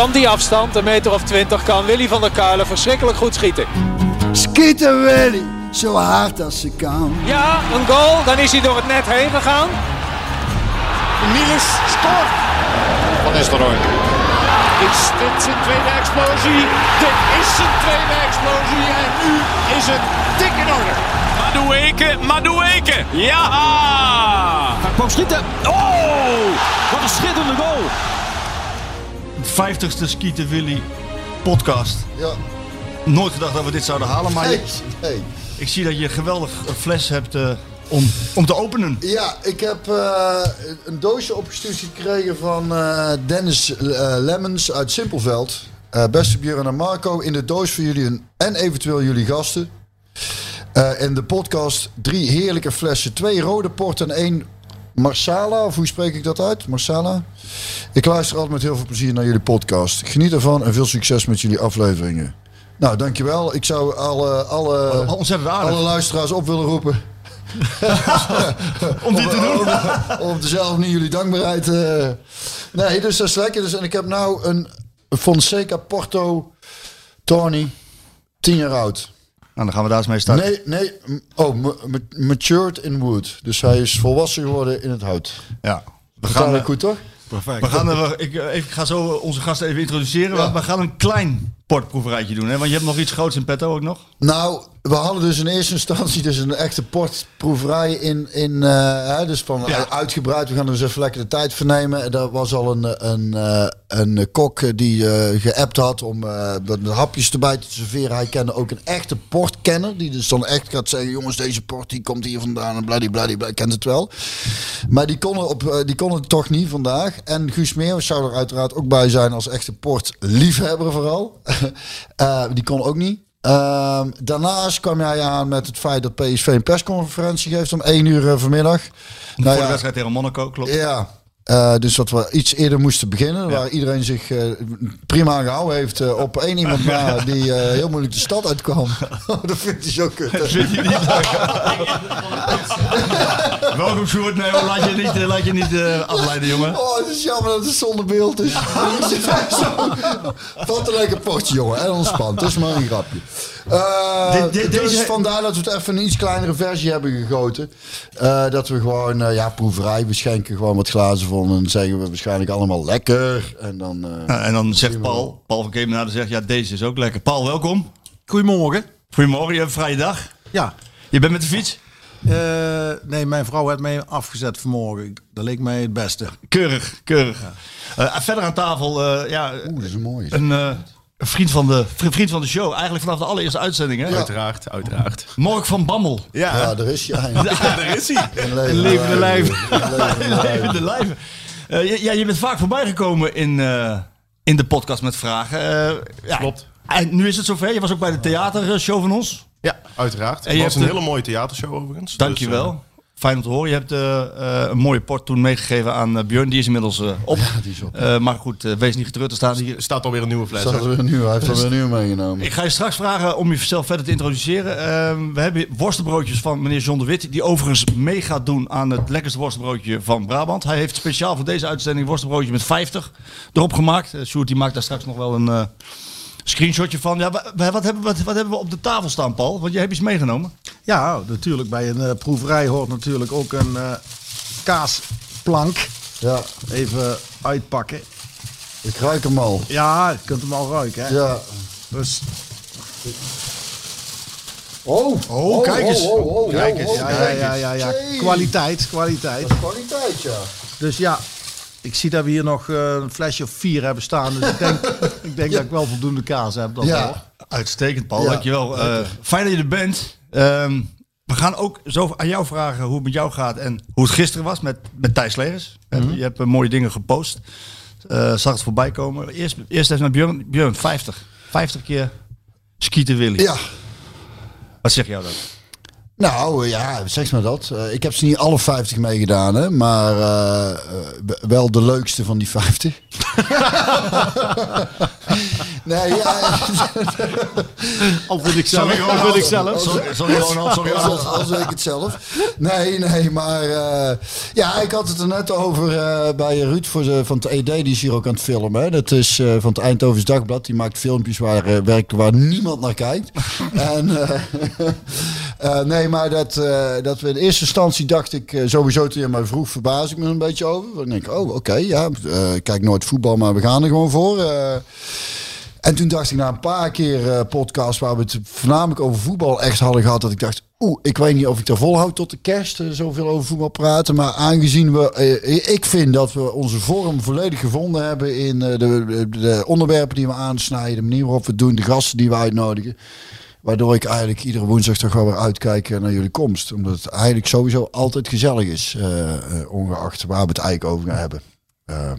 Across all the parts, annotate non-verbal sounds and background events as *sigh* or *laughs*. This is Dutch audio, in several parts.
Van die afstand, een meter of twintig, kan Willy van der Kuilen verschrikkelijk goed schieten. Schieten Willy, zo hard als ze kan. Ja, een goal, dan is hij door het net heen gegaan. Niels scoort. Van Nistelrooy. Is dit zijn tweede explosie? Dit is zijn tweede explosie en nu is het dik in orde. Madueke, Madueke. Ja! Hij kwam schieten. Oh, wat een schitterende goal. 50ste Skieten Willy podcast. Ja. Nooit gedacht dat we dit zouden halen, maar je- Nee, nee. ik zie dat je een geweldig fles hebt eh, om, om te openen. Ja, ik heb eh, een doosje opgestuurd gekregen van eh, Dennis Lemmens uit Simpelveld. Beste Björn en Marco, in de doos voor jullie en, en eventueel jullie gasten. In de podcast drie heerlijke flessen. Twee rode port en één Marsala, of hoe spreek ik dat uit? Marsala? Ik luister altijd met heel veel plezier naar jullie podcast. Geniet ervan en veel succes met jullie afleveringen. Nou, dankjewel. Ik zou alle, alle, Oh, alle luisteraars op willen roepen. *laughs* om dit te doen. Om, om zelf niet jullie dankbaarheid. eh Nee, dus dat is lekker. Dus, en ik heb nou een Fonseca Porto Tawny, 10 jaar oud. Nou, dan gaan we daar eens mee starten. Nee, nee. Oh, ma- ma- matured in wood. Dus hij is volwassen geworden in het hout. Ja. We Gaan we eh, goed, toch? we gaan eh, ik, eh, ik ga zo onze gasten even introduceren. Ja. We gaan een klein portproeverijtje doen. Hè? Want je hebt nog iets groots in petto ook nog. Nou, we hadden dus in eerste instantie dus een echte portproeverij in, in eh, hè, dus van Ja. uitgebreid. We gaan dus even lekker de tijd vernemen. En Er was al een, een, eh, een kok eh, die eh geappt had om eh, de de hapjes erbij te serveren. Hij kende ook een echte portkenner, die dus dan echt gaat zeggen, jongens, deze port die komt hier vandaan en bladibladibla, kent het wel. Maar die kon, er op, eh, die kon het toch niet vandaag. En Guus Meeuwis zou er uiteraard ook bij zijn als echte portliefhebber vooral. *laughs* Eh, die kon ook niet. Ehm, daarnaast kwam jij aan met het feit dat PSV een persconferentie geeft om 1 uur eh, vanmiddag. Voor Nou de ja, wedstrijd tegen Monaco, klopt. ja. Eh, dus dat we iets eerder moesten beginnen. Waar iedereen zich eh, prima gehouden heeft eh, op één iemand na die heel moeilijk de stad uitkwam. *laughs* dat vindt hij zo kut. Vind je niet leuk? Welkom Sjoerd. Nee, hoor, laat je niet, laat je niet afleiden, jongen. Oh, het is jammer dat het zonder beeld is. *laughs* Wat een lekker potje, jongen. En ontspannen. Het is maar een grapje. Eh, Dit- dit- dus deze- vandaar dat we het even een iets kleinere versie hebben gegoten. Eh, dat we gewoon, eh, ja, proeverij. We schenken gewoon wat glazen vol. En dan zeggen we waarschijnlijk allemaal lekker. En dan... eh, Nou, en dan zegt Paul, Paul van Kemenade zegt, ja, deze is ook lekker. Paul, welkom. Goedemorgen. Goedemorgen, je hebt een vrije dag. Ja. Je bent met de fiets? Eh, nee, mijn vrouw heeft mij afgezet vanmorgen. Dat leek mij het beste. Keurig, keurig. Eh, verder aan tafel, eh, ja, Oeh, dat is een mooie. een, eh, een vriend, van de, vri- vriend van de show. Eigenlijk vanaf de allereerste uitzending, hè? Uiteraard, uiteraard. Mark van Bammel. Ja, Ja, daar is hij. Een daar is hij. levende lijf. Een levende lijf. Levende lijven. Eh, ja, ja, je bent vaak voorbij gekomen in, eh, in de podcast met vragen. Eh, ja, Klopt. En nu is het zover. Je was ook bij de theatershow van ons. Ja, uiteraard. En je Het was hebt een de- hele mooie theatershow overigens. Dankjewel. Dus, Fijn om te horen. Je hebt eh, eh, een mooie port toen meegegeven aan eh, Björn. Die is inmiddels op. die is op. Eh, maar goed, wees niet getreurd. Er staat hier. staat alweer een nieuwe fles. Staat er weer een nieuwe, hij heeft er weer een nieuwe meegenomen. Ik ga je straks vragen om jezelf verder te introduceren. Ehm, we hebben worstenbroodjes van meneer John de Wit. Die overigens mee gaat doen aan het lekkerste worstenbroodje van Brabant. Hij heeft speciaal voor deze uitzending worstenbroodje met 50 erop gemaakt. Uh, Sjoerd die maakt daar straks nog wel een eh, screenshotje van. Ja, wa- wa- wat, hebben, we- wat, wat hebben we op de tafel staan, Paul? Want jij hebt iets meegenomen. Ja, natuurlijk. Bij een eh, proeverij hoort natuurlijk ook een eh, kaasplank. Ja, Even uitpakken. ik ruik hem al. Ja, je kunt hem al ruiken. Hè? Ja. Dus, Oh, Oh, kijk eens. Oh, oh, oh, kijk oh, eens. oh, Ja, ja, ja, ja. Jee. Kwaliteit, kwaliteit. Dat is kwaliteit, ja. Dus ja, ik zie dat we hier nog eh, een flesje of vier hebben staan. Dus ik denk, *laughs* ik denk dat ik wel voldoende kaas heb. Dat wel. Ja, Uitstekend, Paul. Ja, Dankjewel. Eh fijn dat je er bent. Ehm, we gaan ook zo aan jou vragen hoe het met jou gaat en hoe het gisteren was met, met Thijs Legers. Mhm. Je hebt eh, mooie dingen gepost. Eh zag het voorbij komen. Eerst, eerst even naar Björn. Björn, 50. 50 keer skieten Willy. ja. Wat zeg jou dat? Nou ja, zeg maar dat. Eh, ik heb ze niet alle 50 meegedaan, hè, maar eh, eh, wel de leukste van die 50. *laughs* nee, ja. Al *laughs* vind ik zelf. Sorry, Al Ronald. vind ik zelf. Sorry, sorry Ronald, sorry Als, Ronald. als ik het zelf. Nee, nee, maar uh, ja, ik had het er net over uh, bij Ruud voor de, van het ED, die is hier ook aan het filmen. Hè. Dat is uh, van het Eindhovens Dagblad. Die maakt filmpjes waar, werkt, waar niemand naar kijkt. *laughs* en, *laughs* nee, maar dat, dat we in eerste instantie dacht ik sowieso toen je mij vroeg, verbaas ik me een beetje over. Dan denk ik, oh oké, okay, ja, ik kijk nooit voetbal, maar we gaan er gewoon voor. En toen dacht ik na een paar keer uh, podcast waar we het voornamelijk over voetbal echt hadden gehad, dat ik dacht, oeh, ik weet niet of ik daar volhoud tot de kerst, uh, zoveel over voetbal praten. Maar aangezien we, uh, ik vind dat we onze vorm volledig gevonden hebben in de, de, de, onderwerpen die we aansnijden, de manier waarop we het doen, de gasten die we uitnodigen. Waardoor ik eigenlijk iedere woensdag toch wel weer uitkijk naar jullie komst. Omdat het eigenlijk sowieso altijd gezellig is, ongeacht waar we het eigenlijk over gaan hebben.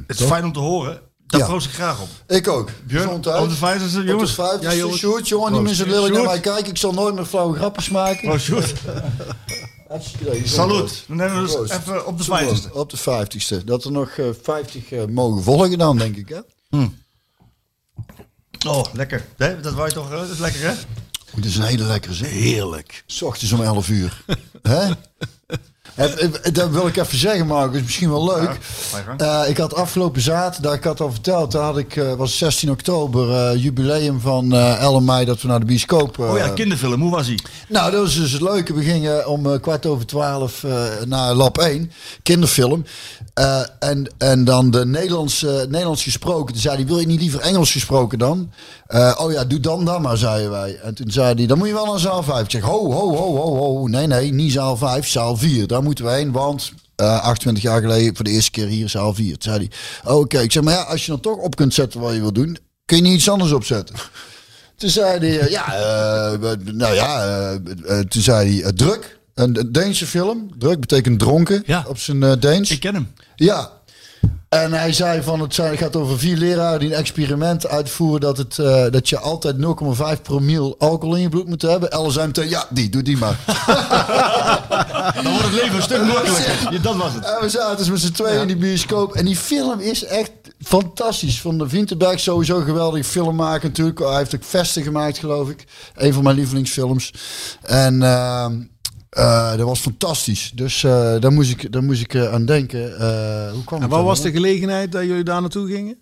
het is fijn om te horen. Daar ja. ik graag op. Ik ook. Björn, op de vijftigste, jongens. Op de vijftigste, ja, jongens. Sjoerd, jongen, niet meer zo lelijk naar mij kijken. Ik zal nooit meer flauwe grapjes maken. Oh, Sjoerd. *laughs* Salut. Dan nemen we dus Proost. even op de vijftigste. Op de vijftigste. Dat er nog uh, vijftig uh, mogen volgen dan, denk ik, hè? Hmm. Oh, lekker. Nee, dat wou je toch, uh, dat is lekker, hè? Het is een hele lekkere zin. Heerlijk. S ochtends om 11 uur. *laughs* Hè? Dat wil ik even zeggen, Marcus. Is misschien wel leuk. Ja, uh, ik had afgelopen zaterdag, ik had al verteld, daar had ik, uh, was 16 oktober, uh, jubileum van 11 mei dat we naar de bioscoop. oh ja, kinderfilm. Hoe was hij? Nou, dat was dus het leuke. We gingen om kwart over twaalf naar Lab 1, kinderfilm. en, en dan de Nederlands, Nederlands gesproken. Toen zei hij, wil je niet liever Engels gesproken dan? oh ja, doe dan dan maar, zeiden wij. En toen zei hij, dan moet je wel naar zaal 5. Ik zeg, ho, ho, ho, ho, ho. Nee, nee, niet zaal 5, zaal 4. Daar moeten we heen, want uh, 28 jaar geleden voor de eerste keer hier zaal 4. Toen zei hij, oh, oké. Okay. Ik zeg, maar ja, als je dan toch op kunt zetten wat je wil doen, kun je niet iets anders opzetten. *laughs* Toen zei hij, ja, uh, nou ja, uh, toen zei hij, druk. Een Deense film. Druk betekent dronken ja. op zijn Deens. Ik ken hem. Ja, en hij zei van het, het gaat over vier leraren die een experiment uitvoeren dat, het, uh, dat je altijd 0,5 promiel alcohol in je bloed moet hebben. Meteen, ja, die, doe die maar. *laughs* Dan wordt het leven een stuk makkelijker. Ja, dat was het. En we zaten dus met z'n tweeën ja. in die bioscoop. En die film is echt fantastisch. Van de Vinterberg sowieso een geweldige film maken natuurlijk. Hij heeft ook Vesten gemaakt, geloof ik. Een van mijn lievelingsfilms. En... Uh, uh, dat was fantastisch. Dus uh, daar moest ik, daar moest ik uh, aan denken. hoe kwam en wat was de gelegenheid dat jullie daar naartoe gingen?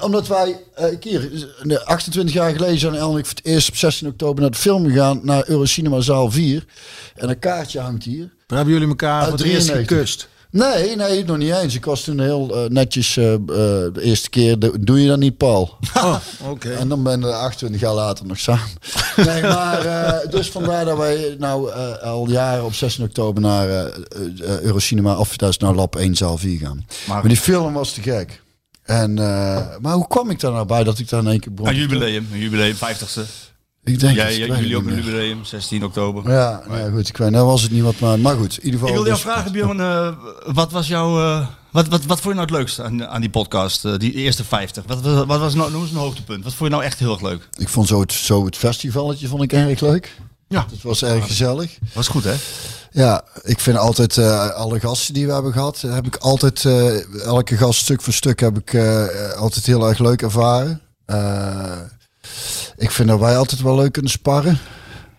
omdat wij, hier, 28 jaar geleden zijn El en ik voor het eerst op 16 oktober naar de film gegaan. Naar Eurocinema Zaal 4. En een kaartje hangt hier. Daar hebben jullie elkaar voor het eerst gekust? Nee, nee, nog niet eens. Ik was toen heel uh, netjes uh, uh, de eerste keer. De, doe je dat niet, Paul? Oh, *laughs* oké. Okay. En dan ben we 28 jaar later nog samen. *laughs* nee, maar dus vandaar dat wij nou al jaren op 16 oktober naar Eurocinema, of dat is nou Lab 1 zaal 4 gaan. Maar, maar die film was te gek. En, maar hoe kwam ik daar nou bij dat ik daar in één keer begon? Een jubileum, een jubileum, 50ste. Ik denk ja, ja, jullie ook een jubileum, 16 oktober. Ja, nou ja, goed. Ik weet, nou was het niet wat, maar, maar goed. In ieder geval. Ik wil jou dus- vragen, Björn, uh, wat was jouw, uh, wat, wat, wat vond je nou het leukste aan, aan die podcast, uh, die eerste 50? Wat, wat, wat was nou, noem eens een hoogtepunt. Wat vond je nou echt heel erg leuk? Ik vond zo het, zo het festivalletje vond ik erg leuk. Ja. Het was erg gezellig. Was goed, hè? Ja, ik vind altijd uh, alle gasten die we hebben gehad, heb ik altijd, uh, elke gast stuk voor stuk heb ik uh, altijd heel erg leuk ervaren. Ik vind dat wij altijd wel leuk kunnen sparren.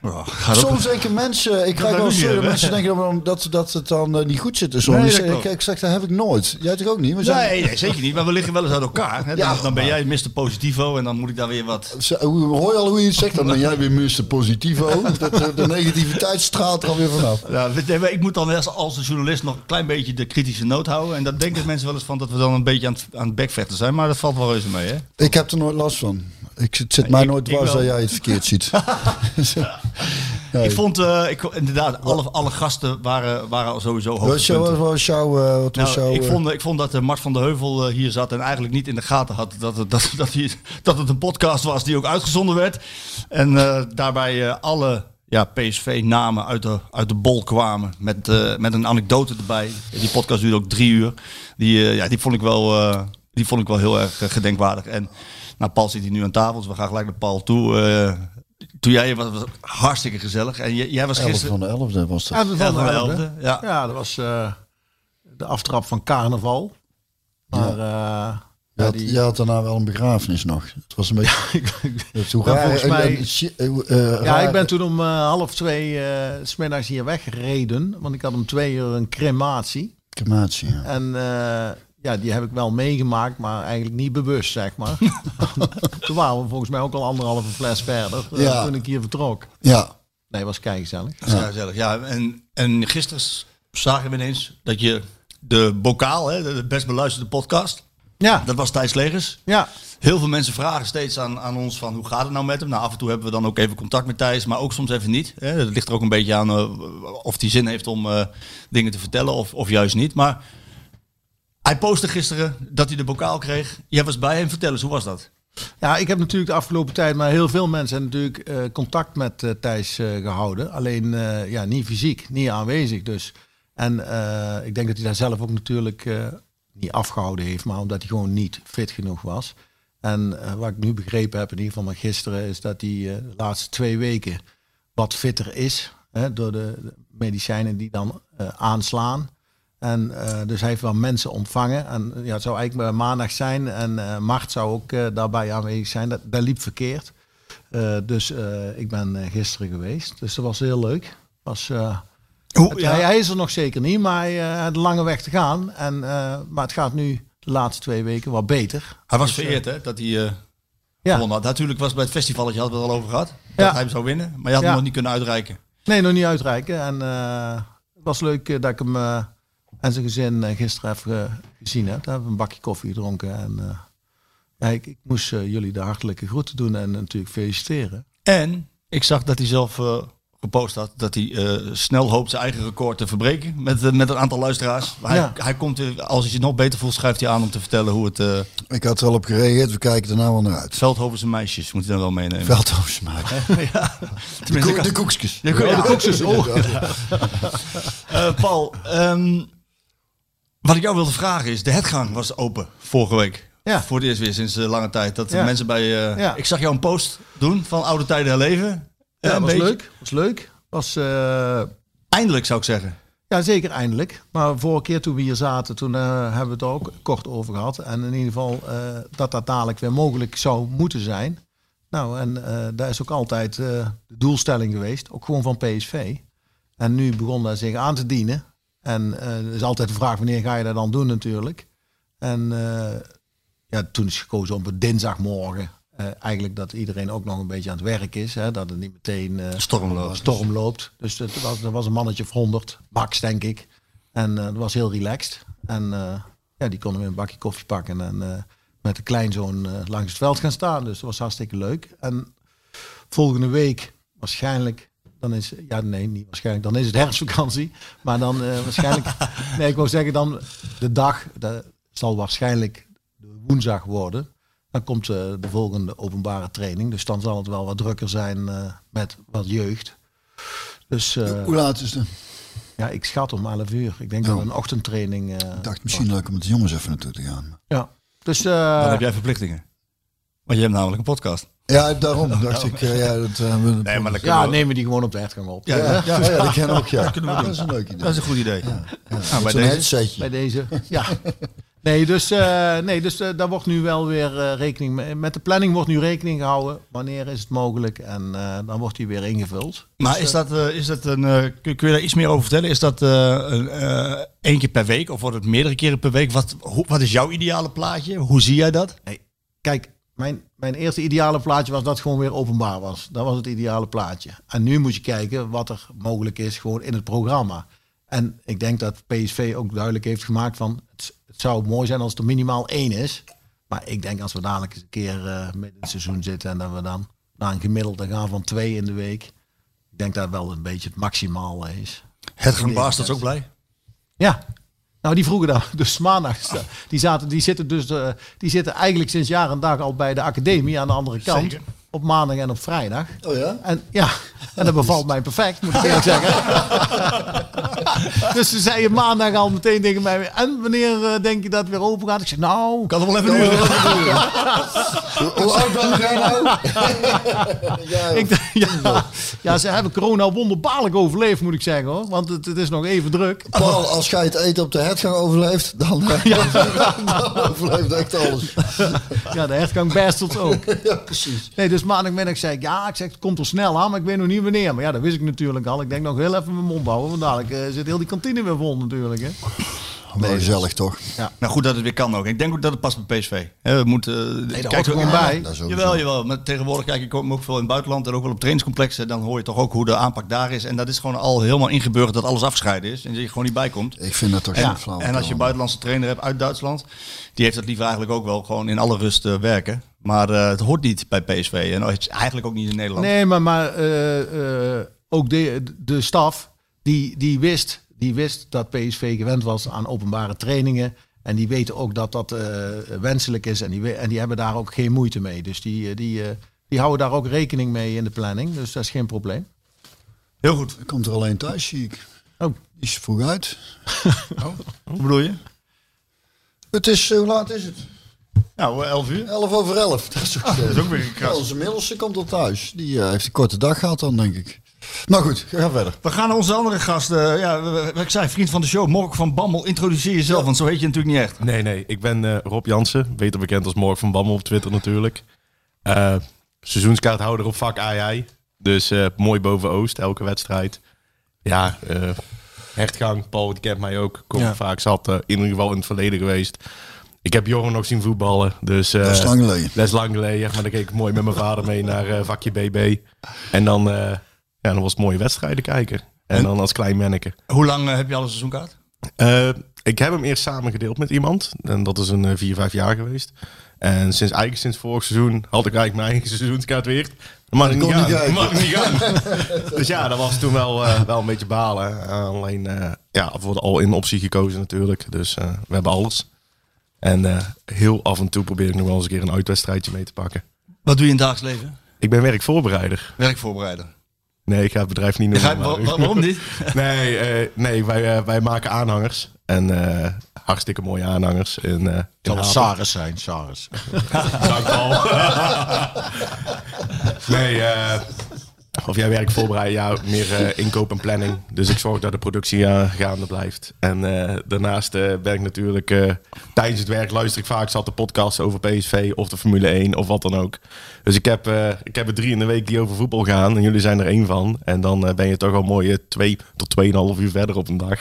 Oh, Soms denken mensen, ik krijg wel eens dat mensen denken dat, dat het dan uh, niet goed zit. Dus Nee, ik, dat ik, ik zeg, dat heb ik nooit. Jij toch ook niet? We zijn, Nee, nee, zeker niet. Maar we liggen wel eens uit elkaar. Hè? Dan, Ja. dan ben jij Mr. Positivo en dan moet ik daar weer wat... Hoor je al hoe je het zegt? Dan ben jij weer Mr. Positivo. *laughs* Dat, de, de negativiteit straalt er alweer vanaf. Ja, ik moet dan als, als een journalist nog een klein beetje de kritische noot houden. En daar denken mensen wel eens van dat we dan een beetje aan het, aan het bekvechten zijn. Maar dat valt wel reuze mee, hè? Ik heb er nooit last van. Ik, het zit mij Ik- nooit dwars dat jij het verkeerd ziet. *laughs* *laughs* Ik vond, eh, ik, inderdaad, alle, alle gasten waren, waren sowieso hoogtepunten. wat was jouw, wat was Nou, jouw, ik, eh, vond, ik vond dat uh, Mart van der Heuvel hier zat en eigenlijk niet in de gaten had dat het, dat, dat, hij, dat het een podcast was die ook uitgezonden werd. En eh, daarbij alle ja, PSV-namen uit de, uit de bol kwamen met, met een anekdote erbij. Die podcast duurde ook drie uur. Die, ja, die, vond ik wel, die vond ik wel heel erg gedenkwaardig. En nou, Paul zit hier nu aan tafel, dus we gaan gelijk naar Paul toe. Toen jij was, was hartstikke gezellig. En jij, jij was 11 gisteren... van de 11e was dat. Ja, van de Elf van de elfde. elfde, ja. Ja, dat was eh, de aftrap van carnaval. Maar eh, Je had, die- je had daarna wel een begrafenis nog. Het was een beetje... *laughs* hoe Ja, volgens en- mij- Ja, raar- ik ben toen om eh, half twee eh, s smiddags hier weggereden. Want ik had om twee uur een crematie. Crematie, ja. En eh, ja, die heb ik wel meegemaakt, maar eigenlijk niet bewust, zeg maar. *laughs* toen waren we volgens mij ook al anderhalve fles verder. eh, Ja. Toen ik hier vertrok. Ja, Nee, was keigezellig. Dat is ja. gezellig. Ja, en, en gisteren zagen we ineens dat je de bokaal, hè, de best beluisterde podcast, Ja, dat was Thijs Legers. ja. Heel veel mensen vragen steeds aan, aan ons van hoe gaat het nou met hem? Nou, af en toe hebben we dan ook even contact met Thijs, maar ook soms even niet. Hè. Het ligt er ook een beetje aan eh, of hij zin heeft om eh, dingen te vertellen of, of juist niet. Maar hij postte gisteren dat hij de bokaal kreeg. Jij was bij hem. Vertel eens, hoe was dat? Ja, ik heb natuurlijk de afgelopen tijd, maar heel veel mensen natuurlijk eh, contact met eh, Thijs eh, gehouden. Alleen ja, niet fysiek, niet aanwezig dus. En ik denk dat hij daar zelf ook natuurlijk niet afgehouden heeft, maar omdat hij gewoon niet fit genoeg was. En wat ik nu begrepen heb, in ieder geval maar gisteren, is dat hij de laatste twee weken wat fitter is. Hè, door de, medicijnen die dan aanslaan. En eh, dus hij heeft wel mensen ontvangen. En ja, het zou eigenlijk maar maandag zijn. En eh Mart zou ook eh, daarbij aanwezig zijn. Dat, dat liep verkeerd. Eh, dus eh, ik ben eh, gisteren geweest. Dus dat was heel leuk. Was, eh, het- hij, hij is er nog zeker niet, maar hij eh, had een lange weg te gaan. En, eh, maar het gaat nu de laatste twee weken wat beter. Hij was vereerd hè, dat hij eh Ja. had. Natuurlijk was het bij het festival, je had het al over gehad, dat Ja. hij hem zou winnen. Maar je had Ja. hem nog niet kunnen uitreiken. Nee, nog niet uitreiken. En eh, het was leuk eh, dat ik hem eh, en zijn gezin eh, gisteren even eh, gezien. Daar hebben we een bakje koffie gedronken. En eh, ja, ik, ik moest jullie de hartelijke groeten doen en natuurlijk feliciteren. En ik zag dat hij zelf gepost had dat hij eh, snel hoopt zijn eigen record te verbreken met, met een aantal luisteraars. Ja. hij, hij komt, als hij zich nog beter voelt, schrijft hij aan om te vertellen hoe het uh, ik had er al op gereageerd. We kijken er nou wel naar uit. Veldhovense meisjes moet hij dan wel meenemen. Veldhoofs maken. *laughs* ja. De, Tenminste, koek- ik de koekjes. Ja, de koekjes. Oh. *laughs* Eh, Paul, ehm, wat ik jou wilde vragen is, de hetgang was open vorige week. Ja. Voor het eerst weer sinds eh, lange tijd. Dat Ja. mensen bij... eh, Ja. Ik zag jou een post doen van oude tijden herleven. Ja, een was beetje. leuk. Was leuk. Was, eh, Eindelijk zou ik zeggen. ja, zeker eindelijk. Maar vorige keer toen we hier zaten, toen hebben we het ook kort over gehad. En in ieder geval dat dat dadelijk weer mogelijk zou moeten zijn. Nou, en daar is ook altijd de doelstelling geweest. Ook gewoon van PSV. En nu begon dat zich aan te dienen. En eh er is altijd de vraag, wanneer ga je dat dan doen natuurlijk. En eh, ja, toen is gekozen op een dinsdagmorgen. Eh, eigenlijk dat iedereen ook nog een beetje aan het werk is. Hè, dat het niet meteen Storm loopt. storm loopt. Dus het was, er was een mannetje of 100, max denk ik. En dat was heel relaxed. En ja, die konden weer een bakje koffie pakken en met de kleinzoon langs het veld gaan staan. Dus dat was hartstikke leuk. En volgende week waarschijnlijk, dan is, ja nee, niet waarschijnlijk, dan is het *laughs* herfstvakantie. Maar dan eh, waarschijnlijk, *laughs* nee, ik wou zeggen dan de dag, dat zal waarschijnlijk de woensdag worden. Dan komt eh, de volgende openbare training. Dus dan zal het wel wat drukker zijn eh, met wat jeugd. Dus eh, Hoe laat is het? ja, ik schat om 11 uur. Ik denk dat Oh. we een ochtendtraining. eh, Ik dacht misschien leuk om met de jongens even naartoe te gaan. ja. Dus Dan eh heb jij verplichtingen. Want je hebt namelijk een podcast. Ja, daarom dacht ik. eh, ja, dat, eh, we- Nee, maar dat ja, nemen we die gewoon op de hertgang op. Ja, Ja, ja, ja, dat ken ook. Ja. kunnen we doen. Dat is een leuk idee. Dat is een goed idee. Ja, Nou, bij zo'n deze. Bij deze. Ja. *laughs* Nee, dus, eh, nee, dus daar wordt nu wel weer eh, rekening mee. Met de planning wordt nu rekening gehouden. Wanneer is het mogelijk? En eh, dan wordt die weer ingevuld. Maar Dus, is dat, is dat een, kun, kun je daar iets meer over vertellen? Is dat een, één keer per week of wordt het meerdere keren per week? Wat, hoe, wat is jouw ideale plaatje? Hoe zie jij dat? Nee, kijk, mijn, mijn eerste ideale plaatje was dat het gewoon weer openbaar was. Dat was het ideale plaatje. En nu moet je kijken wat er mogelijk is gewoon in het programma. En ik denk dat PSV ook duidelijk heeft gemaakt van... het, het zou mooi zijn als er minimaal één is. Maar ik denk als we dadelijk eens een keer eh midden in het seizoen zitten... en dat we dan naar een gemiddelde gaan van twee in de week... ik denk dat wel een beetje het maximaal is. Het Baas, dat is ook blij. Ja. Nou, die vroegen dan *laughs* dus maandags. Die, zaten, die, zitten dus, eh, die zitten eigenlijk sinds jaar en dag al bij de academie aan de andere kant. Op maandag en op vrijdag. Oh ja? En ja, en dat bevalt mij perfect, moet ik eerlijk zeggen. dus ze zeiden maandag al meteen tegen mij, en wanneer eh, denk je dat het weer open gaat? Ik zeg, nou, Kan er wel even duren. Hoe oud ben jij nou? *laughs* ja, Ik ja, ja, ze hebben corona wonderbaarlijk overleefd, moet ik zeggen hoor. Want het, het is nog even druk. Paul, als jij het eten op de hertgang overleeft, dan, eh, *laughs* dan overleeft echt alles. Ja, de hertgang bastards ook. Ja, precies. Nee, dus maandagmiddag zei ik, ja, ik zeg, het komt er snel aan, maar ik weet nog niet wanneer. Maar ja, dat wist ik natuurlijk al. Ik denk nog heel even mijn mond houden, want dadelijk eh, zit heel die kantine weer vol natuurlijk. Hè. Wel gezellig toch? Nou goed dat het weer kan ook. Ik denk ook dat het past bij PSV. Hè, we moeten, eh, Nee, daar kijk, hoort gewoon bij. Jawel, jawel. Maar tegenwoordig kijk ik ook ook veel in het buitenland en ook wel op trainingscomplexen. Dan hoor je toch ook hoe de aanpak daar is. En dat is gewoon al helemaal ingeburgerd dat alles afgescheiden is. En dat je er gewoon niet bij komt. Ik vind dat toch zo flauw. en als je een buitenlandse trainer hebt uit Duitsland, die heeft dat liever eigenlijk ook wel gewoon in alle rust eh, werken. Maar eh, het hoort niet bij PSV en het is eigenlijk ook niet in Nederland. Nee, maar, maar eh, eh, ook de, de staf, die, die, wist, die wist dat PSV gewend was aan openbare trainingen. En die weten ook dat dat eh, wenselijk is. En die, we- en die hebben daar ook geen moeite mee. Dus die, die, eh, die houden daar ook rekening mee in de planning. Dus dat is geen probleem. Heel goed. Komt er alleen thuis, zie ik. Oh. Die is vroeg uit. Hoe bedoel je? Het is, hoe laat is het? Nou, 11 uur. 11 over 11. Dat is ook, Dat is ook weer een kras. Onze middelste komt al thuis. Die eh, heeft een korte dag gehad dan, denk ik. Nou goed, ga verder. We gaan naar onze andere gast. eh, ja, ik zei, vriend van de show, Mork van Bammel. Introduceer jezelf, want zo heet je natuurlijk niet echt. Nee, nee. Ik ben eh, Rob Jansen. Beter bekend als Morg van Bammel op Twitter natuurlijk. Eh, seizoenskaarthouder op vak AI. Dus eh, mooi boven Oost, elke wedstrijd. Ja, eh hertgang. Paul, die kent mij ook. Kom Ja. vaak zat. eh, in ieder geval in het verleden geweest. Ik heb Jorgen nog zien voetballen. Dus, eh, Dat is lang geleden. Dat is lang geleden. Maar dan keek ik mooi met mijn vader mee naar eh, vakje BB. En dan, eh, ja, dan was het mooie wedstrijden kijken. En, En? dan als klein manneke. Hoe lang heb je al een seizoenkaart? Ik heb hem eerst samen gedeeld met iemand. En dat is een vier, vijf jaar geweest. En sinds eigenlijk sinds vorig seizoen had ik eigenlijk mijn eigen seizoenskaart weer. Dat mag ik niet gaan. niet kijken. mag niet gaan. *laughs* dus ja, dat was toen wel, wel een beetje balen. Alleen eh, ja, voor de all-in optie gekozen natuurlijk. Dus we hebben alles. En eh, heel af en toe probeer ik nog wel eens een keer een uitwedstrijdje mee te pakken. Wat doe je in het dagelijks leven? Ik ben werkvoorbereider. Werkvoorbereider. Nee, ik ga het bedrijf niet noemen. maar- waarom niet? *laughs* Nee, eh, nee wij, eh, wij maken aanhangers. En hartstikke mooie aanhangers. In, Zal het Hapen. Saris zijn, Saris. *laughs* *laughs* Dank Paul. nee, eh, of jij werkt voorbereiden, ja, meer eh, inkoop en planning. Dus ik zorg dat de productie eh, gaande blijft. En eh, daarnaast ben ik natuurlijk tijdens het werk luister ik vaak zat de podcast over PSV of de Formule 1 of wat dan ook. Dus ik heb, eh, ik heb er drie in de week die over voetbal gaan en jullie zijn er één van. En dan eh, ben je toch al mooie twee tot tweeënhalf uur verder op een dag.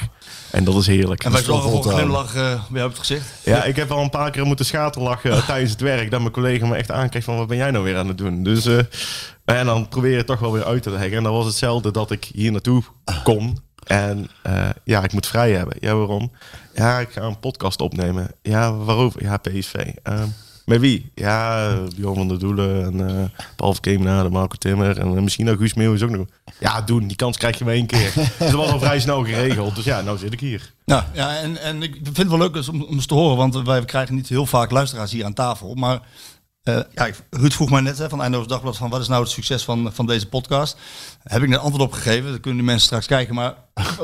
En dat is heerlijk. En wij zorgen voor een glimlach eh, bij op het gezicht. Ja, ik heb al een paar keer moeten schaterlachen eh, tijdens het werk. Dat mijn collega me echt aankijkt van wat ben jij nou weer aan het doen? Dus eh, en dan probeer je het toch wel weer uit te leggen. En dan was hetzelfde dat ik hier naartoe kom. En eh, ja, ik moet vrij hebben. Ja, waarom? Ja, ik ga een podcast opnemen. Ja, waarover? Ja, PSV. Ehm, met wie? Ja, eh, Bjorn van der Doelen en eh Paul Verkeemnade, Marco Timmer en eh, misschien ook Guus Meeuwis ook nog. Ja, doen. Die kans krijg je maar één keer. dus dat was al vrij snel geregeld. Dus ja, nou zit ik hier. Nou, ja, en, en ik vind het wel leuk dus om, om eens te horen, want wij krijgen niet heel vaak luisteraars hier aan tafel. Maar eh, ja, ik- Ruud vroeg mij net hè, van Eindhoven Dagblad van wat is nou het succes van, van deze podcast? Heb ik net antwoord op gegeven, dan kunnen de mensen straks kijken. Maar *laughs*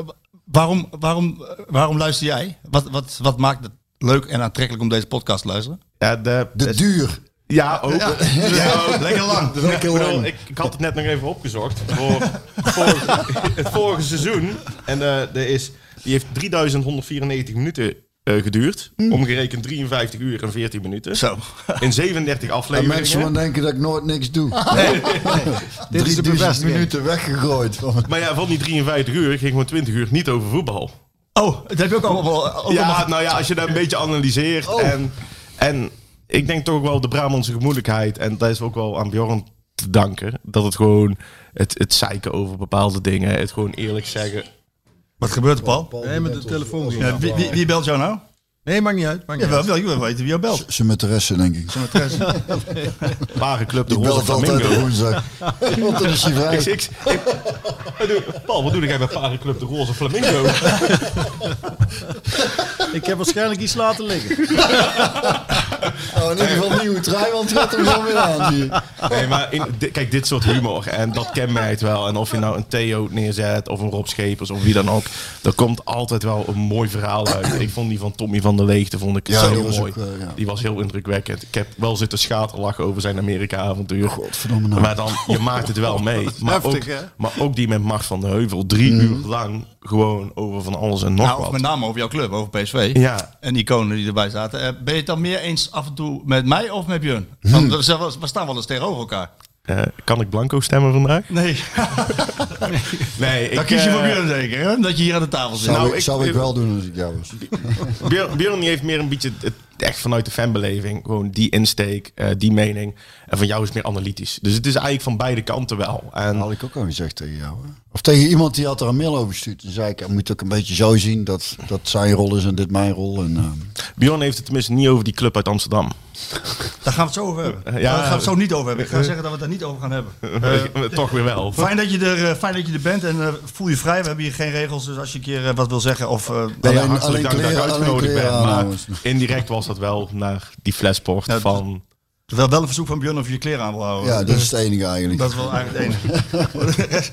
waarom, waarom, waarom luister jij? Wat, wat, wat maakt het leuk en aantrekkelijk om deze podcast te luisteren? Ja, de, De duur. Ja, ook. Ja. *laughs* Lekker lang. Lekker Ik, bedoel, lang. ik, ik had het net nog even opgezocht. Voor, vorige- het vorige seizoen. En eh er is, die heeft 3194 minuten eh, geduurd. Omgerekend 53 uur en 14 minuten. Zo. In 37 En *laughs* afleveringen. mensen gaan denken dat ik nooit niks doe. *laughs* Dit is de 3000 bevestiging. minuten weggegooid. Maar ja, van die 53 uur ging gewoon 20 uur niet over voetbal. Oh, dat heb je ook allemaal. ook Ja, allemaal- nou ja, als je dat een beetje analyseert. Oh. En, en ik denk toch ook wel de Brabantse gemoedelijkheid. En dat is ook wel aan Bjorn te danken. Dat het gewoon het, het zeiken over bepaalde dingen. Het gewoon eerlijk zeggen. Wat gebeurt er, Paul? Nee, met de telefoon. Ja, wie, wie, wie belt jou nou? Nee, maakt niet uit. Maakt niet wel, uit. wel, je weet wie jou belt. Zijn metresse, denk ik. Parenclub *laughs* de Die Roze belt altijd op Flamingo. woensdag. Want dan is hij vrij. Ik, ik, ik- wat doe- Paul, wat doe jij bij Parenclub de Roze Flamingo? *laughs* Ik heb waarschijnlijk iets laten liggen. *laughs* Oh, in ieder geval een nieuwe trui, want het gaat hem gewoon weer aan. je. Nee, maar in, di- kijk, dit soort humor. En dat kenmerkt wel. En of je nou een Theo neerzet of een Rob Schepers of wie dan ook. Er komt altijd wel een mooi verhaal uit. Ik vond die van Tommy van der Leegte vond ik Ja, zo die was mooi. ook, eh, ja. Die was heel indrukwekkend. Ik heb wel zitten schaterlachen over zijn Amerika-avontuur. Godverdomme nou. Maar dan, je maakt het wel mee. *laughs* Maar, heftig, ook, hè? maar ook die met Mart van de Heuvel. Drie Mm. uur lang gewoon over van alles en nog Nou, wat. met name over jouw club, over PSV. Ja. En die iconen die erbij zaten. Eh, ben je het dan meer eens af en toe met mij of met Björn? Hmm. Want we staan wel eens tegenover elkaar. Eh, kan ik Blanco stemmen vandaag? Nee, *laughs* Nee, dan ik, kies je eh, voor Björn zeker, hè? Dat je hier aan de tafel zit. Zou, Nou, ik, ik- zou ik wel doen als ik jou was. Björn, Björn die heeft meer een beetje het, echt vanuit de fanbeleving. Gewoon die insteek, eh, die mening. En van jou is meer analytisch. Dus het is eigenlijk van beide kanten wel. En Dat had ik ook al gezegd tegen jou. Hè? Of tegen iemand die had er een mail over gestuurd. Toen zei ik, je moet ook een beetje zo zien dat dat zijn rol is en dit mijn rol. En, ehm, Björn heeft het tenminste niet over die club uit Amsterdam. Daar gaan we het zo over hebben. *laughs* Ja. Daar gaan we het zo niet over hebben. Ik ga zeggen dat we het daar niet over gaan hebben. *laughs* Toch weer wel. Fijn dat, je er, eh, fijn dat je er bent en eh, voel je vrij. We hebben hier geen regels, dus als je een keer wat wil zeggen of... eh, Nee, Alleen- ja, hartelijk alleen dank dat ik kleren- alleen uitgenodigd kleren ben. Maar indirect was dat wel naar die flesport Ja, van... Terwijl wel een verzoek van Björn of je je kleren aan wil houden. ja, dat is het enige eigenlijk. Dat is wel eigenlijk het enige.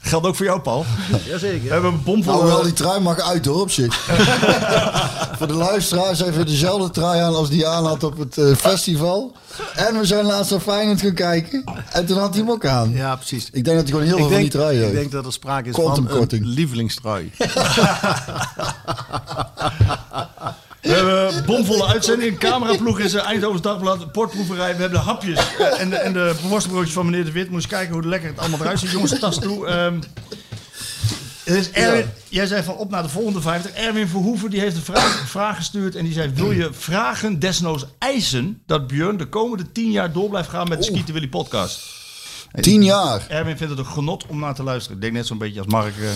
*laughs* Geldt ook voor jou, Paul. Jazeker. We hebben een bomvol... Nou, wel die trui mag uit hoor, op zich. *laughs* Voor de luisteraars even dezelfde trui aan als die aan had op het eh, festival. En we zijn laatst op Feyenoord gaan kijken. En toen had hij hem ook aan. Ja, precies. Ik denk dat hij gewoon heel veel van die trui ik heeft. denk dat er sprake is van een lievelingstrui. *laughs* We hebben een bomvolle uitzending. Cameraploeg is Eindhoven's Dagblad. Portproeverij. We hebben de hapjes en de, en de van meneer De Wit. Moest kijken hoe lekker het allemaal eruit ziet. Jongens, tas toe. Ehm, Erwin, Jij zei van op naar de volgende 50. Erwin Verhoeven die heeft een vraag, vraag gestuurd. En die zei: Wil je vragen, desnoods eisen. dat Björn de komende 10 jaar door blijft gaan met de Skieten Willy podcast? Tien jaar. Erwin vindt het een genot om naar te luisteren. Ik denk net zo'n beetje als Mark. eh,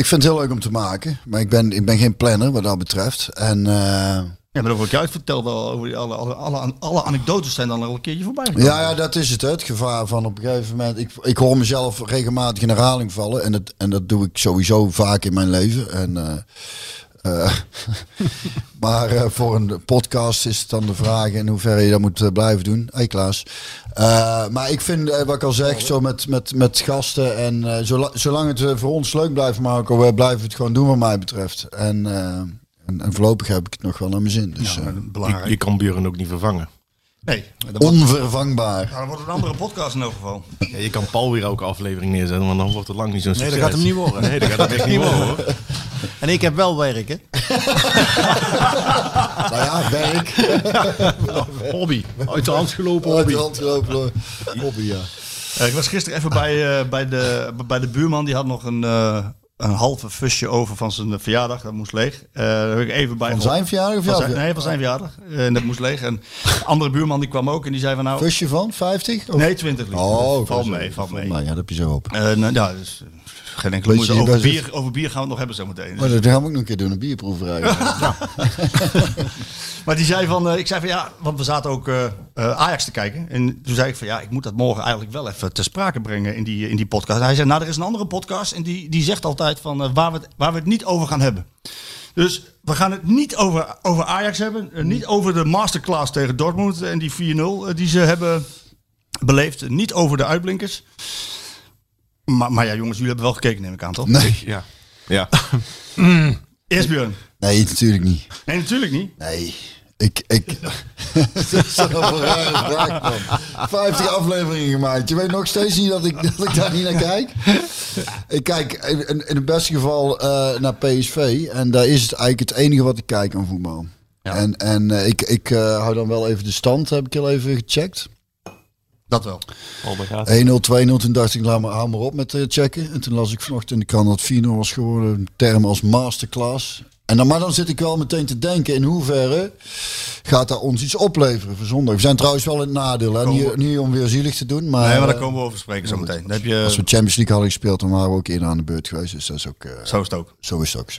Ik vind het heel leuk om te maken. Maar ik ben, ik ben geen planner wat dat betreft. En Ja, maar over wat je uitvertelde, al over alle, alle, alle, alle anekdotes zijn dan al een keertje voorbij gekomen. ja, ja, dat is het. hè. Het gevaar van op een gegeven moment. Ik, ik hoor mezelf regelmatig in herhaling vallen. En dat, en dat doe ik sowieso vaak in mijn leven. En, eh, eh, *laughs* maar eh, voor een podcast is het dan de vraag in hoeverre je dat moet eh, blijven doen. Hey Klaas. Eh, maar ik vind, wat ik al zeg, zo met, met, met gasten. En eh, zola- zolang het voor ons leuk blijft maken, we blijven het gewoon doen wat mij betreft. En, en, en voorlopig heb ik het nog wel naar mijn zin. Dus, Ja, eh, je kan Buren ook niet vervangen. Nee, onvervangbaar. nou, dat wordt een andere podcast in elk geval. Ja, je kan Paul weer elke aflevering neerzetten, want dan wordt het lang niet zo'n Nee, succes. dat gaat hem niet worden. Nee, dat gaat hem echt niet worden hoor. En ik heb wel werk, hè? *laughs* Nou ja, werk. *laughs* Hobby. Uit de hand gelopen Uit de hobby. hand gelopen. hoor. Hobby, ja. Eh, ik was gisteren even bij, eh, bij, de, bij de buurman. Die had nog een, eh, een halve fusje over van zijn verjaardag. Dat moest leeg. Eh heb ik even bij Van zijn verjaardag of Van zijn, verjaardag? nee, van zijn verjaardag. Eh, en dat moest leeg. En andere buurman die kwam ook en die zei van nou... Fusje van 50? Of? Nee, 20 liter. Oh, valt mee, valt mee. Nou ja, dat heb je zo op. Nou, ja, dus, geen enkele moeite. Over bier, over bier gaan we het nog hebben zometeen. Maar dat gaan we ook nog een keer doen, een bierproeverij. *laughs* Maar die zei van, eh, ik zei van ja, want we zaten ook eh, eh, Ajax te kijken. En toen zei ik van ja, ik moet dat morgen eigenlijk wel even ter sprake brengen in die, in die podcast. En hij zei, nou er is een andere podcast en die, die zegt altijd van waar, we het, waar we het niet over gaan hebben. Dus we gaan het niet over, over Ajax hebben. niet over de masterclass tegen Dortmund en die 4-0 eh, die ze hebben beleefd. Niet over de uitblinkers. Maar, maar ja jongens, jullie hebben wel gekeken neem ik aan toch? Nee, Ja. Ja. *clears throat* Eerst Björn. nee, natuurlijk niet. Nee, natuurlijk niet. Nee. Ik, ik... *laughs* dat is een rare vraag, man. 50 afleveringen gemaakt. Je weet nog steeds niet dat ik, dat ik daar niet naar kijk. Ik kijk in, in het beste geval eh, naar PSV. En daar is het eigenlijk het enige wat ik kijk aan voetbal. Ja. En, en eh, ik, ik eh, hou dan wel even de stand, heb ik heel even gecheckt. Dat wel. 1-0, 2-0. Toen dacht ik, laat maar, hou maar op met eh, checken. En toen las ik vanochtend in de krant dat 4-0 was geworden. Een term als masterclass. En dan, maar dan zit ik wel meteen te denken in hoeverre gaat dat ons iets opleveren voor zondag. We zijn trouwens wel in het nadeel. Hè? Niet, niet om weer zielig te doen. Maar, Nee, maar daar eh, komen we over spreken zometeen. Dan heb je, als we Champions League hadden gespeeld, dan waren we ook eerder aan de beurt geweest. Dus dat is ook... eh, Zo is het ook. zo is het ook.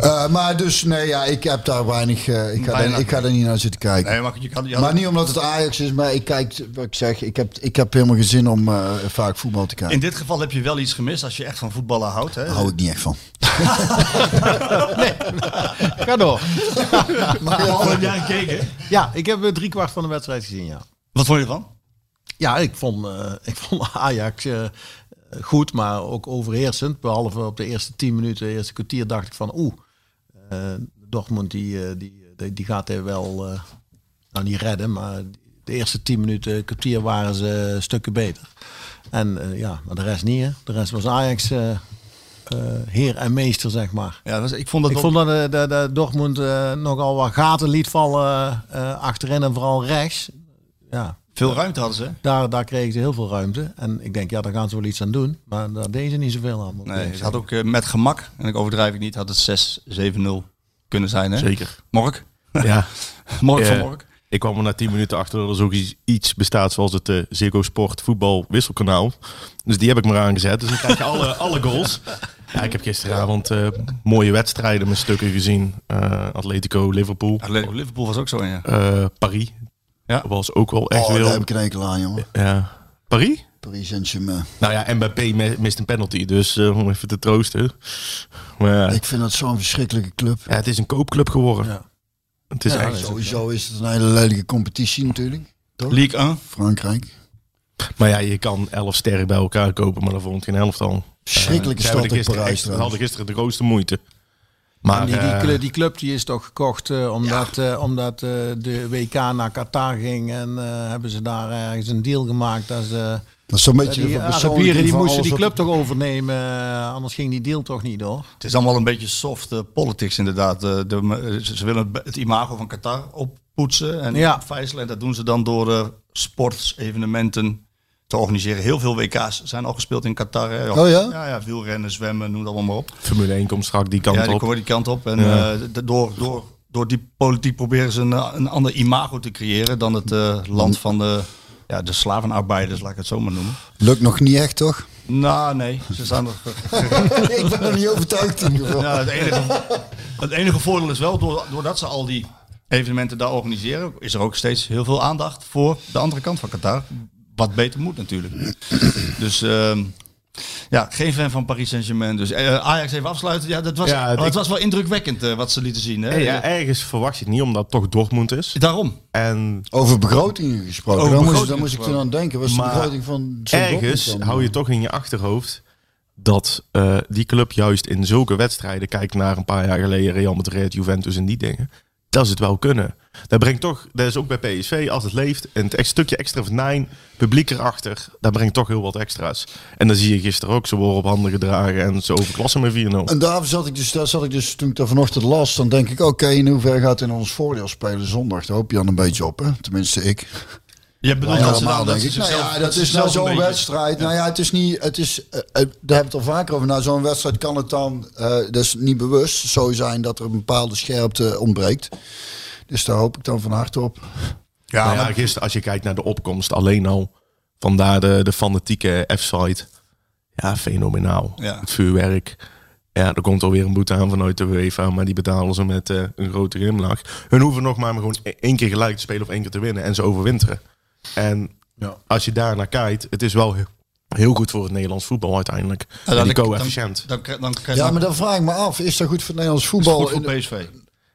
Eh, maar dus, nee, ja, ik heb daar weinig... eh, ik, ga ik er niet naar zitten kijken. Nee, maar je kan, je had- Maar niet omdat het Ajax is, maar ik kijk, wat ik zeg, ik heb, ik heb helemaal geen zin om eh, vaak voetbal te kijken. in dit geval heb je wel iets gemist als je echt van voetballen houdt. Hè? Daar hou ik niet echt van. *laughs* Ga door. *laughs* Maar ja, Wat heb jij gekeken? Ja, ik heb drie kwart van de wedstrijd gezien, ja. Wat vond je ervan? Ja, ik vond, eh, ik vond *laughs* Ajax eh, goed, maar ook overheersend. Behalve op de eerste tien minuten, de eerste kwartier dacht ik van oeh, eh, Dortmund die, eh, die, die, die gaat hij wel, eh, nou niet redden, maar de eerste tien minuten, kwartier waren ze stukken beter. En ja, maar de rest niet hè. De rest was Ajax heer en meester, zeg maar. Ja, was, ik vond dat Ik vond dat de, de, de Dortmund nogal wat gaten liet vallen achterin en vooral rechts. Ja, veel ruimte hadden ze. daar, daar kregen ze heel veel ruimte. En ik denk, ja, daar gaan ze wel iets aan doen. Maar daar deden ze niet zoveel aan. Nee, ze had ook eh, met gemak, en ik overdrijf ik niet, had het 6-7-0 kunnen zijn. Hè? Zeker. Mork? Ja. *laughs* Mork van Eh, Mork? Ik kwam er na 10 minuten achter dat er zoiets iets bestaat zoals het Ziggo Sport voetbal wisselkanaal. Dus die heb ik maar aangezet. Dus dan krijg je alle, alle goals. Ja, ik heb gisteravond eh, mooie wedstrijden met stukken gezien. Eh, Atletico, Liverpool, Atletico Liverpool was ook zo in, ja. eh, Paris. Ja. Was ook wel echt oh, daar heel... heb ik een enkel aan, jongen. Ja. Paris? Paris Saint-Germain. Nou ja, Mbappé mi- mist een penalty. Dus eh, om even te troosten. Maar ja, Ik vind dat zo'n verschrikkelijke club. ja, het is een koopclub geworden. Ja. Het is Ja, ook Sowieso is het een hele lelijke competitie natuurlijk. League 1. Frankrijk. Maar ja, je kan elf sterren bij elkaar kopen, maar dan vond geen helft al. Verschrikkelijke Ze stad hebben in er gisteren Parijs We trouwens. hadden gisteren de grootste moeite. Maar En die, die, eh, club, die club die is toch gekocht eh, omdat, eh, omdat de WK naar Qatar ging. En hebben ze daar ergens een deal gemaakt. Dat ze, Dat is zo'n beetje die Arabieren verpersoonlijking die moesten die club toch overnemen. anders ging die deal toch niet door. Het is allemaal een beetje soft politics inderdaad. De, ze, willen het imago van Qatar oppoetsen en Ja. vijzelen. En dat doen ze dan door sportsevenementen te organiseren. Heel veel WK's zijn al gespeeld in Qatar. Hè. Oh ja? Ja, ja, wielrennen, zwemmen, noem het allemaal maar op. Formule 1 komt straks die kant ja, die op. komen die kant op. En Ja. eh, door, door, door die politiek proberen ze een, een ander imago te creëren dan het eh, land van de, ja, de slavenarbeiders, laat ik het zo maar noemen. Lukt nog niet echt, toch? Nou, nee, ze staan nog. *laughs* ik ben er niet overtuigd in ieder geval. Ja, het, enige, het enige voordeel is wel, door- doordat ze al die evenementen daar organiseren, is er ook steeds heel veel aandacht voor de andere kant van Qatar. Wat beter moet natuurlijk. *clears throat* Dus ehm, ja, geen fan van Paris Saint-Germain. Dus eh, Ajax even afsluiten. Ja, dat was, Ja, het- oh, het was wel indrukwekkend eh, wat ze lieten zien. Hè? Hey, ja, ergens verwacht je het niet, omdat het toch Dortmund is. Daarom. En Over begrotingen gesproken. Over daar, moest, begrotingen daar moest ik toen aan denken. Was de begroting van ergens hou je toch in je achterhoofd dat eh, die club juist in zulke wedstrijden, kijk naar een paar jaar geleden Real Madrid, Juventus en die dingen, dat ze het wel kunnen. Dat brengt toch, dat is ook bij PSV, als het leeft, en het echt stukje extra venijn, publiek erachter, dat brengt toch heel wat extra's. En dan zie je gisteren ook, ze worden op handen gedragen en ze overklassen met 4-0. En daar zat ik dus, daar zat ik dus toen ik daar vanochtend las, dan denk ik, oké, in hoeverre gaat het in ons voordeel spelen zondag? Hoop je dan een beetje op, hè? Tenminste, ik. Je bedoelt Ja, dat ze dan, dat denk ze ik. Nou ja, dat is nou zo'n wedstrijd. Nou ja, het is niet, het is, eh, eh, daar hebben we het al vaker over. Nou, zo'n wedstrijd kan het dan, eh dus niet bewust zo zijn dat er een bepaalde scherpte ontbreekt. Dus daar hoop ik dan van harte op. Ja, maar- Nou ja, gisteren, als je kijkt naar de opkomst, alleen al vandaar de, de fanatieke F-site. Ja, fenomenaal. Ja. Het vuurwerk. Ja, er komt alweer een boete aan vanuit de UEFA, maar die betalen ze met een grote grimlach. Hun hoeven nog maar gewoon e- één keer gelijk te spelen of één keer te winnen en ze overwinteren. En Ja. als je daar naar kijkt, het is wel heel, heel goed voor het Nederlands voetbal uiteindelijk. Ja, En dan- die dan- coëfficiënt. Dan, dan, Ja, maar dan vraag ik me af, is dat goed voor het Nederlands is voetbal? goed voor PSV.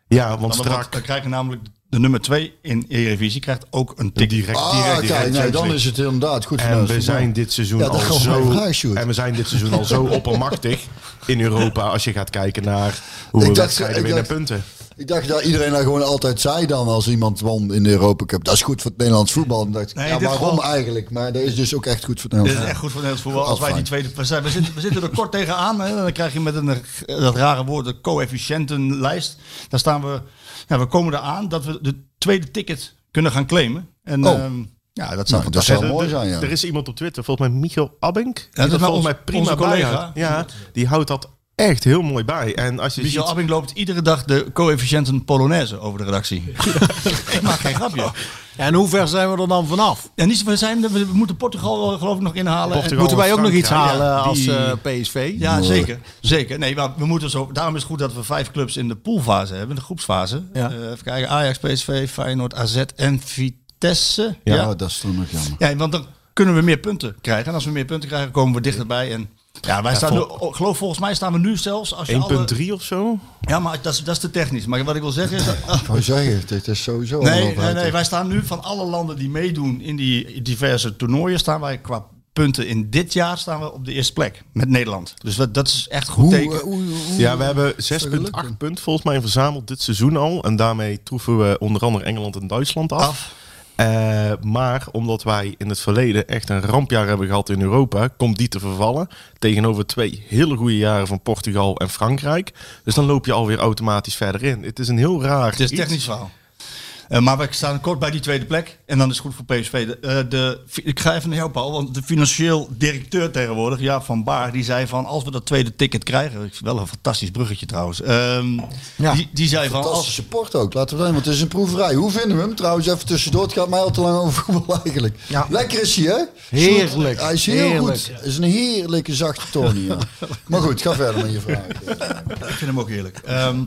Ja, want Dan, strak dan krijg je namelijk de nummer 2 in Eredivisie krijgt ook een tik. direct, Ah, direct, kijk, direct nee, Champions dan is het inderdaad goed voor En we zijn dit seizoen Ja, al zo. vraag. En we zijn dit seizoen al zo *laughs* oppermachtig in Europa als je gaat kijken naar hoe we Ik dacht- wedstrijden winnen punten. Ik dacht dat iedereen dat gewoon altijd zei dan als iemand won in de Europa Cup. Dat is goed voor het Nederlands voetbal. En dacht ik, Nee, ja, waarom gewoon- eigenlijk? Maar dat is dus ook echt goed voor het Dit Nederlands is echt goed voor Nederlands voetbal. Als wij die tweede... We, zijn, we, zitten, we zitten er kort tegenaan. Hè. Dan krijg je met een, dat rare woord, de coëfficiëntenlijst. Daar staan we... Ja, we komen eraan dat we de tweede ticket kunnen gaan claimen. En Oh. ehm, ja, dat zou Nou, dat zou Er- mooi zijn, ja. Er is iemand op Twitter, volgens mij Michael Abink. dat is nou volgens mij prima collega. Ja, die houdt dat echt heel mooi bij. En als je Michel ziet, Abing loopt iedere dag de coëfficiënten Polonaise over de redactie. *laughs* ik maak geen grapje. En hoe ver zijn we er dan vanaf? Ja, niet, zo- we, zijn, we moeten Portugal eh, geloof ik nog inhalen. Portugal. Moeten wij ook nog iets halen ja, als die- eh, PSV? Ja, zeker. Zeker. Nee, maar we moeten zo. Daarom is het goed dat we vijf clubs in de poolfase hebben, de groepsfase. Ja. Eh, even kijken: Ajax, PSV, Feyenoord, AZ en Vitesse. Ja, Ja. dat is toch nog jammer. ja, want dan kunnen we meer punten krijgen. En als we meer punten krijgen, komen we dichterbij. En Ja, wij staan nu, oh, geloof volgens mij staan we nu zelfs als je alle... 1.3 of zo? Ja, maar dat is, dat is te technisch. Maar wat ik wil zeggen is... dat- Ik wou zeggen, dit is sowieso Nee, nee, wij staan nu van alle landen die meedoen in die diverse toernooien, staan wij qua punten in dit jaar staan we op de eerste plek met Nederland. Dus dat, dat is echt goed Hoe, teken. eh, hoe, hoe- Ja, we hebben is dat gelukt? 6,8 punten volgens mij verzameld dit seizoen al. En daarmee troeven we onder andere Engeland en Duitsland af. Af. Eh, maar omdat wij in het verleden echt een rampjaar hebben gehad in Europa, komt die te vervallen. Tegenover twee hele goede jaren van Portugal en Frankrijk. Dus dan loop je alweer automatisch verder in. Het is een heel raar. Het is technisch verhaal. Eh, maar we staan kort bij die tweede plek. En dan is het goed voor PSV. De, eh, de, ik ga even naar jou, Paul. Want de financieel directeur tegenwoordig, Jaap van Baar, die zei van als we dat tweede ticket krijgen. ik- Wel een fantastisch bruggetje trouwens. Ehm, Ja. die, die zei van als, Fantastische sport ook, laten we zijn, want het is een proeverij. Hoe vinden we hem? Trouwens, even tussendoor, het gaat mij al te lang over voetbal eigenlijk. Ja. Lekker is hij, hè? Heerlijk. Hij is heel Heerlijk. goed. Het is een heerlijke zachte Tony. Ja. *laughs* Maar goed, ga verder met je vraag. Ik vind hem ook heerlijk. Ehm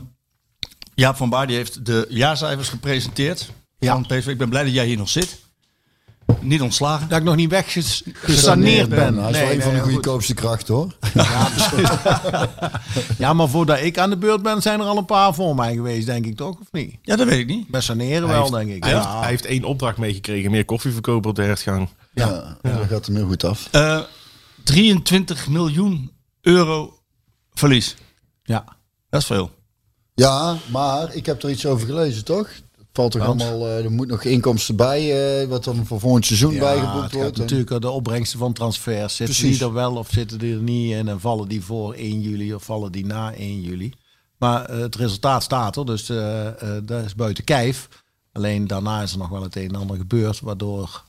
Jaap van Baar die heeft de jaarcijfers gepresenteerd Ja. van PSV. Ik ben blij dat jij hier nog zit. Niet ontslagen. Dat ik nog niet weggesaneerd ben. Hij is Nee, wel een van de goedkoopste krachten, hoor. Ja, maar voordat ik aan de beurt ben, zijn er al een paar voor mij geweest, denk ik toch? Of niet? Ja, dat weet ik niet. Bij saneren Hij wel, heeft- denk ik. Hij, heeft, Ja. hij heeft één opdracht meegekregen: meer koffie verkopen op de hertgang. Ja, dat gaat hem heel goed af. Eh, 23 miljoen euro verlies. ja. Dat is veel. Ja, maar ik heb er iets over gelezen, toch? Het valt toch Want? allemaal, eh, er moet nog inkomsten bij, eh, wat dan voor volgend seizoen Ja, bijgeboekt het wordt. En- natuurlijk de opbrengsten van transfers. Zitten Precies. die er wel of zitten die er niet in? En vallen die voor 1 juli of vallen die na 1 juli? Maar eh, het resultaat staat er, dus eh, eh, dat is buiten kijf. Alleen daarna is er nog wel het een en ander gebeurd, waardoor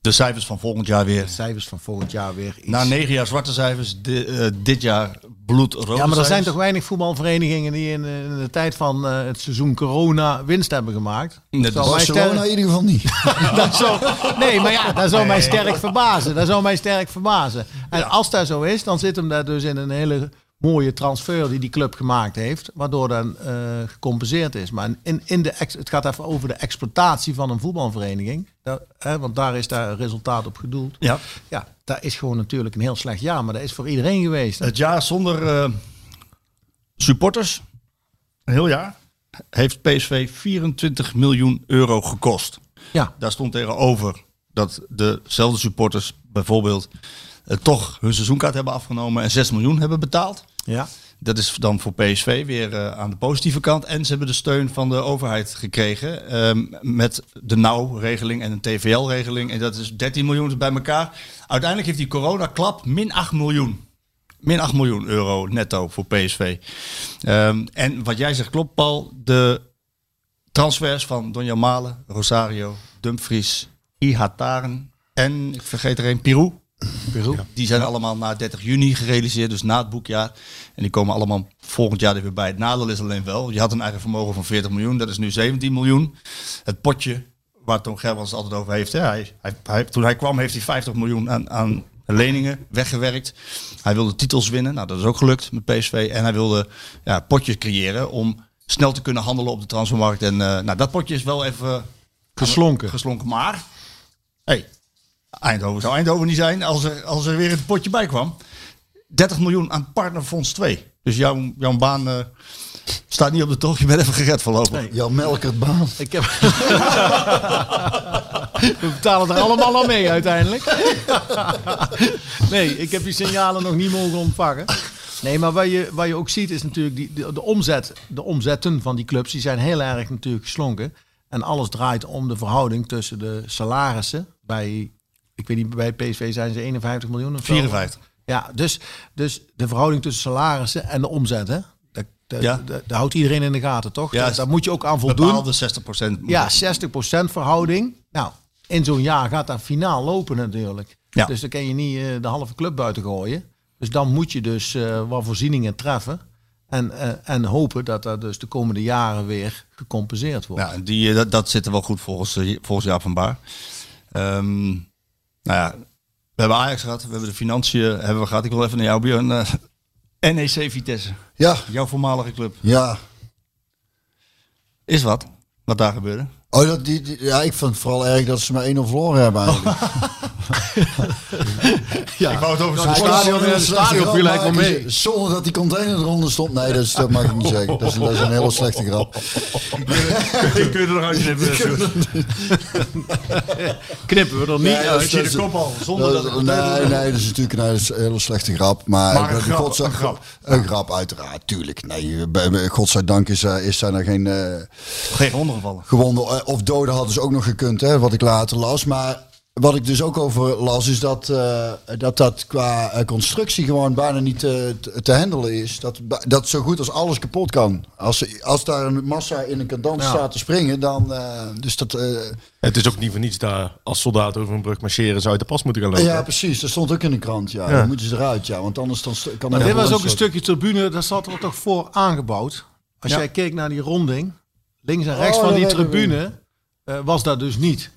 De cijfers van volgend jaar weer. de cijfers van volgend jaar weer iets... Na negen jaar zwarte cijfers, di- dit jaar bloedrode ja, maar er zijn toch weinig voetbalverenigingen die in, in de tijd van eh, het seizoen corona winst hebben gemaakt? Nee, Dat zou Barcelona sterk- in ieder geval niet. *laughs* dat zou, nee, maar ja, dat zou mij sterk verbazen. Dat zou mij sterk verbazen. En als dat zo is, dan zit hem daar dus in een hele mooie transfer die die club gemaakt heeft, waardoor dan eh, gecompenseerd is. Maar in, in de ex, het gaat even over de exploitatie van een voetbalvereniging, Dat- hè, want daar is daar een resultaat op gedoeld. Ja. Ja, dat is gewoon natuurlijk een heel slecht jaar, maar dat is voor iedereen geweest. Het jaar zonder eh, supporters, een heel jaar, heeft PSV 24 miljoen euro gekost. Ja, Daar stond tegenover dat dezelfde supporters bijvoorbeeld eh, toch hun seizoenkaart hebben afgenomen en 6 miljoen hebben betaald. ja. Dat is dan voor PSV weer eh, aan de positieve kant. En ze hebben de steun van de overheid gekregen ehm, met de NOW-regeling en een TVL-regeling. En dat is 13 miljoen bij elkaar. Uiteindelijk heeft die coronaklap min 8 miljoen. Min 8 miljoen euro netto voor PSV. Ehm, en wat jij zegt klopt, Paul. De transfers van Donja Malen, Rosario, Dumfries, Ihataren en ik vergeet er een, Pirou. Peru. Die zijn allemaal na 30 juni gerealiseerd, dus na het boekjaar. En die komen allemaal volgend jaar er weer bij. Het nadeel is alleen wel, je had een eigen vermogen van 40 miljoen, dat is nu 17 miljoen. Het potje waar Tom Gerbrands het altijd over heeft. Hij, hij- toen hij kwam heeft hij 50 miljoen aan, aan leningen weggewerkt. Hij wilde titels winnen, nou dat is ook gelukt met PSV. En hij wilde ja, potjes creëren om snel te kunnen handelen op de transfermarkt. En eh, nou, dat potje is wel even Geslonken. geslonken. Maar, hey, Eindhoven zou Eindhoven niet zijn als er, als er weer een potje bij kwam. 30 miljoen aan Partnerfonds 2. Dus jouw, jouw baan eh, staat niet op de tocht. Je bent even gered voorlopig. Jan Melkert baan. *laughs* Ik heb... We betalen er allemaal aan mee uiteindelijk. nee, ik heb die signalen nog niet mogen ontvangen. Nee, maar wat je, wat je ook ziet is natuurlijk die, de, de omzet, de omzetten van die clubs, die zijn heel erg natuurlijk geslonken. En alles draait om de verhouding tussen de salarissen. Bij, ik weet niet, bij PSV zijn ze 51 miljoen of zo. 54. Ja, dus, dus de verhouding tussen salarissen en de omzet, hè? Dat, dat, Ja. dat, dat houdt iedereen in de gaten, toch? Ja, Daar- moet je ook aan voldoen. Bepaalde 60 procent. Ja, 60% verhouding. Nou, in zo'n jaar gaat dat finaal lopen natuurlijk. Ja. Dus dan kan je niet eh, de halve club buiten gooien. Dus dan moet je dus eh, wat voorzieningen treffen. En, eh, en hopen dat dat dus de komende jaren weer gecompenseerd wordt. Ja, die, dat, dat zit er wel goed volgens, volgens Jaap van Baar. Ehm, nou ja, we hebben Ajax gehad. We hebben de financiën hebben we gehad. Ik wil even naar jou, Björn. Eh, *laughs* NEC Vitesse, Ja, jouw voormalige club. ja. Is wat, wat daar gebeurde. Oh, dat, die, die- ja, ik vond het vooral erg dat ze maar 1-0 verloren hebben eigenlijk. *laughs* *laughs* Ja. Ik wou het over zijn stadion, het stadion viel eigenlijk wel maken mee. Zonder dat die container eronder stond. Nee, dat, is, dat mag ik niet zeggen. Dat is, dat is een hele slechte grap. *laughs* Die kun je er nog uitknippen. Sjoerd. Knippen we er niet Nee, uit. zie de kop al, zonder dat nee, nee, dat is natuurlijk een hele, slechte grap. Maar, Maar een grap, godzij- een grap. Een grap, uiteraard, tuurlijk. Nee, godzijdank is, eh, is zijn er geen eh Geen ondergevallen. gewonden eh, of doden hadden ze ook nog gekund, hè, wat ik later las. Maar wat ik dus ook over las, is dat eh, dat, dat qua eh, constructie gewoon bijna niet te, te, te handelen is. Dat, dat zo goed als alles kapot kan. Als, als daar een massa in een cadans Ja. staat te springen, dan... eh, dus dat... eh, Het is ook niet voor niets daar als soldaat over een brug marcheren zou je de pas moeten gaan lopen. ja, precies. Dat stond ook in de krant. Ja, Ja. dan moeten ze eruit. Ja, want anders dan kan Maar er dit was ook een stukje tribune, daar zat er toch voor aangebouwd. Als Ja. jij keek naar die ronding, links en rechts Oh, van dat die tribune, eh, was dat dus niet.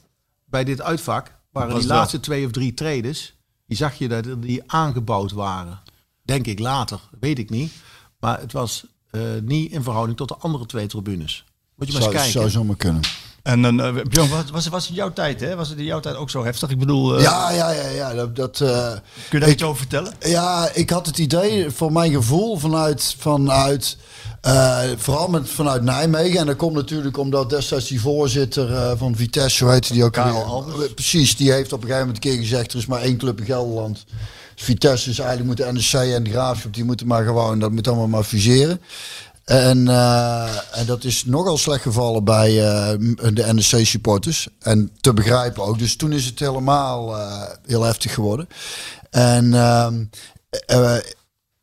Bij dit uitvak waren Was die dat? laatste twee of drie traders, die zag je dat die aangebouwd waren. Denk ik later, weet ik niet. Maar het was eh, niet in verhouding tot de andere twee tribunes. Moet je maar eens Zou, kijken. zou zomaar kunnen. En dan, eh, Björn, was, was, was het jouw tijd, hè? Was het in jouw tijd ook zo heftig? Ik bedoel, eh, Ja, ja, ja. ja dat, dat, eh, kun je daar iets over vertellen? Ja, ik had het idee, voor mijn gevoel, vanuit, vanuit eh, vooral met, vanuit Nijmegen. En dat komt natuurlijk omdat destijds die voorzitter eh, van Vitesse, hoe heet die ook? Albers. Eh, Precies, die heeft op een gegeven moment een keer gezegd, er is maar één club in Gelderland. Vitesse is eigenlijk moeten NEC en de Graafschap, die moeten maar gewoon, dat moet allemaal maar fuseren. En, en dat is nogal slecht gevallen bij eh, de NEC supporters. En te begrijpen ook. Dus toen is het helemaal heel heftig geworden. En ehm, eh,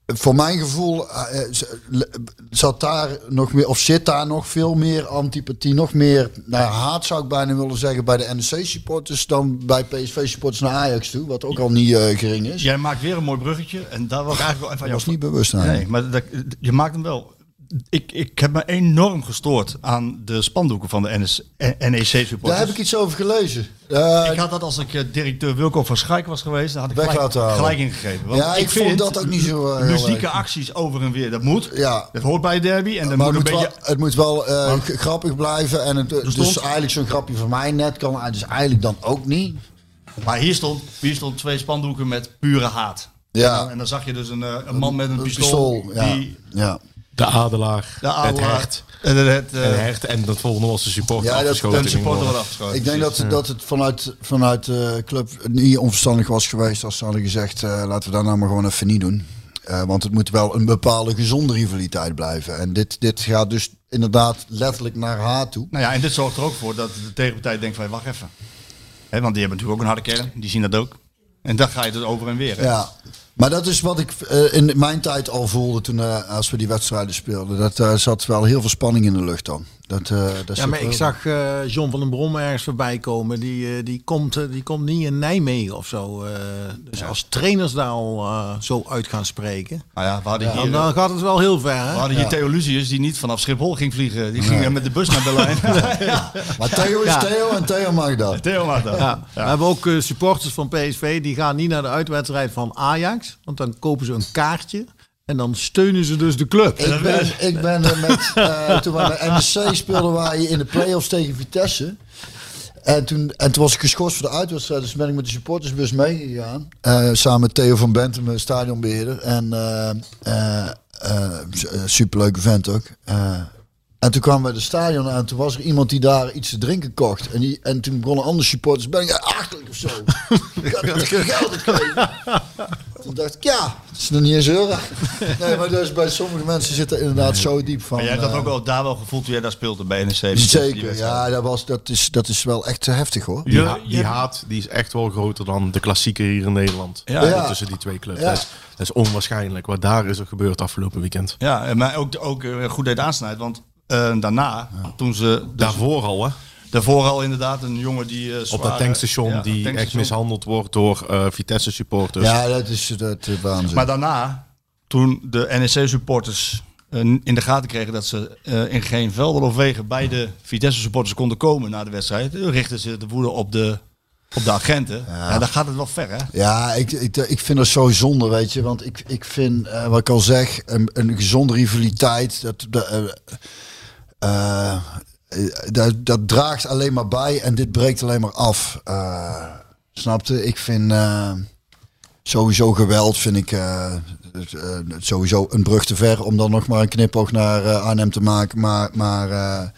voor mijn gevoel eh, eh, zat daar nog meer, of zit daar nog veel meer antipathie, nog meer nou, ja, haat zou ik bijna willen zeggen bij de NEC supporters dan bij PSV supporters naar Ajax toe, wat ook al niet eh, gering is. Jij maakt weer een mooi bruggetje. En daar ik eigenlijk wel even was niet bewust aan. Nee, maar dat, je maakt hem wel. Ik, ik heb me enorm gestoord aan de spandoeken van de NS, NEC supporters. Daar heb ik iets over gelezen. Eh, Ik had dat als ik eh, directeur Wilco van Schaik was geweest, dan had ik gelijk, gelijk ingegeven. Want ja, ik, vond vind dat ook niet zo eh, heel Muzieke acties over en weer, dat moet. Ja. Dat hoort bij de derby. En dan moet het een moet, beetje... wel, het moet wel eh, grappig blijven. En het, dus stond- eigenlijk zo'n grapje van mij net kan dus eigenlijk dan ook niet. Maar hier stond, hier stond twee spandoeken met pure haat. Ja. En, dan, en dan zag je dus een, eh, een man met een Een pistool. Die ja. De adelaar, de het adelaar- hert. En het, het, eh, En hert en dat volgende was de supporter Ja, dat- afgeschoten. een supporter ging wordt afgeschoten. Ik denk dat, dat het vanuit, vanuit de club niet onverstandig was geweest als ze hadden gezegd, eh, laten we dat nou maar gewoon even niet doen. Eh, want het moet wel een bepaalde gezonde rivaliteit blijven. En dit, dit gaat dus inderdaad letterlijk naar haat toe. Nou ja, en dit zorgt er ook voor dat de tegenpartij denkt van, wacht even. Hè, want die hebben natuurlijk ook een harde kern. Die zien dat ook. En dan ga je dus over en weer. hè. Ja, maar dat is wat ik eh, in mijn tijd al voelde toen eh, als we die wedstrijden speelden. Dat eh, zat wel heel veel spanning in de lucht dan. Dat, eh, dat Ja, maar ik zag eh, John van den Brom ergens voorbij komen. Die, eh, die, komt, die komt niet in Nijmegen of zo. eh. dus als trainers daar al eh, zo uit gaan spreken. Nou ja, we hadden Dan, hier, dan gaat het wel heel ver. we Hè? hadden hier Theo Lucius die niet vanaf Schiphol ging vliegen. Die ging met de bus naar Berlijn. *laughs* Maar Theo is Ja. Theo en Theo mag dat. Theo mag dat. Ja. We hebben ook supporters van PSV die gaan niet naar de uitwedstrijd van Ajax. Want dan kopen ze een kaartje. En dan steunen ze dus de club. Ik ben, ik ben er met, eh, toen we bij NEC speelden wij in de play-offs tegen Vitesse. En toen, en toen was ik geschorst voor de uitwedstrijd. Dus ben ik met de supportersbus meegegaan. Eh, samen met Theo van Bentum, mijn stadionbeheerder. En eh, eh, eh, eh, superleuke vent ook. En toen kwamen we de stadion aan. Toen was er iemand die daar iets te drinken kocht. En, die, en toen begonnen andere supporters. Ben ik achterlijk of zo? *laughs* ik had geen geld gekregen. Toen dacht ik, ja, het is nog niet eens euro. Nee, maar dus bij sommige mensen zit er inderdaad zo diep van. Maar jij hebt dat eh, ook wel daar wel gevoeld toen jij daar speelde bij NEC. Zeker, ja, dat, was, dat, is, dat is wel echt heftig hoor. Die, Ja, ha- die ja. haat die is echt wel groter dan de klassieker hier in Nederland. Ja. Ja. Tussen die twee clubs. Ja. Dat, is, dat is onwaarschijnlijk. Wat daar is er gebeurd afgelopen weekend. Ja, en maar ook, ook eh, goed deed aansnijden. Want eh, daarna, toen ze... Dus, Daarvoor al, hè? daarvoor al inderdaad een jongen die... eh, Op dat tankstation ja, die echt mishandeld wordt door eh, Vitesse supporters. Ja, dat is, dat is waanzin. Maar daarna, toen de NEC-supporters in de gaten kregen dat ze eh, in geen velden of wegen bij de Vitesse-supporters konden komen na de wedstrijd, richtten ze de woede op de, op de agenten. Ja. dan gaat het wel ver, hè? Ja, ik, ik, ik vind dat zo zonde, weet je. Want ik, ik vind, eh, wat ik al zeg, een, een gezonde rivaliteit, dat, dat, eh, dat, dat draagt alleen maar bij en dit breekt alleen maar af. Eh snapte? Ik vind, eh, sowieso geweld vind ik eh, eh, sowieso een brug te ver om dan nog maar een knipoog naar eh, Arnhem te maken. Maar, maar eh,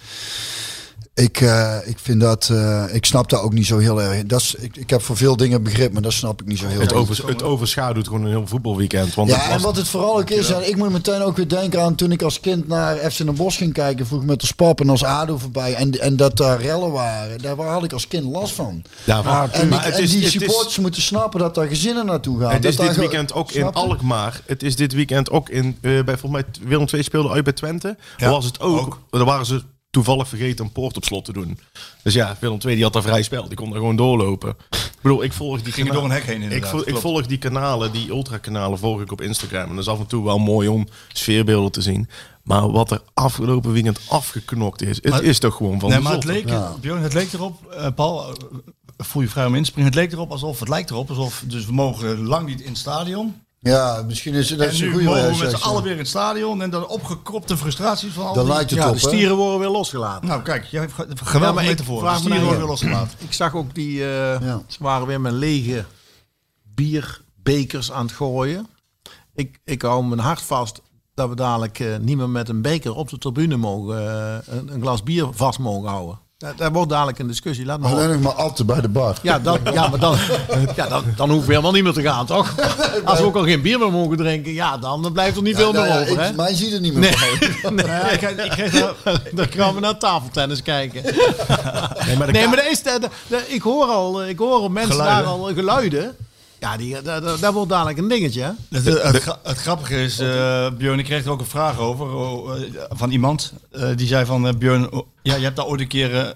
ik, eh, ik vind dat, eh, ik snap dat ook niet zo heel erg. Dat is, ik, ik heb voor veel dingen begrip, maar dat snap ik niet zo heel Het, erg. over, het overschaduwt gewoon een heel voetbalweekend. Want het Ja, was- en wat het vooral ook is, en ik moet meteen ook weer denken aan toen ik als kind naar FC Den Bosch ging kijken, vroeg met de spap en als ADO voorbij. En, en dat daar rellen waren, daar had ik als kind last van. Ja, maar, En, maar ik- het en is, die het is- supporters moeten snappen dat daar gezinnen naartoe gaan. Het is daar dit weekend ook in? Alkmaar. Het is dit weekend ook in, eh, bij volgens mij Willem II speelde uit bij Twente. Ja, Daar was het ook, ook. Daar waren ze toevallig vergeten een poort op slot te doen. Dus ja, Willem II die had daar vrij spel. Die kon er gewoon doorlopen. Ik bedoel, ik volg die Ging door een hek heen Ik, vol- ik volg die kanalen, die ultra-kanalen volg ik op Instagram. En dat is af en toe wel mooi om sfeerbeelden te zien. Maar wat er afgelopen weekend afgeknokt is, het Maar- is toch gewoon van Nee, de maar het leek, Björn, het leek erop, eh, Paul, eh, voel je vrij om in te springen. Het leek erop alsof, het lijkt erop alsof, dus we mogen lang niet in het stadion. Ja, misschien is het dat en is een nu goede mogen we met z'n allen weer in het stadion. En dan opgekropte frustraties van al die- lijkt het Ja, op, de stieren worden weer losgelaten. Nou kijk, jij hebt ge- Ja, geweldig voor. vraag De stieren nou- worden weer losgelaten. Ik zag ook die, eh, Ja. ze waren weer met lege bierbekers aan het gooien. Ik, ik hou mijn hart vast dat we dadelijk eh, niet meer met een beker op de tribune mogen, eh, een, een glas bier vast mogen houden. Daar, daar wordt dadelijk een discussie. Laat maar Alleen nog maar atten bij de bar. Ja, dan, ja, maar dan, ja, dan, dan hoeven we helemaal niet meer te gaan, toch? Als we ook al geen bier meer mogen drinken, ja, dan blijft er niet veel Nou meer ja, over, hè? ik, mij ziet er niet meer van. Nee, *laughs* Ja, ik, ik kreeg daar, *laughs* dan gaan we naar tafeltennis kijken. Nee, maar de Nee, ka- maar er is, de, de- de- ik hoor al, eh, ik hoor mensen Geluiden. daar al eh, geluiden. Ja, die, daar, daar, daar wordt dadelijk een dingetje. hè? Het, het, gra- het grappige is, eh Björn, ik kreeg er ook een vraag over oh, eh, van iemand. eh, die zei van, eh, Björn, oh, ja, je hebt daar ooit een keer eh,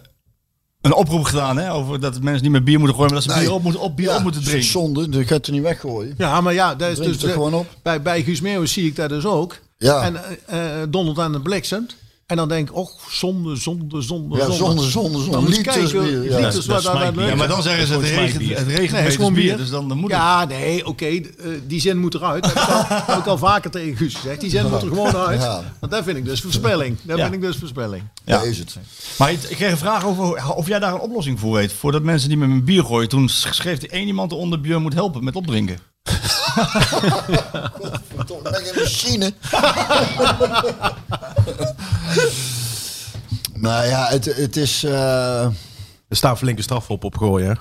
een oproep gedaan hè, over dat mensen niet meer bier moeten gooien, maar dat ze Nee. bier op moeten, op, bier Ja, op moeten dat drinken. Zonde, dat gaat er niet weggooien. Ja, maar ja, dat is dus er gewoon op. bij, bij Guus Meeuwis zie ik dat dus ook. Ja. En eh eh, dondert aan de bliksemt. En dan denk ik, och, zonde, zonde, zonde, Ja, zonde. zonde, zonde, Liters bier, ja. liters Dat Ja, maar dan zeggen ze het regent, het regent Nee, het is meters gewoon bier, dus dan, dan moet Ja, nee, oké, eh, die zin moet eruit. Dat heb ik, al, *laughs* heb ik al vaker tegen Guus gezegd. Die zin moet er gewoon uit. Ja. Want dat vind ik dus verspilling. Dat Ja. vind ik dus verspilling. Ja. Is het. Maar ik kreeg een vraag over of jij daar een oplossing voor weet. Voordat mensen meer met bier gooien. Toen schreef er één iemand eronder, Björn moet helpen met opdrinken. *laughs* Ben je een machine. *laughs* nou ja, het, het is... eh, Er staan flinke straffen op opgooien. hè.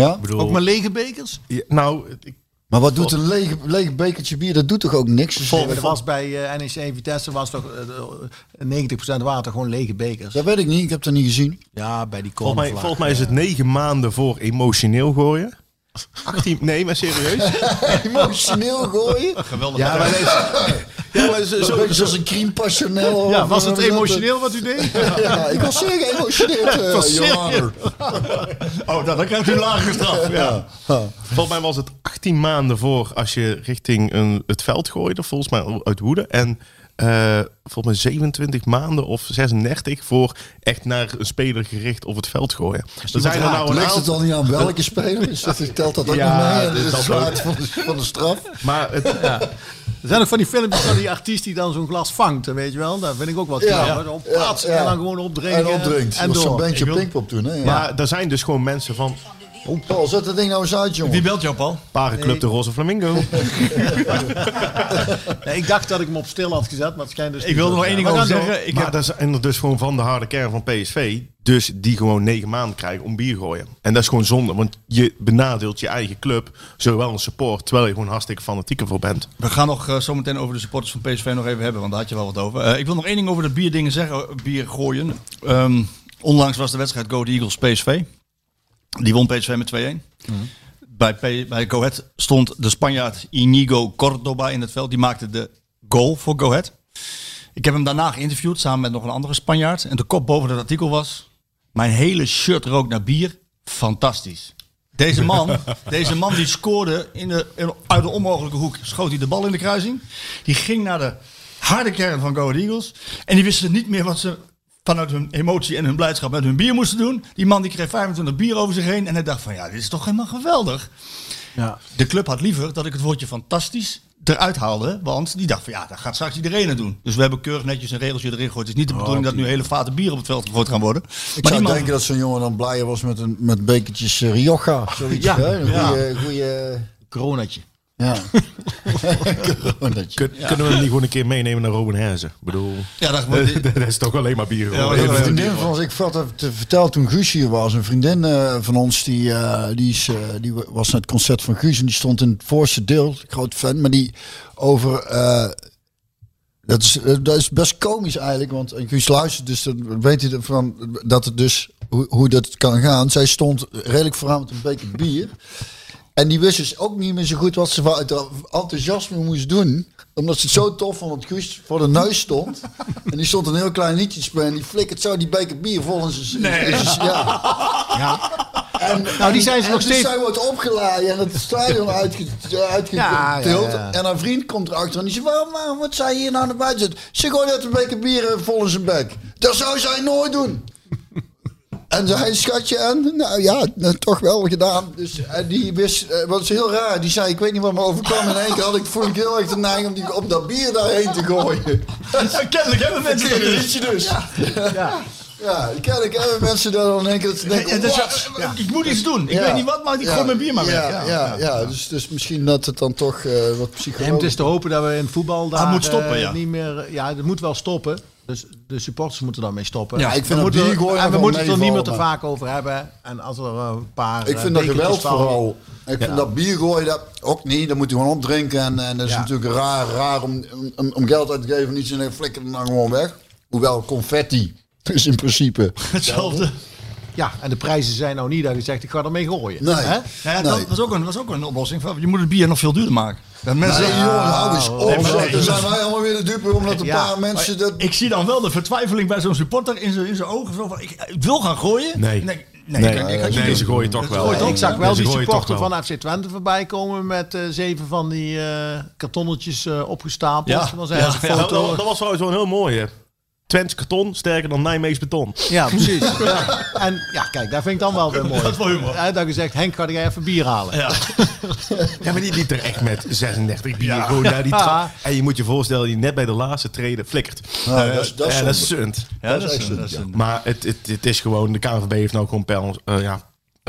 ja? Ik bedoel, Ook maar lege bekers? Ja, nou, ik, Maar wat doet een lege, lege bekertje bier? Dat doet toch ook niks? Vol, dat was bij eh, NEC Vitesse was toch eh, 90% water gewoon lege bekers. Dat weet ik niet, ik heb het niet gezien. Ja, bij die volgens, mij, volgens mij is het negen maanden voor emotioneel gooien. 18, nee, maar serieus. *laughs* Emotioneel gooien? Geweldig. Ja, maar, deze- ja, maar zo, Zo, zo, zoals een crime. Ja, was het dat? emotioneel wat u deed? *laughs* Ja, ik was zeer geëmotioneerd, *laughs* eh, was Your zeer- Honor. Oh, dan, dan krijgt u een lagere straf. Ja. volgens mij was het 18 maanden voor als je richting een, het veld gooide, volgens mij uit woede. En eh, volgens mij 27 maanden of 36 voor echt naar een speler gericht op het veld gooien. Er zijn er nou een het dan niet aan welke *laughs* speler? Is dat, telt dat ook Ja, nog mee? dit Dat is het van de, van de straf. maar het, *laughs* Er zijn ook van die filmpjes van die artiest die dan zo'n glas vangt, weet je wel. Dat vind ik ook wat Ja. knap. Zo plaats Ja, en ja. dan gewoon opdrinken. En opdrinkt. En was zo'n door. bandje Pinkpop toen. Hè? Ja. Maar er zijn dus gewoon mensen van Oh, Paul, zet dat ding nou eens uit, jongen. Wie belt jou, Paul? Parenclub de Roze Flamingo. Nee, *laughs* ik dacht dat ik hem op stil had gezet, maar het schijnt dus Ik wilde zo nog één ding over door. zeggen. Ik maar heb, zijn er dus gewoon van de harde kern van PSV. Dus die gewoon negen maanden krijgen om bier gooien. En dat is gewoon zonde. Want je benadeelt je eigen club. Zowel een support. Terwijl je gewoon hartstikke fanatiek ervoor bent. we gaan nog eh, zo meteen over de supporters van PSV nog even hebben, want daar had je wel wat over. Eh, ik wil nog één ding over de bierdingen zeggen, eh, bier gooien. Ehm, onlangs was de wedstrijd Go Eagles PSV. Die won PSV met 2-1. Bij, P- bij Go Ahead stond de Spanjaard Inigo Cordoba in het veld. Die maakte de goal voor Go Ahead. Ik heb hem daarna geïnterviewd samen met nog een andere Spanjaard. En de kop boven het artikel was... Mijn hele shirt rook naar bier. Fantastisch. Deze man, *laughs* deze man die scoorde in de, in- uit de onmogelijke hoek. Schoot hij de bal in de kruising. Die ging naar de harde kern van Go Ahead Eagles. En die wisten niet meer wat ze vanuit hun emotie en hun blijdschap met hun bier moesten doen. Die man die kreeg 25 bier over zich heen. En hij dacht van ja, dit is toch helemaal geweldig. Ja. De club had liever dat ik het woordje fantastisch eruit haalde. Want die dacht van ja, dat gaat straks iedereen het doen. Dus we hebben keurig netjes een regeltje erin gegooid. Het is niet de bedoeling dat nu hele vaten bier op het veld gegooid gaan worden. Ik maar zou man, denken dat zo'n jongen dan blijer was met, een, met bekertjes eh, Rioja. Zoiets, Ja, hè? Een ja. goeie, goeie coronatje. *laughs* Ja. Kunnen we hem niet gewoon een keer meenemen naar Robin Herzen? Ik bedoel, Ja, dat, *laughs* dat is toch alleen maar bier. Ja, Een vriendin van ons, ik had het te vertellen toen Guus hier was. Een vriendin eh, van ons, die, eh, die, is, eh, die was naar het concert van Guus en die stond in het voorste deel. Groot fan, maar die over... eh, dat, is, dat is best komisch eigenlijk, want en Guus luistert, dus dan weet hij ervan dat het dus hoe, hoe dat kan gaan. Zij stond redelijk vooraan met een beker bier. En die wist dus ook niet meer zo goed wat ze vanuit enthousiasme moest doen. Omdat ze het zo tof vond dat Guus voor de neus stond. *laughs* En die stond een heel klein liedje te spelen. En die flikkert zo die beker bier vol in zijn... Nee. *laughs* ja. En, Nou, die zijn ze en nog dus steeds- zij wordt opgeladen en het stadion uitgetild. Ja, ja, ja. En haar vriend komt erachter en die zegt... Waarom, waarom wat zij hier nou naar buiten zitten? Ze gooit net een beker bier vol in zijn bek. Dat zou zij nooit doen. En zei, schatje, en? Nou ja, nou, toch wel gedaan. Dus en die wist, eh, wat is heel raar, die zei, ik weet niet wat me overkwam. In één keer had ik, voel ik heel erg de neiging om, die, om dat bier daarheen te gooien. *laughs* Kennelijk hebben mensen dat dus. liedje dus. Ja. Ja, kennelijk hebben mensen daar dan denken dat ze denken, Ja, dus, ja, Ik moet iets doen. Ik Ja. weet niet wat, maar ik gooi mijn bier maar weg. Ja, ja, ja, Dus, dus misschien dat het dan toch eh, wat En het psychologisch is te hopen dat we in voetbal daar Ah, moet stoppen, eh, ja. niet meer... eh, Ja, het moet wel stoppen. Dus de supporters moeten daarmee stoppen. Ja, ik vind we dat moeten, biergooien en we moeten het er niet meer te vaak over hebben. En als er eh, een paar Ik eh, vind dat geweld vooral. Ik vind dat bier gooien dat ook niet. Dat moet je gewoon opdrinken. En, en dat is natuurlijk raar, raar om, om, om geld uit te geven. Niet zo flikker dan gewoon weg. Hoewel confetti *laughs* is in principe. Hetzelfde. Ja, en de prijzen zijn nou niet dat je zegt, ik ga ermee gooien. Nee. Hè? Ja, Nee. dat, was ook een, dat was ook een oplossing. Van, Je moet het bier nog veel duurder maken. Dat mensen zeggen, jongen, hou eens op. nee, zeg. nee. Dan zijn wij allemaal weer de dupe omdat een Ja, paar mensen dat... ik zie dan wel de vertwijfeling bij zo'n supporter in zijn in zijn ogen. Zo van, ik, ik wil gaan gooien. Nee. nee, Nee, ik- ik- ik- ik- nee, ze gooien toch wel. Ik zag wel die supporter van FC Twente voorbij komen met eh, zeven van die eh, kartonnetjes eh, opgestapeld. Ja. Dan zijn Ja, ze ja, Nou, foto. dat, dat was trouwens wel een heel mooie. Twents karton sterker dan Nijmeegs beton. Ja, precies. *laughs* Ja. En ja, kijk, daar vind ik dan wel weer mooi. *laughs* Dat is wel humor. Ja, dat je zegt, Henk, ga jij even bier halen? Ja. *laughs* Ja, maar die liep er echt met 36 bier Ja. gewoon naar die Ja. trap. En je moet je voorstellen, die net bij de laatste treden flikkert. Nou, dat is, dat is Ja, dat is. Ja, dat is, echt dat is een- Maar het, het, het is gewoon, de KNVB heeft nou gewoon pijl, eh, ja,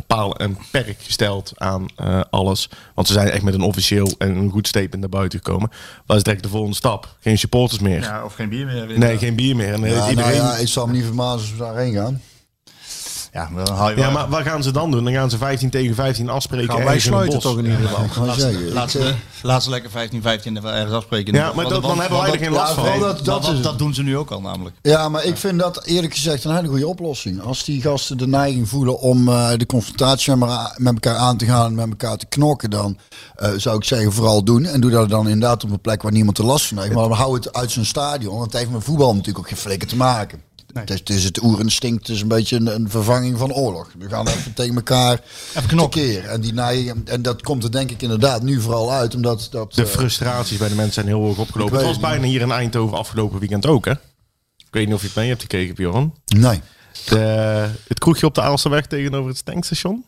paal en perk gesteld aan eh, alles. Want ze zijn echt met een officieel en een goed statement naar buiten gekomen. Wat is direct de volgende stap? Geen supporters meer. ja, of geen bier meer. Nee, geen bier meer. En Ja, nou iedereen... ja, ik zal me niet vermazen als we daarheen gaan. Ja, maar dan haal je Ja, wel- maar wat gaan ze dan doen? Dan gaan ze 15 tegen 15 afspreken. Gaan wij sluiten toch in ieder geval. Laat ze- laat eh, ze- laat ze lekker 15, 15 even ergens afspreken. Ja, maar dat, dan hebben wij er geen last van. dat- Dat, dat dat, is- dat doen ze nu ook al namelijk. Ja, maar ik vind dat eerlijk gezegd een hele goede oplossing. Als die gasten de neiging voelen om eh, de confrontatie met, elkaar- met elkaar aan te gaan en met elkaar te knokken, dan eh, zou ik zeggen vooral doen. En doe dat dan inderdaad op een plek waar niemand er last van heeft. Maar hou het uit zo'n stadion, want het heeft met voetbal natuurlijk ook geen flikker te maken. Het, is, het is het oerinstinct, het is een beetje een, een vervanging van oorlog. We gaan even tegen elkaar Even. En, die neiging, en dat komt er denk ik inderdaad nu vooral uit, omdat dat... De eh, frustraties bij de mensen zijn heel hoog opgelopen. Ik Het was bijna hier in Eindhoven afgelopen weekend ook, hè? Ik weet niet of je het mee hebt gekeken, Bjorn. nee. De, het kroegje op de Aalsterweg tegenover het tankstation.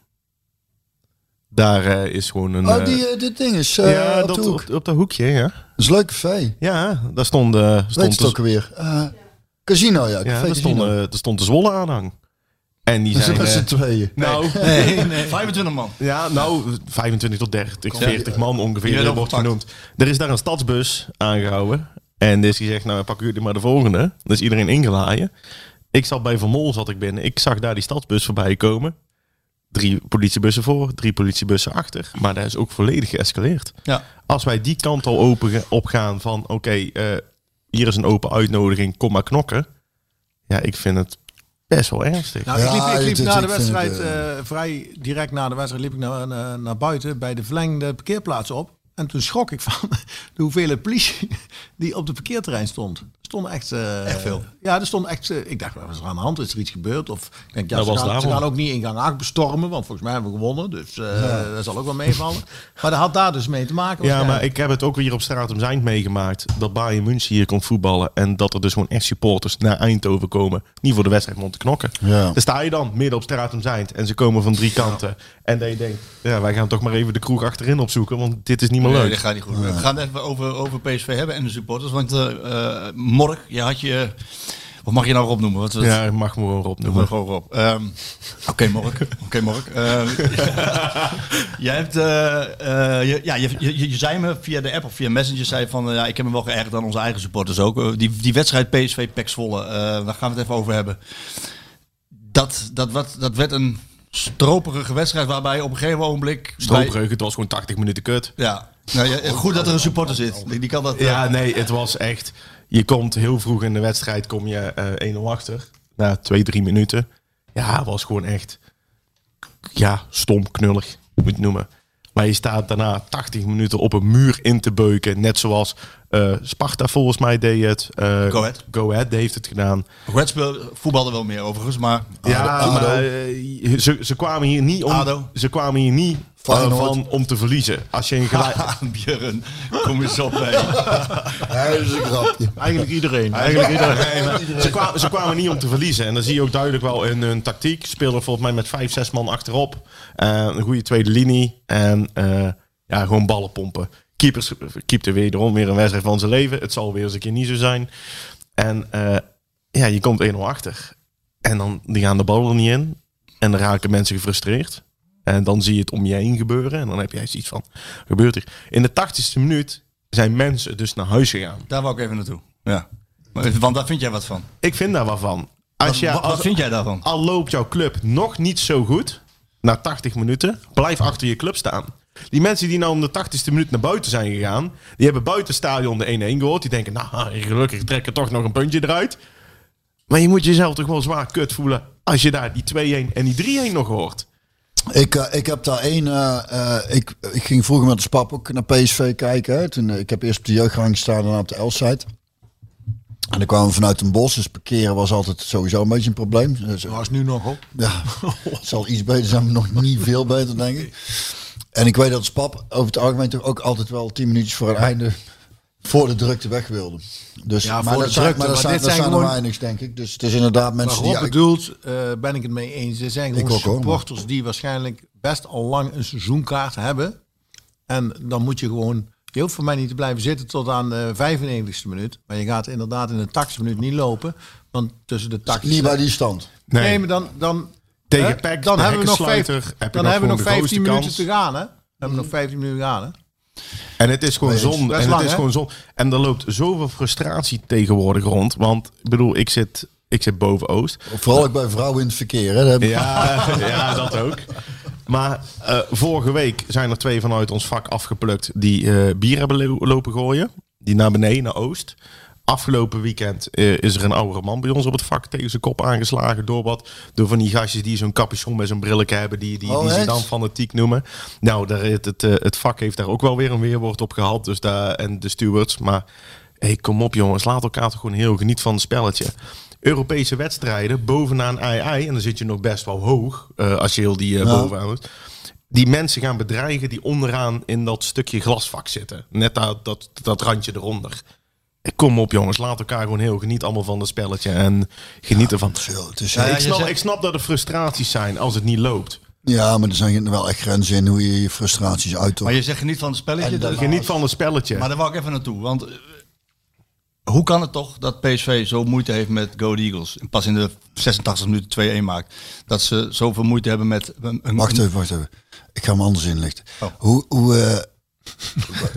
Daar eh, is gewoon een... Oh, eh, die, dit ding is ja, op dat, de hoek. op, op dat hoekje, ja. Dat is leuk café. Ja, daar stond... eh Weet stond het ook alweer? Eh, casino, ja. ja, daar stond, eh, er stond de Zwolle aanhang. En die Dat zijn... eh, z'n tweeën. nou, *laughs* 25 *laughs* man. ja, nou, 25 tot 30, 40 man ongeveer Die werden wordt genoemd. Er is daar een stadsbus aangehouden. En dus die zegt, nou pak jullie maar de volgende. Dan is iedereen ingelaaien. Ik zat bij Vermol, zat ik binnen. Ik zag daar die stadsbus voorbij komen. Drie politiebussen voor, drie politiebussen achter. Maar dat is ook volledig geëscaleerd. Ja. Als wij die kant al open opgaan van... oké, eh, hier is een open uitnodiging, kom maar knokken. Ja, ik vind het best wel ernstig. Nou, Ja, ik liep, ik liep dit- na de wedstrijd, het, eh, eh, vrij direct na de wedstrijd, liep ik naar, naar, naar buiten bij de verlengde parkeerplaats op. En toen schrok ik van *laughs* de hoeveelheid politie *laughs* die op het parkeerterrein stond. Stond echt, eh, Echt veel. Ja, er stond echt. eh, ik dacht, wat is er aan de hand? Is er iets gebeurd? Of ik denk, ja, Dat ze, was gaan, ze gaan ook niet in gang 8 bestormen, want volgens mij hebben we gewonnen. Dus eh, dat zal ook wel meevallen. Maar dat had daar dus mee te maken. Ja, maar ik heb het ook weer op straat om zijn meegemaakt. Dat Bayern München hier komt voetballen. En dat er dus gewoon echt supporters naar Eindhoven komen. Niet voor de wedstrijd, om te knokken. Ja. Dan sta je dan midden op straat om zijn. En ze komen van drie kanten. En dat je denkt, ja, wij gaan toch maar even de kroeg achterin opzoeken. Want dit is niet meer Nee, leuk. dat gaat niet goed. We gaan het even over, over PSV hebben en de supporters. Want morgen, je had je Of mag je nou Rob noemen? Wat, Ja, ik mag me gewoon Rob Noem noemen. gewoon Rob. Ehm, Oké, Mork. Oké, Mork. Ehm, *laughs* jij hebt, eh, eh, je, ja, je, je, je zei me via de app of via Messenger zei van, eh, ja, ik heb me wel geërgerd aan onze eigen supporters ook. Die, die wedstrijd PSV Pek Zwolle, daar gaan we het even over hebben. Dat, dat, wat, dat werd een stroperige wedstrijd waarbij op een gegeven ogenblik... bij- Stroopbreuk, het was gewoon 80 minuten kut. Ja, nou, ja, goed dat er een supporter zit. Die, kan dat... Ja, nee, het was echt... Je komt heel vroeg in de wedstrijd, kom je eh 1-0 achter. Na twee, drie minuten. Ja, was gewoon echt... Ja, stom, knullig, moet je het noemen. Maar je staat daarna 80 minuten op een muur in te beuken. Net zoals eh, Sparta volgens mij deed het. eh, Go Ahead. Go Ahead heeft het gedaan. Red speel, voetbalde wel meer overigens, maar... Ja, Ado. maar eh, ze, ze kwamen hier niet om, Ado. ze kwamen hier niet van om te verliezen. Als je een gelijk... *laughs* Björn, kom eens op. Ja, dat is een grapje. Eigenlijk iedereen. Eigenlijk iedereen. ze, kwamen, ze kwamen niet om te verliezen. En dan zie je ook duidelijk wel in hun tactiek. Speelden volgens mij met vijf, zes man achterop. Eh, een goede tweede linie. En eh, ja, gewoon ballen pompen. Keepers keepte wederom weer een wedstrijd van zijn leven. Het zal weer eens een keer niet zo zijn. En eh, ja, je komt 1-0 achter. En dan die gaan de bal er niet in. En dan raken mensen gefrustreerd. En dan zie je het om je heen gebeuren. En dan heb jij zoiets van, gebeurt er? In de 80ste minuut zijn mensen dus naar huis gegaan. Daar wou ik even naartoe. Ja. Maar- Want daar vind jij wat van. Ik vind daar wat van. Als Wat, je, vind jij daarvan? al loopt jouw club nog niet zo goed, na 80 minuten, blijf achter je club staan. Die mensen die nou om de 80ste minuut naar buiten zijn gegaan, die hebben buiten stadion de 1-1 gehoord. Die denken, nou, gelukkig trekken toch nog een puntje eruit. Maar je moet jezelf toch wel zwaar kut voelen als je daar die 2-1 en die 3-1 nog hoort. Ik, eh, ik heb daar één. eh, eh, ik, ik ging vroeger met de spap ook naar PSV kijken. Hè. Toen, ik heb eerst op de jeugdgang gestaan en op de L-site. En dan kwamen we vanuit een bos. Dus parkeren was altijd sowieso een beetje een probleem. Dus, Dat was nu nog op. ja, het *laughs* zal iets beter zijn, maar nog niet veel beter, denk ik. En ik weet dat Spap over het algemeen toch ook altijd wel tien minuutjes voor het einde voor de drukte weg wilde. Dus, Ja, maar voor dat de zijn, drukte, maar zijn, dit zijn zijn er weinig, denk ik. Dus het is inderdaad Maar mensen die... Rob bedoelt, eh, ben ik het mee eens. Er zijn gewoon ook, supporters die waarschijnlijk best al lang een seizoenkaart hebben. En dan moet je gewoon... Je hoeft voor mij niet te blijven zitten tot aan de 95ste minuut. Maar je gaat inderdaad in de 80ste minuut niet lopen. Want tussen de 80ste... niet bij die stand. Nee. Nee, maar dan... dan Tegen PEC, dan hebben we nog, vijf, hekkensluiter, heb je dan nog hebben we nog gewoon de 15 grootste minuten te gaan, hè? We hebben nog 15 minuten te gaan, hè? En het is gewoon Nee, zonde. En het is gewoon zonde. En er loopt zoveel frustratie tegenwoordig rond. Want ik bedoel, ik zit, ik zit boven Oost. Vooral ook bij vrouwen in het verkeer. Hè. Ja, *laughs* ja, dat ook. Maar eh, vorige week zijn er twee vanuit ons vak afgeplukt die eh, bier hebben lo- lopen gooien. Die naar beneden, naar Oost. Afgelopen weekend eh, is er een oudere man bij ons op het vak tegen zijn kop aangeslagen. Door wat? Door van die gastjes die zo'n capuchon met zo'n brilletje hebben. Die, die, Oh, die echt? dan fanatiek noemen. Nou, daar, het, het, eh, het vak heeft daar ook wel weer een weerwoord op gehad. Dus daar, en de stewards. Maar hey, kom op jongens, laat elkaar toch gewoon heel geniet van het spelletje. Europese wedstrijden bovenaan AI. En dan zit je nog best wel hoog. eh, als je heel die bovenaan doet. Die mensen gaan bedreigen die onderaan in dat stukje glasvak zitten. Net dat, dat, dat randje eronder. Kom op jongens, laat elkaar gewoon heel geniet allemaal van het spelletje. En geniet ervan. Zo, het is, Ja, ja, ja, ik, snap, zegt- ik snap dat er frustraties zijn als het niet loopt. maar er zijn wel echt grenzen in hoe je je frustraties uit. Maar je zegt niet van het spelletje. Dan- dat- Geniet van het spelletje. Maar daar wou ik even naartoe. Want eh, hoe kan het toch dat PSV zo moeite heeft met Go Eagles? En pas in de 86 minuten 2-1 maakt. Dat ze zoveel moeite hebben met... Een, een- Wacht even, wacht even. Ik ga hem anders inlichten. Oh. Hoe, hoe, eh,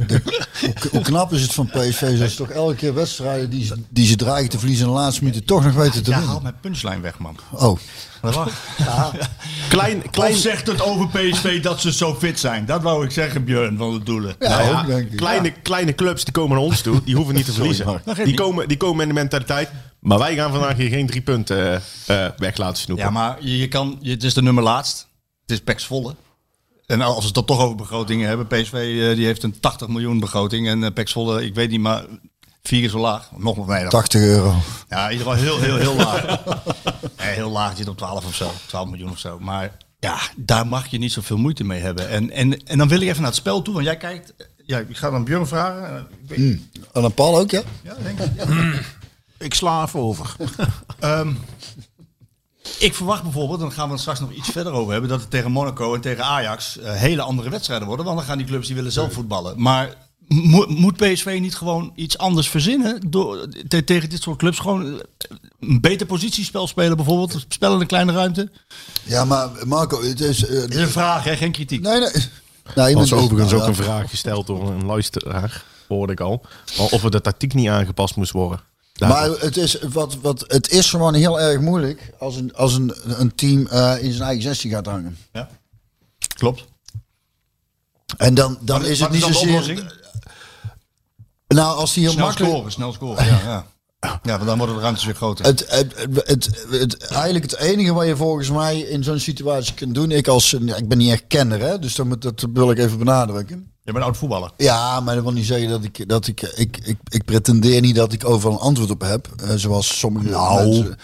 de- hoe, hoe knap is het van PSV? Dat ze toch elke keer wedstrijden die, ze- die ze dreigen te verliezen in de laatste minuten toch nog weten te Ja, winnen. haal mijn punchline weg, man. Oh, Dat was. Klein, klein, Of zegt het over PSV dat ze zo fit zijn? Dat wou ik zeggen, Björn, van de doelen. ja, Nou ja, ook, denk ik. kleine, kleine clubs die komen naar ons toe, die hoeven niet te *laughs* verliezen. Die komen, die komen in de mentaliteit. Maar wij gaan vandaag hier geen drie punten eh, eh, weg laten snoepen. Ja, maar je, je kan, je, het is de nummer laatst. Het is Pex volle. En als we het dan toch over begrotingen hebben, PSV eh, die heeft een 80 miljoen begroting en uh, Pex volle, ik weet niet, maar vier keer zo laag. Nog nog nee, 80 euro. Ja, in ieder geval heel, heel, heel laag. *laughs* nee, heel laag, zit op 12 of zo, 12 miljoen of zo. Maar ja, daar mag je niet zoveel moeite mee hebben. En, en, en dan wil ik even naar het spel toe, want jij kijkt. Ja, ik ga dan Björn vragen. Eh, ik weet- En dan Paul ook, ja? Ja, denk ik. Ja. *clears throat* Ik sla even over. *laughs* Ehm, ik verwacht bijvoorbeeld, en daar gaan we het straks nog iets verder over hebben, dat het tegen Monaco en tegen Ajax eh, hele andere wedstrijden worden. Want dan gaan die clubs die willen zelf voetballen. Maar Mo- moet PSV niet gewoon iets anders verzinnen door, te- tegen dit soort clubs? Gewoon eh, een beter positiespel spelen bijvoorbeeld? Spel in een kleine ruimte? Ja, maar Marco, het is... eh, Dit is een vraag, hè? geen kritiek. nee, nee. je was overigens ook ja. een vraag gesteld door een luisteraar, hoorde ik al. Of er de tactiek niet aangepast moest worden. Maar het is, wat, wat, het is gewoon heel erg moeilijk als een, als een, een team eh, in zijn eigen 16 gaat hangen. Ja. Klopt. En dan, dan is het niet zozeer... Nou, als die heel Snel makkelijk... scoren, snel scoren. Ja, ja. ja, want dan worden de ruimtes weer groter. Het, het, het, eigenlijk het enige wat je volgens mij in zo'n situatie kunt doen, ik als, ik ben niet echt kenner, hè, dus dat, moet- dat wil ik even benadrukken. Je bent oud voetballer. Ja, maar dat wil niet zeggen dat ik, dat ik, ik, ik, ik pretendeer niet dat ik overal een antwoord op heb, eh, zoals sommige mensen.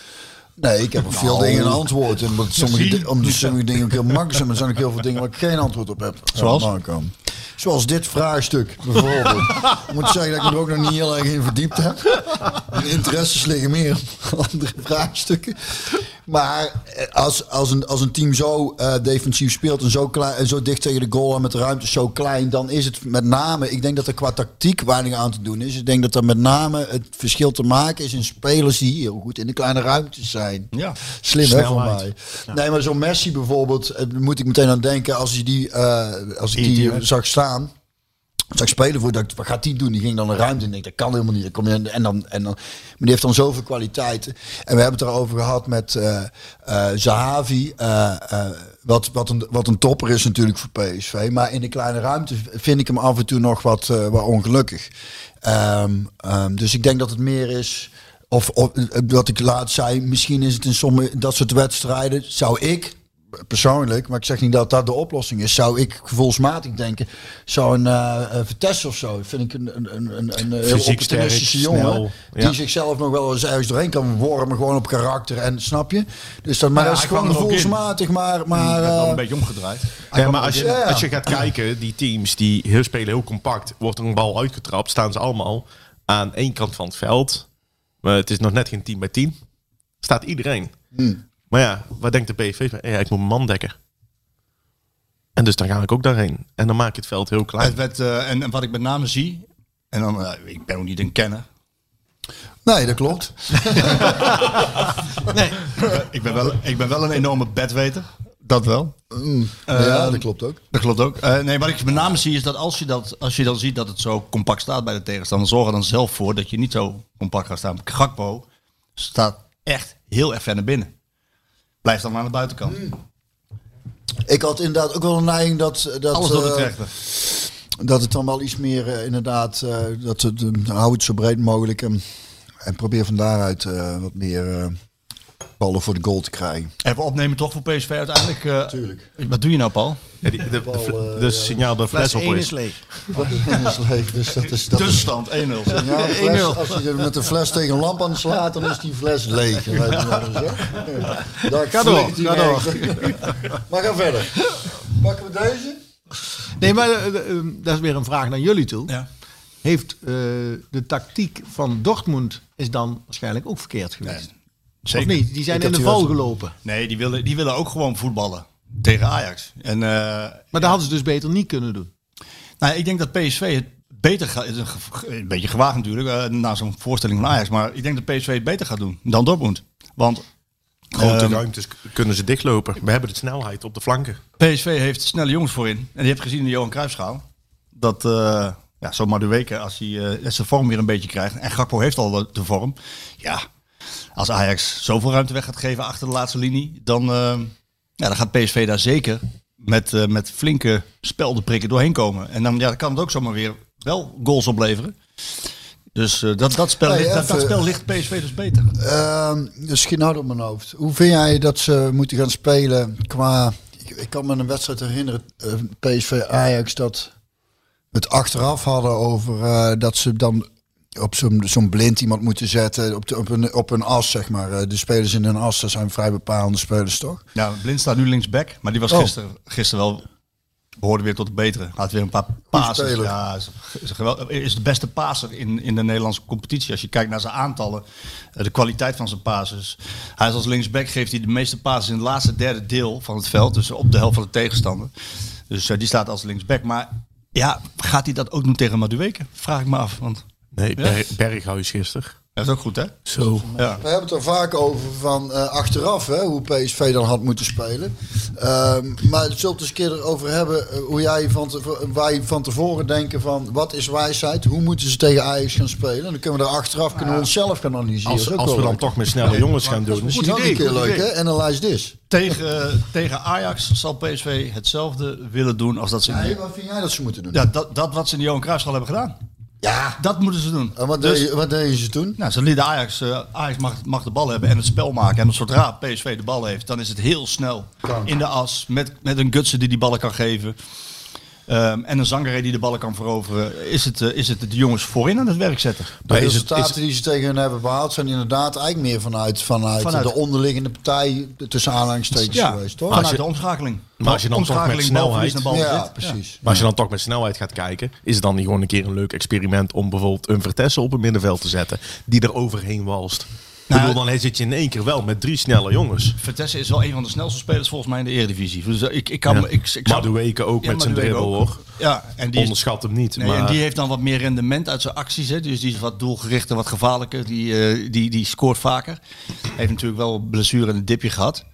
Nee, ik heb op veel dingen een antwoord. En omdat sommige, omdat sommige dingen ook heel makkelijk zijn, maar er zijn ook heel veel dingen waar ik geen antwoord op heb. Zoals? Marco. Zoals dit vraagstuk, bijvoorbeeld. ik moet zeggen dat ik me er ook nog niet heel erg in verdiept heb. Mijn interesses liggen meer op andere vraagstukken. Maar eh, als, als, een, als een team zo eh, defensief speelt en zo, klein, en zo dicht tegen de goal en met de ruimte zo klein, dan is het met name, ik denk dat er qua tactiek weinig aan te doen is. Ik denk dat er met name het verschil te maken is in spelers die heel goed in de kleine ruimtes zijn. Ja. Slim hè, van mij. Nee, maar zo'n Messi bijvoorbeeld, eh, moet ik meteen aan denken als, hij die, als ik die zag staan. Zag spelen voor, ik, wat gaat die doen? Die ging dan een ruimte in. Ik dat kan helemaal niet. Dan kom je, en dan, en dan, maar die heeft dan zoveel kwaliteiten. En we hebben het erover gehad met eh, Zahavi. eh, wat, wat, een, wat een topper is natuurlijk voor PSV. Maar in de kleine ruimte vind ik hem af en toe nog wat, wat ongelukkig. Ehm, ehm, dus ik denk dat het meer is... Of, of wat ik laat zei, misschien is het in sommige dat soort wedstrijden, zou ik persoonlijk, maar ik zeg niet dat dat de oplossing is, zou ik gevoelsmatig denken, zou een uh, Vitesse of zo, vind ik een, een, een, een, heel Fysiek opportunistische sterk, jongen, snel, die ja. zichzelf nog wel eens ergens doorheen kan wormen, gewoon op karakter en snap je? Dus dat, maar Ja, dat is hij kwam gewoon gevoelsmatig, maar, maar werd wel eh, een beetje omgedraaid. Ja, maar als je, als je gaat kijken, die teams die heel spelen heel compact, wordt er een bal uitgetrapt, staan ze allemaal aan één kant van het veld. Maar het is nog net geen 10 bij 10. Staat iedereen. Maar ja, wat denkt de PSV? van, Ja, ik moet mijn man dekken. En dus dan ga ik ook daarheen. En dan maak je het veld heel klein. Het werd, eh, en, en wat ik met name zie, en dan, eh, ik ben ook niet een kenner. nee, dat klopt. *laughs* Nee. ik, ben wel, ik ben wel een enorme bedweter. Dat wel. ja, dat klopt ook. Dat klopt ook. Eh, nee, wat ik met name zie is dat als je, dat als je dan ziet dat het zo compact staat bij de tegenstander, zorg er dan zelf voor dat je niet zo compact gaat staan. Gakpo staat echt heel erg ver naar binnen. Blijft dan aan de buitenkant. Ik had inderdaad ook wel een neiging dat, dat, Alles door de eh, trechter. dat het dan wel iets meer eh, inderdaad, eh, dat het, hou het zo breed mogelijk en, en probeer van daaruit wat meer ballen voor de goal te krijgen. Even opnemen toch voor PSV uiteindelijk. eh, Tuurlijk. Wat doe je nou, Paul? Ja, die, de, de, de, de signaal dat fles op 1 is. *laughs* is leeg. dus dat is, dat is, Tussenstand 1-0. ja, een fles, als je met een fles tegen een lamp aan slaat, dan is die fles leeg. Wat ik zeg? Daar Ga door, ga door. Maar ga verder. Pakken we deze? Nee, maar eh, eh, dat is weer een vraag naar jullie toe. Ja. Heeft eh, de tactiek van Dortmund is dan waarschijnlijk ook verkeerd geweest? Zeker. Of niet? Die zijn Ik in de die val gelopen. Nee, die willen, die willen ook gewoon voetballen tegen Ajax. En eh, Maar dat hadden ze dus beter niet kunnen doen. nou, ik denk dat PSV het beter gaat. Een, beetje gewaagd natuurlijk, eh, na zo'n voorstelling van Ajax. Maar ik denk dat PSV het beter gaat doen dan Dortmund. Want Grote Ehm, ruimtes kunnen ze dichtlopen. We hebben de snelheid op de flanken. PSV heeft snelle jongens voorin. En je hebt gezien in de Johan Cruijffschaal. Dat eh ja, zo'n Madueke, als hij eh, zijn vorm weer een beetje krijgt. En Gakpo heeft al de, de vorm. Ja, als Ajax zoveel ruimte weg gaat geven achter de laatste linie. Dan, eh, ja, dan gaat PSV daar zeker met, eh, met flinke speldenprikken doorheen komen. En dan, ja, dan kan het ook zomaar weer wel goals opleveren. Dus eh, dat, dat, spel, Hey, ligt- dat, spel ligt PSV dus beter. Ehm dus schiet nou door mijn hoofd. Hoe vind jij dat ze moeten gaan spelen qua... Ik, ik kan me een wedstrijd herinneren, PSV Ajax, dat het achteraf hadden over dat ze dan op zo'n zo'n blind iemand moeten zetten op, de, op, een, op een as, zeg maar. Eh, de spelers in een as, dat zijn vrij bepalende spelers, toch? Ja, Blind staat nu linksback, maar die was Oh. gisteren, gisteren wel behoorde weer tot de betere. Had weer een paar speler. Ja, is, is, geweld- is de beste passer in, in de Nederlandse competitie. Als je kijkt naar zijn aantallen, eh, de kwaliteit van zijn passes. Hij is als linksback geeft hij de meeste passes in het laatste derde deel van het veld, dus op de helft van de tegenstander. Dus eh, die staat als linksback. Maar Ja, gaat hij dat ook doen tegen Madueke? Vraag ik me af. Want Nee, Ber- Berghuis gisteren. dat is ook goed, hè? Zo. Ja. We hebben het er vaak over van eh, achteraf, hè, hoe PSV dan had moeten spelen. Ehm, maar het zult eens een keer erover hebben eh, hoe jij van te- wij van tevoren denken van wat is wijsheid, hoe moeten ze tegen Ajax gaan spelen. En dan kunnen we er achteraf kunnen we onszelf gaan analyseren. Als, Dat is als we dan leuk. toch met snelle jongens gaan doen. Ook idee, een keer leuk, hè? Analyse this. Tegen, tegen Ajax zal PSV hetzelfde willen doen als dat ze... Nee, wat vind jij dat ze moeten doen? Ja, dat, dat wat ze in de Johan Cruijffschaal hebben gedaan. Ja. Dat moeten ze doen. En wat, Dus- deed, je- wat deden ze toen? Nou, ze lieten Ajax, eh, Ajax mag, mag de bal hebben en het spel maken. En zodra PSV de bal heeft, dan is het heel snel in de as. Met, met een Gutsen die die ballen kan geven. Ehm, en een Zangaré die de ballen kan veroveren. Is het, eh, is het de jongens voorin aan het werk zetten. De Maar is het- resultaten is- die ze tegen hen hebben behaald zijn inderdaad eigenlijk meer vanuit, vanuit, Vanuit- de onderliggende partij tussen aanhalingstekens Ja, geweest, toch? vanuit Als je- de omschakeling. Maar als je dan toch met naar snelheid-. Ja, precies. Maar als je dan toch met snelheid gaat kijken, is het dan niet gewoon een keer een leuk experiment om bijvoorbeeld een Vertessen op het middenveld te zetten, die er overheen walst. Nou, ik bedoel, dan zit je in één keer wel met drie snelle jongens. Vitesse is wel een van de snelste spelers volgens mij in de Eredivisie. Dus eh, ik, ik kan Ja. ik, ik zou- Madueke ook Ja, met zijn dribbel hoor. Ja, en die is, Onderschat hem niet. Nee, maar en die heeft dan wat meer rendement uit zijn acties. Hè. Dus die is wat doelgerichter, wat gevaarlijker. Die, eh, die, die scoort vaker. Heeft natuurlijk wel blessure en een dipje gehad.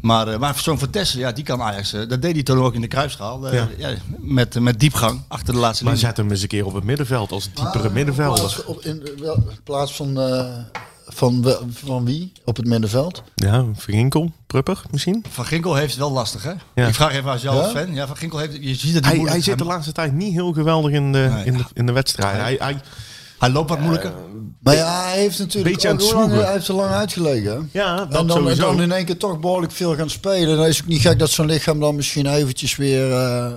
Maar, eh, maar zo'n Vertessen, ja, die kan Ajax. dat deed hij toen ook in de kruisschaal. Ja. ja, met, met diepgang achter de laatste maar linie. zet hem eens een keer op het middenveld als diepere middenvelder. op, in, wel, in plaats van, eh, van, van wie op het middenveld? Ja, Verginkel, Prupper misschien. Van Ginkel heeft het wel lastig, hè? Ja. Ik vraag even als jou Ja? als fan. Ja, Van Ginkel heeft, je ziet dat hij, Hij, zit de laatste tijd niet heel geweldig in de, Nee, in de, in de wedstrijd. Hij, hij, hij loopt wat moeilijker. Maar ja, hij heeft natuurlijk Beetje aan ook, het hoe lang, zwoegen. hij heeft er lang uitgelegen. ja, dat en dan, sowieso. dan in één keer toch behoorlijk veel gaan spelen. Dan is het ook niet gek dat zo'n lichaam dan misschien eventjes weer eh,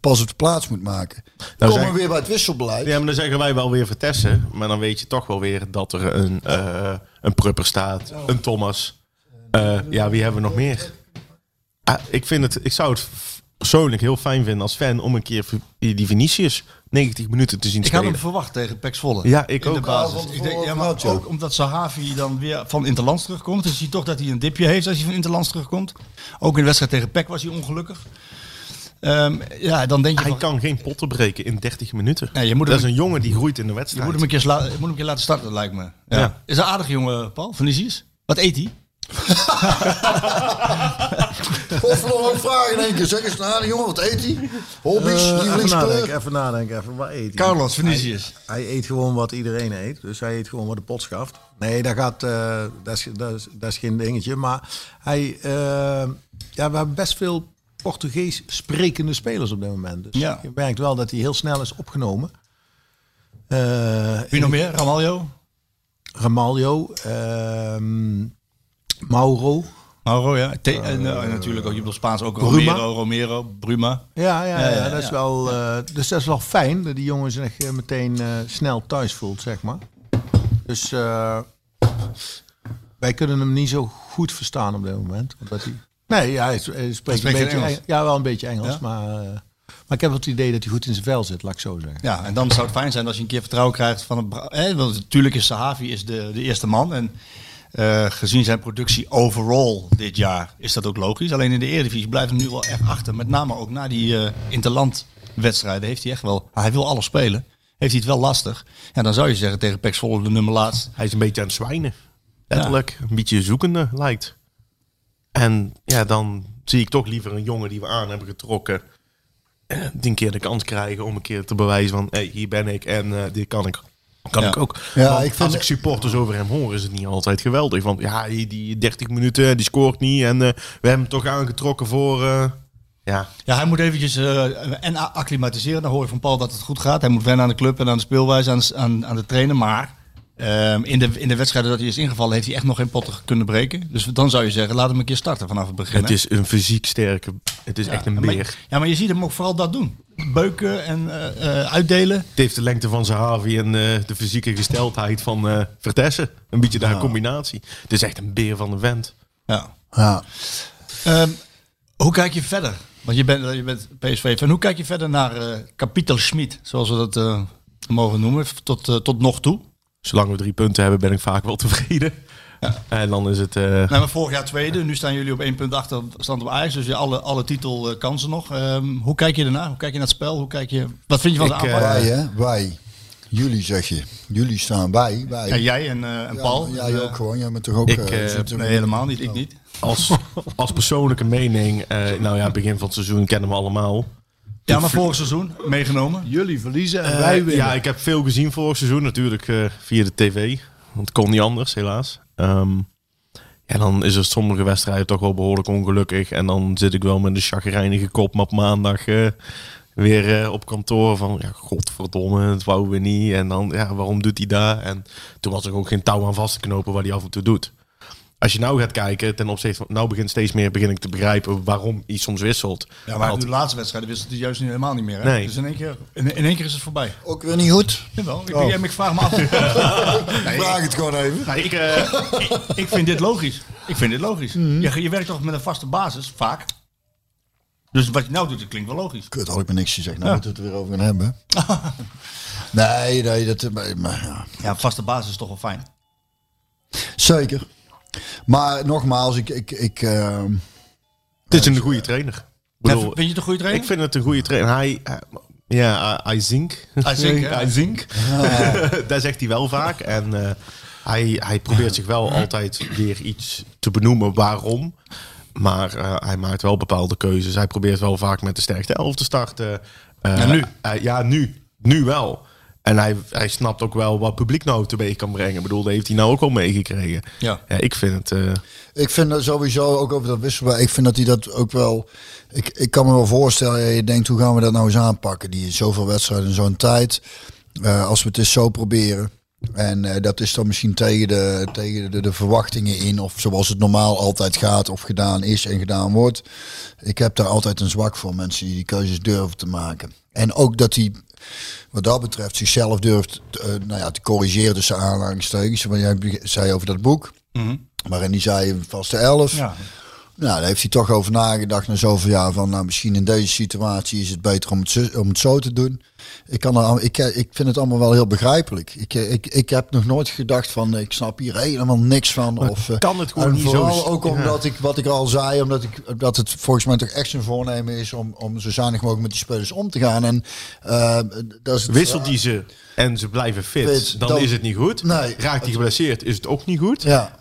pas op de plaats moet maken. Dan Nou, komen zeg- we weer bij het wisselbeleid. Ja, maar dan zeggen wij wel weer Vertessen. Maar dan weet je toch wel weer dat er een, eh, een Prupper staat. Een Thomas. Eh, ja, wie hebben we nog meer? Ah, ik, vind het, ik zou het persoonlijk heel fijn vinden als fan om een keer die Vinicius 90 minuten te zien Ik had spelen. hem verwacht tegen Pek Zwolle. Ja, ik in de ook. basis. Ja, ik denk, ja, maar ook, ja. omdat Sahavi dan weer van Interlands terugkomt. Dus je ziet toch dat hij een dipje heeft als hij van Interlands terugkomt. Ook in de wedstrijd tegen Pek was hij ongelukkig. Ehm, ja, dan denk je Hij van, kan geen potten breken in 30 minuten. Nee, je moet dat hem- is een jongen die groeit in de je wedstrijd. moet hem een keer, sla- je moet hem een keer laten starten, lijkt me. Ja. Ja. Is een aardig jongen, Paul, van Nisius? Wat eet hij? *laughs* Of nog een vraag in één keer. Zeg eens nou, jongen, wat eet hij? Hobby's, Eh, even nadenken, even nadenken. Even, wat eet hij? Carlos Vinicius. Hij eet gewoon wat iedereen eet. Dus hij eet gewoon wat de pot schaft. Nee, dat, gaat, eh, dat, is, dat, is, dat is geen dingetje. Maar hij, eh, ja, we hebben best veel Portugees sprekende spelers op dit moment. Dus Ja. je merkt wel dat hij heel snel is opgenomen. Eh, Wie nog meer? Ramaljo? Ramaljo, ehm, Mauro. Mauro, ja. En, eh, en natuurlijk ook, je bedoelt Spaans ook Bruma. Romero, Romero, Bruma. Ja, ja, ja, dat is wel. eh, dus dat is wel fijn dat die jongen zich eh, meteen snel thuis voelt, zeg maar. Dus wij kunnen hem niet zo goed verstaan op dit moment. Omdat hij, nee, hij, hij spreekt spreekt een beetje Engels. Ja, wel een beetje Engels, Ja? maar, maar ik heb het idee dat hij goed in zijn vel zit, laat ik zo zeggen. Ja, en dan zou het fijn zijn als je een keer vertrouwen krijgt van een. Hè, want natuurlijk is Sahavi is de, de eerste man. En eh, gezien zijn productie overall dit jaar is dat ook logisch. Alleen in de Eredivisie blijft hij nu wel echt achter. Met name ook na die eh interlandwedstrijden heeft hij echt wel. Hij wil alles spelen. Heeft hij het wel lastig. Ja, dan zou je zeggen tegen Pek Zwolle de nummer laatst. Hij is een beetje aan het zwijnen. Letterlijk. Een beetje zoekende lijkt. En ja, dan zie ik toch liever een jongen die we aan hebben getrokken. eh, Die een keer de kans krijgen om een keer te bewijzen van... Hey, hier ben ik en dit kan ik. Kan Ja. ik ook. Ja, Want ik vind als ik supporters over hem hoor, is het niet altijd geweldig. Want ja, die, die 30 minuten, die scoort niet. En eh, we hebben hem toch aangetrokken voor... eh, ja, Ja, hij moet eventjes eh, en acclimatiseren. Dan hoor je van Paul dat het goed gaat. Hij moet wennen aan de club en aan de speelwijze, aan, aan, aan de trainer. Maar ehm, in, de, in de wedstrijden dat hij is ingevallen, heeft hij echt nog geen potten kunnen breken. Dus dan zou je zeggen, laat hem een keer starten vanaf het begin. het hè? is een fysiek sterke... Het is echt een Ja, beer. maar, ja, maar je ziet hem ook vooral dat doen. Beuken en eh, eh, uitdelen. Het heeft de lengte van Zahavi en eh, de fysieke gesteldheid van eh Vertessen. Een beetje daar combinatie. Het is echt een beer van een vent. Ja. Ja. Ehm, hoe kijk je verder? Want je bent, je bent PSV. En hoe kijk je verder naar eh Kapitel Schmid, zoals we dat eh, mogen noemen, tot, tot nog toe? Zolang we drie punten hebben, ben ik vaak wel tevreden. En dan is het... eh, Nou, maar vorig jaar tweede. Nu staan jullie op één punt achter stand op Ajax. Dus je alle, alle titelkansen nog. Ehm, hoe kijk je ernaar? Hoe kijk je naar het spel? Hoe kijk je, wat vind je van de aanpak? eh, Wij, hè? Wij. Jullie zeg je. Jullie staan bij. Wij. ja, jij en, eh, en Ja, Paul. Jij Eh, ook gewoon. Jij bent toch ook... Ik, eh, eh, Nee, helemaal niet. Ik niet. als, als persoonlijke mening... eh, nou ja, begin van het seizoen kennen we allemaal. Ja, maar vorig seizoen meegenomen. Jullie verliezen en Eh, wij winnen. ja, ik heb veel gezien vorig seizoen. Natuurlijk eh, via de tv. Want het kon niet anders, helaas. Ehm, ja, dan is er sommige wedstrijden toch wel behoorlijk ongelukkig. En dan zit ik wel met een chagrijnige kop op maandag eh, weer op kantoor. Van, ja, godverdomme, het wou we niet. En dan, ja, waarom doet hij daar? En toen was er ook geen touw aan vast te knopen wat hij af en toe doet. Als je nou gaat kijken, ten opzichte van... Nou begint steeds meer begin ik te begrijpen waarom hij soms wisselt. Ja, maar Want- de laatste wedstrijden wist het juist nu helemaal niet meer. Hè? Nee. Dus in één, keer, in, in één keer is het voorbij. Ook weer niet goed. Jawel, ik, Oh. ik, ik vraag me af. *laughs* nee, Vraag het gewoon even. Nou, ik, eh, ik, ik vind dit logisch. Ik vind dit logisch. je, je werkt toch met een vaste basis, vaak. Dus wat je nou doet, dat klinkt wel logisch. Kut, had ik me niks gezegd. Nou moeten we het er weer over gaan hebben. *laughs* nee, nee, dat... Maar, maar, ja. Ja, vaste basis is toch wel fijn. Zeker. Maar nogmaals, ik... ik, ik ehm, Het is een goede trainer. Ik bedoel, vind je het een goede trainer? Ik vind het een goede trainer. Hij, hij- ja, hè? hij zinkt. *laughs* *laughs* dat zegt hij wel vaak. En eh, hij, hij probeert zich wel altijd weer iets te benoemen waarom. Maar eh, hij maakt wel bepaalde keuzes. Hij probeert wel vaak met de sterkste elf te starten. Eh, Ja, nu. eh, ja, nu. Nu wel. En hij, hij snapt ook wel wat publiek nou teweeg kan brengen. Ik bedoel, dat heeft hij nou ook al meegekregen. Ja. ik vind het... eh, Ik vind dat sowieso ook over dat wisselbaar. Ik vind dat hij dat ook wel. Ik, ik kan me wel voorstellen. Je denkt, hoe gaan we dat nou eens aanpakken? Die zoveel wedstrijden in zo'n tijd. Eh, als we het eens zo proberen. En eh, dat is dan misschien tegen, de, tegen de, de verwachtingen in. Of zoals het normaal altijd gaat. Of gedaan is en gedaan wordt. Ik heb daar altijd een zwak voor. Mensen die die keuzes durven te maken. En ook dat hij, wat dat betreft, zichzelf durft eh, nou ja, te corrigeren tussen aanhalingstekens. Want jij zei over dat boek. Waarin die zei vaste elf. Ja. Nou, daar heeft hij toch over nagedacht na zoveel jaar van, nou, misschien in deze situatie is het beter om het, zo- om het zo te doen. Ik, kan er, ik, eh, ik vind het allemaal wel heel begrijpelijk. Ik, eh, ik, ik heb nog nooit gedacht van, ik snap hier helemaal niks van. Of, eh, kan het gewoon niet zo vooral s- ook omdat ik, wat ik al zei, omdat ik, dat het volgens mij toch echt zijn voornemen is om, om zo zuinig mogelijk met die spelers om te gaan. En eh, dat is het Wisselt die ze en ze blijven fit, Fit, dan, dan- is het niet goed. Nee. Raakt hij geblesseerd, is het ook niet goed. Ja.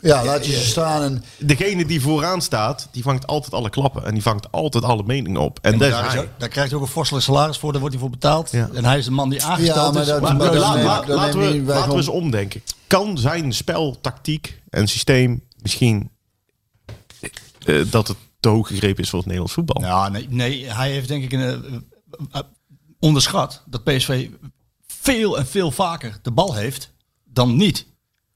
Ja, laat je ze staan en Degene die vooraan staat, die vangt altijd alle klappen. En die vangt altijd alle meningen op. En daar, is hij. ook- daar krijgt hij ook een forse salaris voor, daar wordt hij voor betaald. Ja. En hij is de man die aangesteld Ja, maar is. dat- maar dat laten we, eens omdenken. Kan zijn spel, tactiek en systeem misschien eh, dat het te hoog gegrepen is voor het Nederlands voetbal? Ja, nee, nee, hij heeft denk ik een, eh, eh, onderschat dat PSV veel en veel vaker de bal heeft dan niet.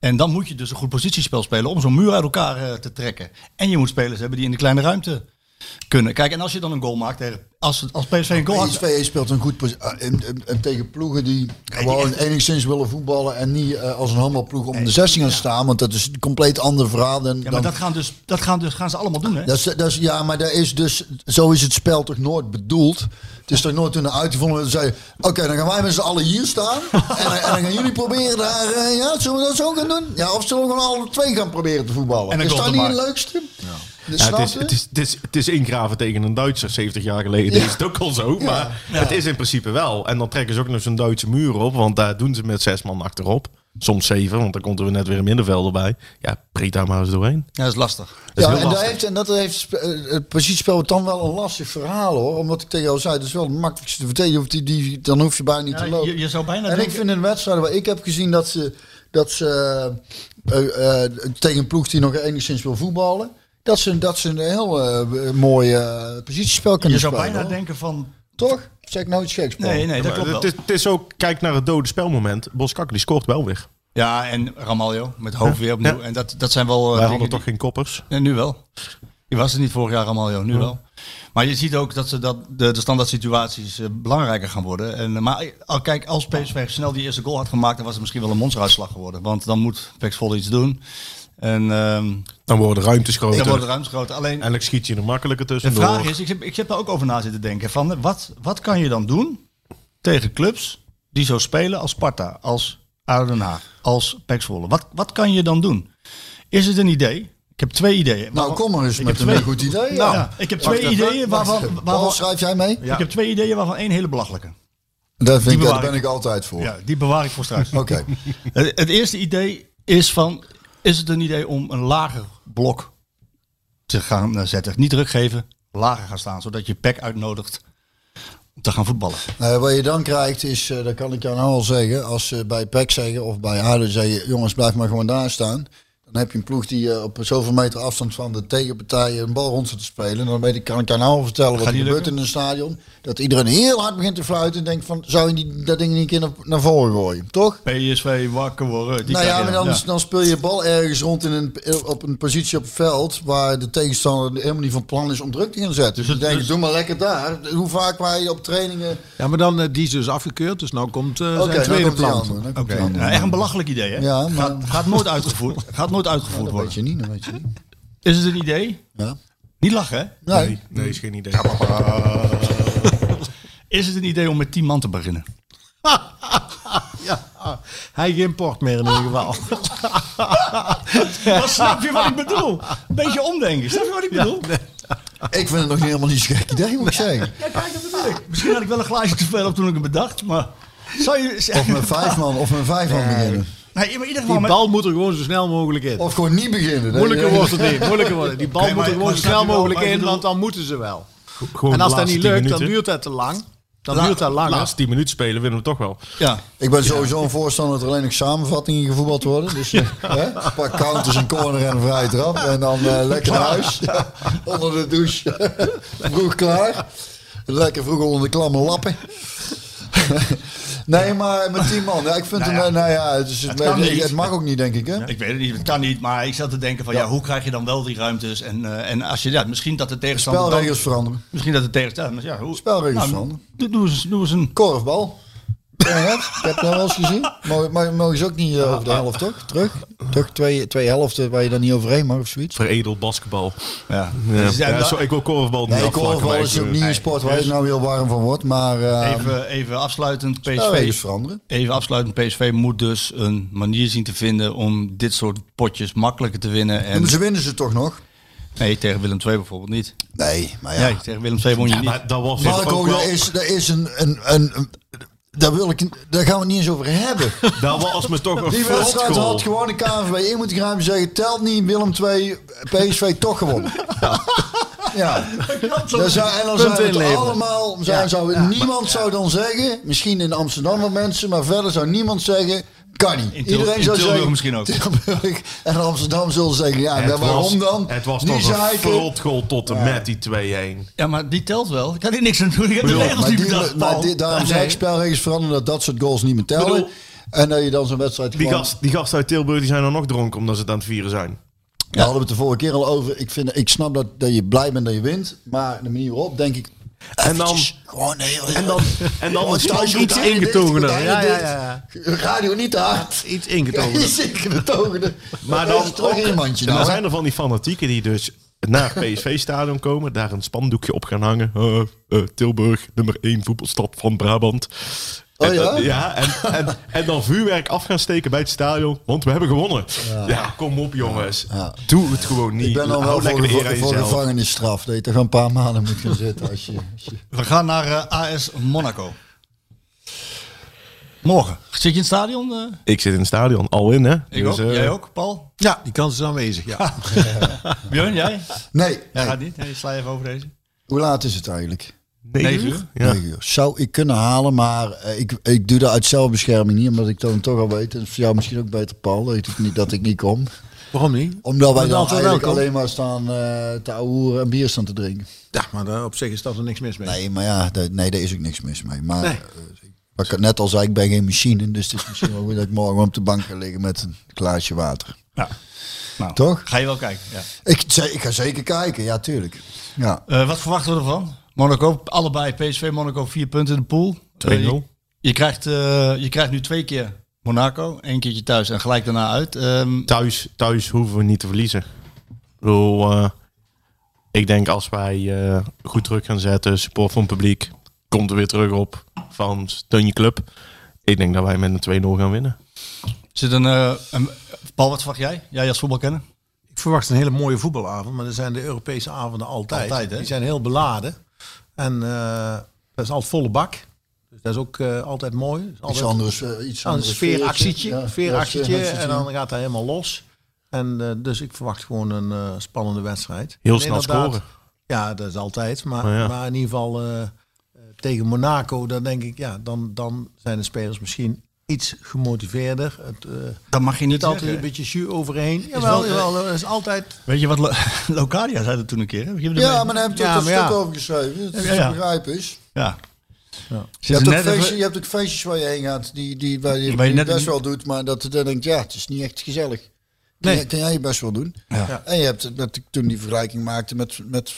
En dan moet je dus een goed positiespel spelen om zo'n muur uit elkaar eh, te trekken. En je moet spelers hebben die in de kleine ruimte kunnen. Kijk, en als je dan een goal maakt, tegen- als, als PSV een goal had... PSV speelt een goed eh, en, en- en tegen ploegen die gewoon enigszins willen voetballen en niet eh, als een handelploeg om de 16 gaan staan, want dat is een compleet ander verhaal dan. Ja, maar dan- dat gaan, dus, dat gaan, dus, gaan ze allemaal doen, hè? dat is, dat is, ja, maar dat is dus, zo is het spel toch nooit bedoeld. Het is toch nooit toen uitgevonden dat zei, oké, dan gaan wij met z'n allen hier staan en, dan- en dan gaan jullie proberen daar, eh, ja, zullen we dat zo gaan doen? Ja, of zullen we gewoon alle twee gaan proberen te voetballen? En is dat niet het leukste? Ja. Ja, het, is, het, is, het, is, het is ingraven tegen een Duitser 70 jaar geleden. *laughs* Is het ook al zo. Maar het is in principe wel. En dan trekken ze ook nog zo'n Duitse muur op. Want daar doen ze met zes man achterop. Soms zeven, want dan komt er net weer een middenvelder bij. Ja, breed daar maar eens doorheen. Ja, dat is lastig. Dat is ja, en dat lastig. heeft, en dat heeft eh, het positiespel dan wel een lastig verhaal hoor. Omdat ik tegen jou zei, het is wel het makkelijkste te die, die, dan hoef je bijna niet te Ja, lopen. je, je zou bijna en ik vind in wedstrijden waar ik heb gezien dat ze, dat ze eh, eh, tegen een ploeg die nog enigszins wil voetballen. Dat ze, dat ze een heel eh, mooi eh, positiespel kunnen je zou spelen. bijna hoor. denken van... Toch? Zeg ik nou iets geks? Nee, nee, dat klopt wel. het, is, ook, kijk naar het dode spelmoment. Boskak die scoort wel weer. Ja, en Ramaljo met hoofd weer opnieuw. Ja. En dat, dat zijn wel... eh, Wij dingen hadden die- toch geen koppers. Ja, nu wel. Die was er niet vorig jaar Ramaljo, nu wel. Maar je ziet ook dat, ze dat de, de standaard situaties belangrijker gaan worden. En, maar al, kijk, als PSV snel die eerste goal had gemaakt, dan was het misschien wel een monsteruitslag geworden. Want dan moet Pex Volle iets doen. En ehm Dan worden de ruimtes groter. dan wordt de ruimte groter. Alleen Eindelijk schiet je er makkelijker de tussendoor. vraag is, ik heb, ik heb daar ook over na zitten denken. Van, wat, wat kan je dan doen tegen clubs die zo spelen als Sparta, als ADO Den Haag, als Volle? Wat, wat kan je dan doen? Is het een idee? Ik heb twee ideeën. Nou, kom maar eens ik met een twee- goed idee. Nou, Ja. ik heb twee ideeën waarvan, waarvan Paul, schrijf jij mee? ik heb twee ideeën waarvan één hele belachelijke. Daar, vind ik, daar ben ik. altijd voor. Ja, die bewaar ik voor straks. Oké. *laughs* Het, het eerste idee is van, is het een idee om een lager blok te gaan eh, zetten? Niet druk geven, lager gaan staan, zodat je pek uitnodigt om te gaan voetballen. Eh, wat je dan krijgt is, eh dat kan ik jou nou al zeggen, als ze bij PEC zeggen of bij ADO zeggen, jongens blijf maar gewoon daar staan. Dan heb je een ploeg die eh, op zoveel meter afstand van de tegenpartij een bal rond zit te spelen. Dan weet ik, kan ik jou nou al vertellen wat er gebeurt lukken? in een stadion. Dat iedereen heel hard begint te fluiten en denkt van, zou je die, dat ding niet een keer naar, naar voren gooien, toch? PSV wakker worden. Die nou ja, maar dan, dan speel je bal ergens rond in een, op een positie op het veld waar de tegenstander helemaal niet van plan is om druk te gaan zetten. Dus, ik denk, dus- doe maar lekker daar. Hoe vaak wij op trainingen... Ja, maar dan, eh, die is dus afgekeurd. Dus nou komt Oké, zijn dan tweede plan. komt Oké, nou, echt een belachelijk idee, hè? Ja, maar- gaat, gaat nooit uitgevoerd. gaat nooit uitgevoerd Dat worden. weet je niet, dat weet je niet. Is het een idee? Ja. Niet lachen, hè? Nee. Nee, is geen idee. *laughs* Is het een idee om met 10 man te beginnen? *laughs* Ja, hij geen port meer in ieder geval. *laughs* Dan snap je wat ik bedoel. Een beetje omdenken. Snap je wat ik bedoel? Ik vind het nog helemaal niet zo'n gek idee, moet ik zeggen. Ja, kijk, dat bedoel ik. Misschien had ik wel een glaasje te veel op toen ik het bedacht, maar... Zou je... Of met vijf man, of met vijf man beginnen. Nee, maar in ieder geval Die met... bal moet er gewoon zo snel mogelijk in. Of gewoon niet beginnen. Moeilijker wordt het niet. Moeilijker wordt het. Die bal Nee, moet er gewoon zo snel mogelijk in, bedoel? want dan moeten ze wel. En als dat niet 10 lukt, dan duurt dat te lang. Dan La- duurt dat De langer. laatste 10 minuten spelen winnen we toch wel. Ja. Ik ben sowieso een voorstander dat er alleen nog samenvattingen gevoetbald worden. Dus eh, hè, een paar counters, een corner en een vrije trap. En dan eh, lekker naar huis. *laughs* onder de douche. *laughs* vroeg klaar. Lekker vroeg onder de klamme lappen. *laughs* nee, maar met tien man. Ja, ik vind Nou hem, ja. eh, nou ja, het, is, het, mag ook niet, denk ik. Hè? Ik weet het niet, het kan niet, maar ik zat te denken van ja, hoe krijg je dan wel die ruimtes? En, eh, en als je, ja, misschien dat de tegenstander dan- Spelregels veranderen. Misschien dat de tegenstander, ja, hoe, Spelregels nou, veranderen. doe, doe, eens, doe eens een... Korfbal. Ik heb dat wel eens gezien. Mogen, mogen- mogen ze ook niet eh, over de helft, toch? Terug? Toch twee, twee helften waar je dan niet overheen mag of zoiets? Veredeld basketbal. Ja. Ja. Dus ja, zo, ik wil korfbal niet Nee, korfbal maar is ook eh, niet een sport waar je nou heel warm van wordt. Maar eh even, even afsluitend, PSV, veranderen. even afsluitend, PSV moet dus een manier zien te vinden om dit soort potjes makkelijker te winnen. En, ze winnen ze toch nog? nee, tegen Willem II bijvoorbeeld niet. Nee, maar ja. Nee, tegen Willem II won je Ja, niet. maar dat was Marco, ook wel, er is, er is een, een, een- daar, wil ik, daar gaan we het niet eens over hebben. dat was me toch een Die wedstrijd had gewoon de KNVB in moeten grijpen en zeggen... telt niet, Willem 2, PSV toch gewonnen. Ja. *laughs* Dan zou, en dan we het allemaal... Zou, zou, niemand zou dan zeggen... Misschien in Amsterdam wat mensen... maar verder zou niemand zeggen... Kan niet. In Iedereen in zou Tilburg zeggen... misschien ook. Tilburg en Amsterdam zullen zeggen... Ja, Het waarom was, dan? Het was niet toch een zeiken. flotgoal tot en met die 2-1. Ja, maar die telt wel. Ik kan er niks aan doen. Ik heb de regels niet die, bedacht. maar die- daarom zeg ik spelregels veranderen dat dat soort goals niet meer tellen. bedoel, en dat je dan zo'n wedstrijd Die, gewoon... gast, die gasten uit Tilburg die zijn dan nog dronken omdat ze het aan het vieren zijn. Daar hadden we het de vorige keer al over. Ik, vind, ik snap dat, dat je blij bent dat je wint. Maar de manier waarop denk ik... En dan, eventjes gewoon heel... en dan, en dan een iets ingetogener. Ja, ja, ja, Radio niet te hard. Iets ingetogen. Iets ingetogener. Maar dan toch dan nou. zijn er van die fanatieken die dus naar het PSV-stadion komen, daar een spandoekje op gaan hangen. Eh, eh, Tilburg, nummer 1 voetbalstad van Brabant. Oh En, ja? ja, en, en, en dan vuurwerk af gaan steken bij het stadion, want we hebben gewonnen. Ja, kom op jongens. Ja. Doe het gewoon niet. Ik ben dan Hou wel voor, de voor jezelf. gevangenisstraf. Dat je toch een paar maanden moet gaan zitten. Als je, als je... We gaan naar eh, AS Monaco. Morgen. Zit je in het stadion? eh? Ik zit in het stadion, al in hè. Ik Dus, ook. eh, Jij ook, Paul? Ja, die kans is aanwezig. Ja. *laughs* Björn, jij? Nee, Jij nee. gaat niet? Nee, sla even over deze. Hoe laat is het eigenlijk? Negen Negen uur? uur? Ja. Negen uur. Zou ik kunnen halen, maar eh, ik, ik doe dat uit zelfbescherming niet, omdat ik dan toch al weet. En voor jou misschien ook beter, Paul, dat ik niet, dat ik niet kom. Waarom niet? Omdat wij dan eigenlijk alleen maar staan eh te ouwehoeren en bier staan te drinken. Ja, maar daar op zich is dat er niks mis mee. Nee, maar ja, daar- nee, daar is ook niks mis mee. Maar Nee. eh, wat ik net al zei, ik ben geen machine, dus het is misschien wel goed dat ik morgen op de bank ga liggen met een glaasje water. Ja. Nou, Toch? Ga je wel kijken, ja. Ik, ik ga zeker kijken, ja, tuurlijk. Ja. Eh, wat verwachten we ervan? Monaco, allebei PSV, Monaco, vier punten in de pool. 2-0. Eh, je, je, krijgt, eh, je krijgt nu twee keer Monaco, één keertje thuis en gelijk daarna uit. Ehm, Thuis, thuis hoeven we niet te verliezen. Ik bedoel, eh, ik denk als wij eh, goed druk gaan zetten, support van het publiek, komt er weer terug op van steun je club. Ik denk dat wij met een 2-0 gaan winnen. Zit een, eh, een, Paul, wat verwacht jij? Jij als voetbalkenner? Ik verwacht een hele mooie voetbalavond, maar dat zijn de Europese avonden altijd. Altijd, hè? Die zijn heel beladen. En eh, dat is altijd volle bak. Dus dat is ook eh, altijd mooi. Is Iets altijd anders. eh, iets een anders sfeeractietje. Ja, sfeeractietje ja, en dan gaat hij helemaal los. En eh, dus ik verwacht gewoon een eh, spannende wedstrijd. Heel En snel scoren. Ja, dat is altijd. Maar, Maar ja. maar in ieder geval tegen Monaco, dan denk ik, ja, dan, dan zijn de spelers misschien iets gemotiveerder. Het, eh Dat mag je niet niet altijd zeggen. een beetje jus overheen. wel- Jawel, jawel, dat is altijd... Weet je wat Lo- *laughs* Locadia zei dat toen een keer? Hè? Je hebt Ja, maar daar heb je Ja, ook een stuk ja. over geschreven. Het is Ja, ja. te begrijpen is. Ja. Ja. Ze Je hebt, is ook net feestjes, even- je hebt ook feestjes waar je heen gaat die, die, waar je, Waar je die net- best wel doet, maar dat je dan denkt, ja, het is niet echt gezellig. Nee. jij, kan jij je best wel doen. Ja. En je hebt, dat ik toen die vergelijking maakte met, met,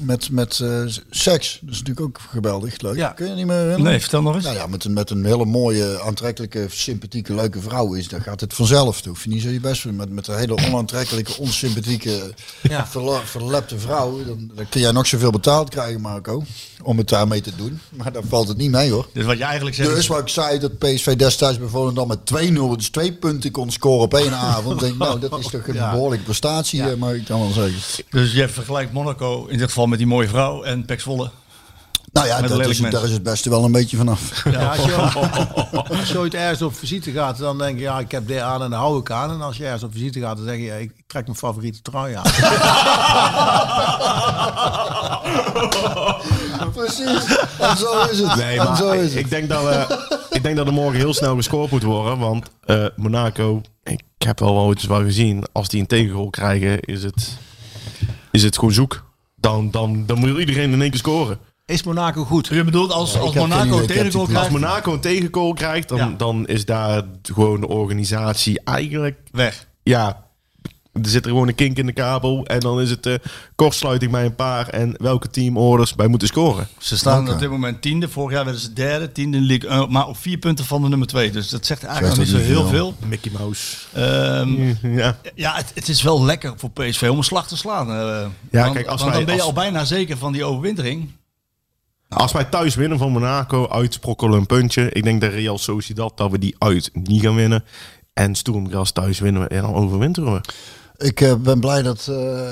met, met eh, seks. Dat is natuurlijk ook geweldig leuk. Ja. Kun je niet meer herinneren? Nee, vertel nog eens. Nou ja, met een, met een hele mooie, aantrekkelijke, sympathieke, leuke vrouw is, dan gaat het vanzelf. Dan hoef je niet zo je best te doen. Met, met een hele onaantrekkelijke, onsympathieke, Ja. verla- verlepte vrouw, dan, dan kun jij nog zoveel betaald krijgen, Marco, om het daarmee te doen. Maar dan valt het niet mee, hoor. Dus wat je eigenlijk zegt... Dus wat ik zei, dat PSV destijds bijvoorbeeld dan met 2-0, dus twee punten kon scoren op één avond. denk ik, nou, dat is toch een *laughs* Ja. behoorlijke prestatie, eh, mag ik dan wel zeggen. Dus je vergelijkt Monaco in dit geval met die mooie vrouw en Pek Zwolle. Nou ja, dat is, daar is het beste wel een beetje vanaf. Ja, als, je, *laughs* als je ooit ergens op visite gaat, dan denk je, ja, ik heb dit aan en daar hou ik aan. En als je ergens op visite gaat, dan zeg je, ja, ik trek mijn favoriete trui aan. *laughs* Precies, en zo is het. Nee, en maar zo is ik, het. ik denk dat, eh, ik denk dat er morgen heel snel gescoord moet worden. Want eh, Monaco, ik heb wel wel iets wel gezien. Als die een tegengoal krijgen, is het, is het gewoon zoek. Dan, dan, dan moet iedereen in één keer scoren. Is Monaco goed? Je bedoelt als, als Monaco een tegengoal die- Als krijgt, Monaco een tegengoal krijgt, dan, Ja. dan is daar gewoon de organisatie eigenlijk... weg. Ja, er zit er gewoon een kink in de kabel. En dan is het eh kortsluiting bij een paar. En welke teamorders bij moeten scoren. Ze staan op dit moment tiende. Vorig jaar werden ze derde, tiende in de league. eh, maar op vier punten van de nummer twee. Dus dat zegt eigenlijk nog niet zo heel veel. Mickey Mouse. Ehm, *laughs* Ja. ja, het, het is wel lekker voor PSV om een slag te slaan. eh. Ja, want, kijk, als want wij- dan ben je als- al bijna zeker van die overwintering. Als wij thuis winnen van Monaco, uitsprokkelen een puntje. Ik denk dat Real Sociedad, dat we die uit niet gaan winnen. En Sturmgras thuis winnen we en dan overwinteren we. Ik eh, ben blij dat. eh,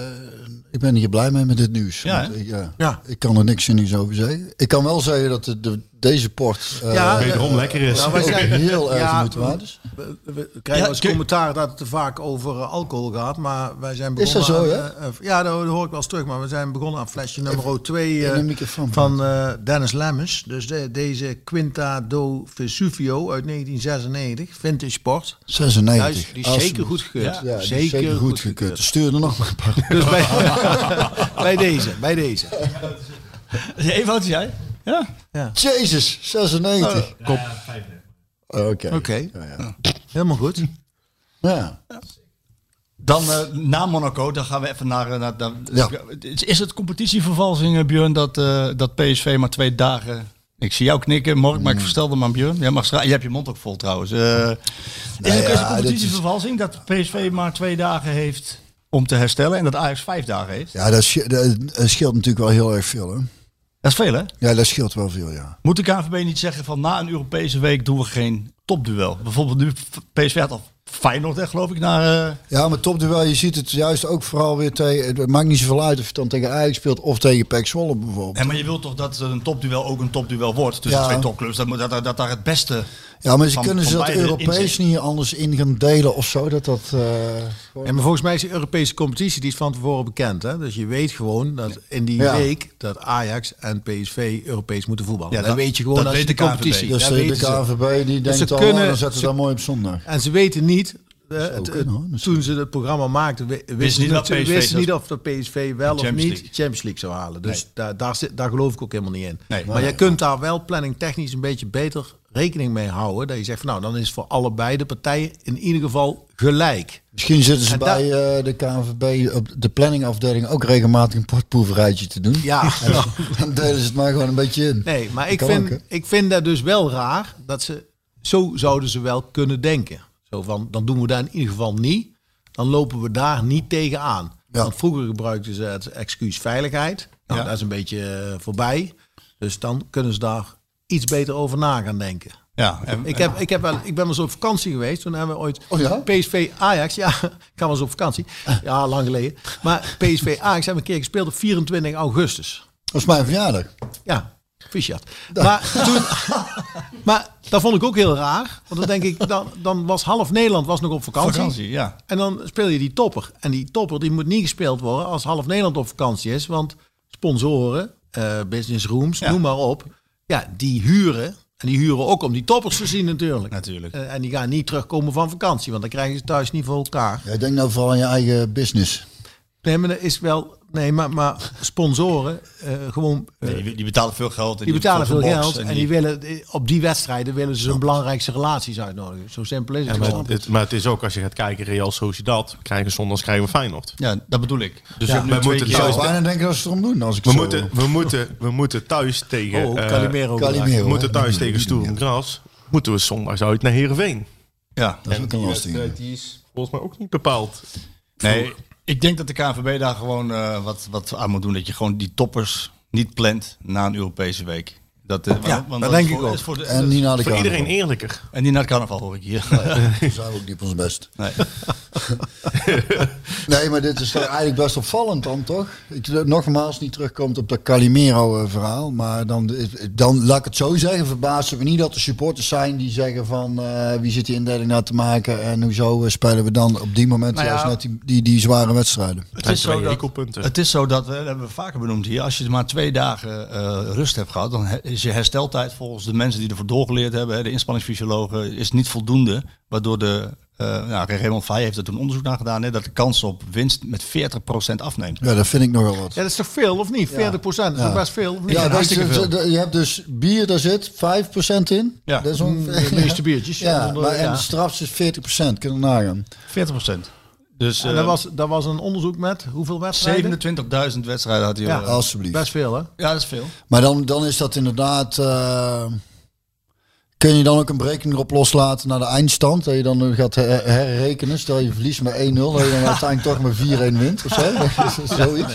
ik ben hier blij mee met dit nieuws. Ja, Want ik, ja, Ja. ik kan er niks zinnigs over zeggen. Ik kan wel zeggen dat de, de- deze port. eh, Ja, Wederom lekker is. Nou, wij *laughs* zijn heel erg Ja, waard is. We, we krijgen Ja, als commentaar dat het te vaak over eh, alcohol gaat, maar wij zijn Is begonnen dat zo, aan, eh, eh, ja, dat, hoor ik wel eens terug, maar we zijn begonnen aan flesje nummer 2 in de microfoon van eh, Dennis Lemmens. Dus de, deze Quinta do Vesuvio uit 1996, vintage sport. 96. Ja, die is- is zeker goedgekeurd. Ja, die is zeker, goed gekeurd. Stuur er nog maar een paar. Dus bij, *laughs* bij deze, bij deze. *laughs* Even wat is jij? Ja. Jezus, 96. Kop. Oké. Oké, Ja, ja. helemaal goed. Ja. Dan eh, na Monaco, dan gaan we even naar... eh, naar, naar- Ja. Is- Is het competitievervalsing, eh, Björn, dat, eh, dat PSV maar twee dagen... Ik zie jou knikken, Mark, Mm. maar ik verstelde me aan Björn. Jij mag je hebt je mond ook vol trouwens. Eh, is Nou het ja, is het dit competitievervalsing dat PSV maar twee dagen heeft om te herstellen en dat Ajax vijf dagen heeft? Ja, dat scheelt natuurlijk wel heel erg veel. Hè? Dat is veel, hè? Ja, dat scheelt wel veel, ja. Moet de KNVB niet zeggen van na een Europese week doen we geen topduel? Bijvoorbeeld nu, PSV had al Feyenoord, hè, geloof ik, naar... eh, Ja, maar topduel, je ziet het juist ook vooral weer tegen... Het maakt niet zoveel uit of je dan tegen Ajax speelt of tegen PEC Zwolle bijvoorbeeld. Ja, maar je wilt toch dat een topduel ook een topduel wordt tussen Ja. twee topclubs? Dat, moet- dat, dat, dat daar het beste... Ja, maar ze van- kunnen ze dat Europees inzicht. niet anders in gaan delen of zo. Dat dat... eh, gewoon- En maar volgens mij is de Europese competitie die is van tevoren bekend. Hè? Dus je weet gewoon dat in die Ja. week dat Ajax en PSV Europees moeten voetballen. Ja, dan dat- weet je gewoon dat als je weet de de competitie. dus dat de, ze. KNVB die denkt ze al, kunnen- oh, dan zetten ze- ze dat mooi op zondag. En ze weten niet, eh, het- kunnen, hoor. Toen ze het programma maakten, wisten niet ze niet of de PSV wel of niet League. Champions League zou halen. Dus Nee. daar, daar, zit, daar geloof ik ook helemaal niet in. Nee. maar je kunt daar wel planning technisch een beetje beter rekening mee houden. Dat je zegt van nou, dan is het voor allebei de partijen in ieder geval gelijk. Misschien zitten ze En bij eh, de KNVB op de planningafdeling ook regelmatig een portproeverijtje te doen. Ja, *laughs* En dan, dan delen ze het maar gewoon een beetje in. Nee, maar ik vind, ook, ik vind dat dus wel raar dat ze zo zouden ze wel kunnen denken. Zo van, dan doen we dat in ieder geval niet. Dan lopen we daar niet tegenaan. Ja. Want vroeger gebruikten ze het excuus veiligheid. Nou, Ja. dat is een beetje eh, voorbij. Dus dan kunnen ze daar iets beter over na gaan denken. Ja, en, Ik, heb, ik, heb wel, ik ben wel eens op vakantie geweest. Toen hebben we ooit Oh ja? PSV Ajax. Ja, *laughs* ik ga wel eens op vakantie. Ja, lang geleden. Maar PSV Ajax hebben we een keer gespeeld op 24 augustus. Dat is mijn verjaardag. Ja, Fischat. Maar, toen, *laughs* maar dat vond ik ook heel raar. Want dan denk ik, dan, dan was half Nederland was nog op vakantie. vakantie, ja. En dan speel je die topper. En die topper die moet niet gespeeld worden als half Nederland op vakantie is. Want sponsoren, eh, business rooms, Ja. noem maar op. Ja, die huren. En die huren ook om die toppers te zien natuurlijk. Natuurlijk. Eh, en die gaan niet terugkomen van vakantie. Want dan krijgen ze thuis niet voor elkaar. Jij denkt nou vooral aan je eigen business. Nee, maar dat is wel... Nee, maar, maar sponsoren eh, gewoon... eh, Nee, die, betalen veel geld. En die betalen veel geld en die willen op die wedstrijden willen ze hun belangrijkste relaties uitnodigen. Zo simpel is het. Ja, maar, gewoon. het, maar het is ook als je gaat kijken, Real Sociedad krijgen zondags krijgen we Feyenoord. Ja, dat bedoel ik. Dus Ja, twee moeten Juist, bijna denken dat ze het erom doen. Als ik We zo- moeten, we, moeten, we moeten thuis tegen, oh, eh, Calimero. Calimero. we moeten thuis tegen die- Stoel die- en Gras. Moeten we zondags uit naar Heerenveen. Ja. Dat is ook een lastige. die is volgens mij ook niet bepaald. Nee, ik denk dat de KNVB daar gewoon eh, wat, wat aan moet doen. Dat je gewoon die toppers niet plant na een Europese week. Dat, eh, Ja, dat is denk voor- ik ook. is voor de- En niet naar de Voor carnaval. iedereen eerlijker. en niet naar het carnaval hoor ik hier. We *laughs* zijn ook niet op ons best. Nee. *laughs* Nee, maar dit is eigenlijk best opvallend dan, toch? Ik, nogmaals, niet terugkomt op dat Calimero-verhaal. Maar dan, dan, laat ik het zo zeggen, verbaast het me niet dat er supporters zijn die zeggen van... eh, wie zit die indeling nou te maken en hoezo eh, spelen we dan op die moment Nou ja. juist net die, die, die zware wedstrijden? Het is, zo dat, het is zo dat, we, dat hebben we vaker benoemd hier, als je maar twee dagen eh, rust hebt gehad, dan he- is je hersteltijd volgens de mensen die ervoor doorgeleerd hebben, hè, de inspanningsfysiologen, is niet voldoende. Waardoor de, eh nou, Raymond Faye heeft er toen onderzoek naar gedaan, hè, dat de kans op winst met 40% afneemt. Ja, dat vind ik nogal wat. Ja, dat is toch veel of niet? 40 procent, dat is Ja. toch best veel niet? Ja, dat is, veel. je hebt dus bier, daar zit 5% in. Ja. Dat is ongeveer... De meeste biertjes. *laughs* Ja, maar en ja. de straf is 40%, kunnen we nagaan. 40%. Dus En dat was, dat was een onderzoek met hoeveel wedstrijden? 27.000 wedstrijden had hij. Ja. eh, Alsjeblieft. Best veel, hè? ja, dat is veel. Maar dan, dan is dat inderdaad. eh, kun je dan ook een berekening erop loslaten naar de eindstand? Dat je dan gaat her- herrekenen. Stel je verliest met 1-0, dat je dan uiteindelijk toch met 4-1 wint of zo. *laughs* *laughs* Zoiets.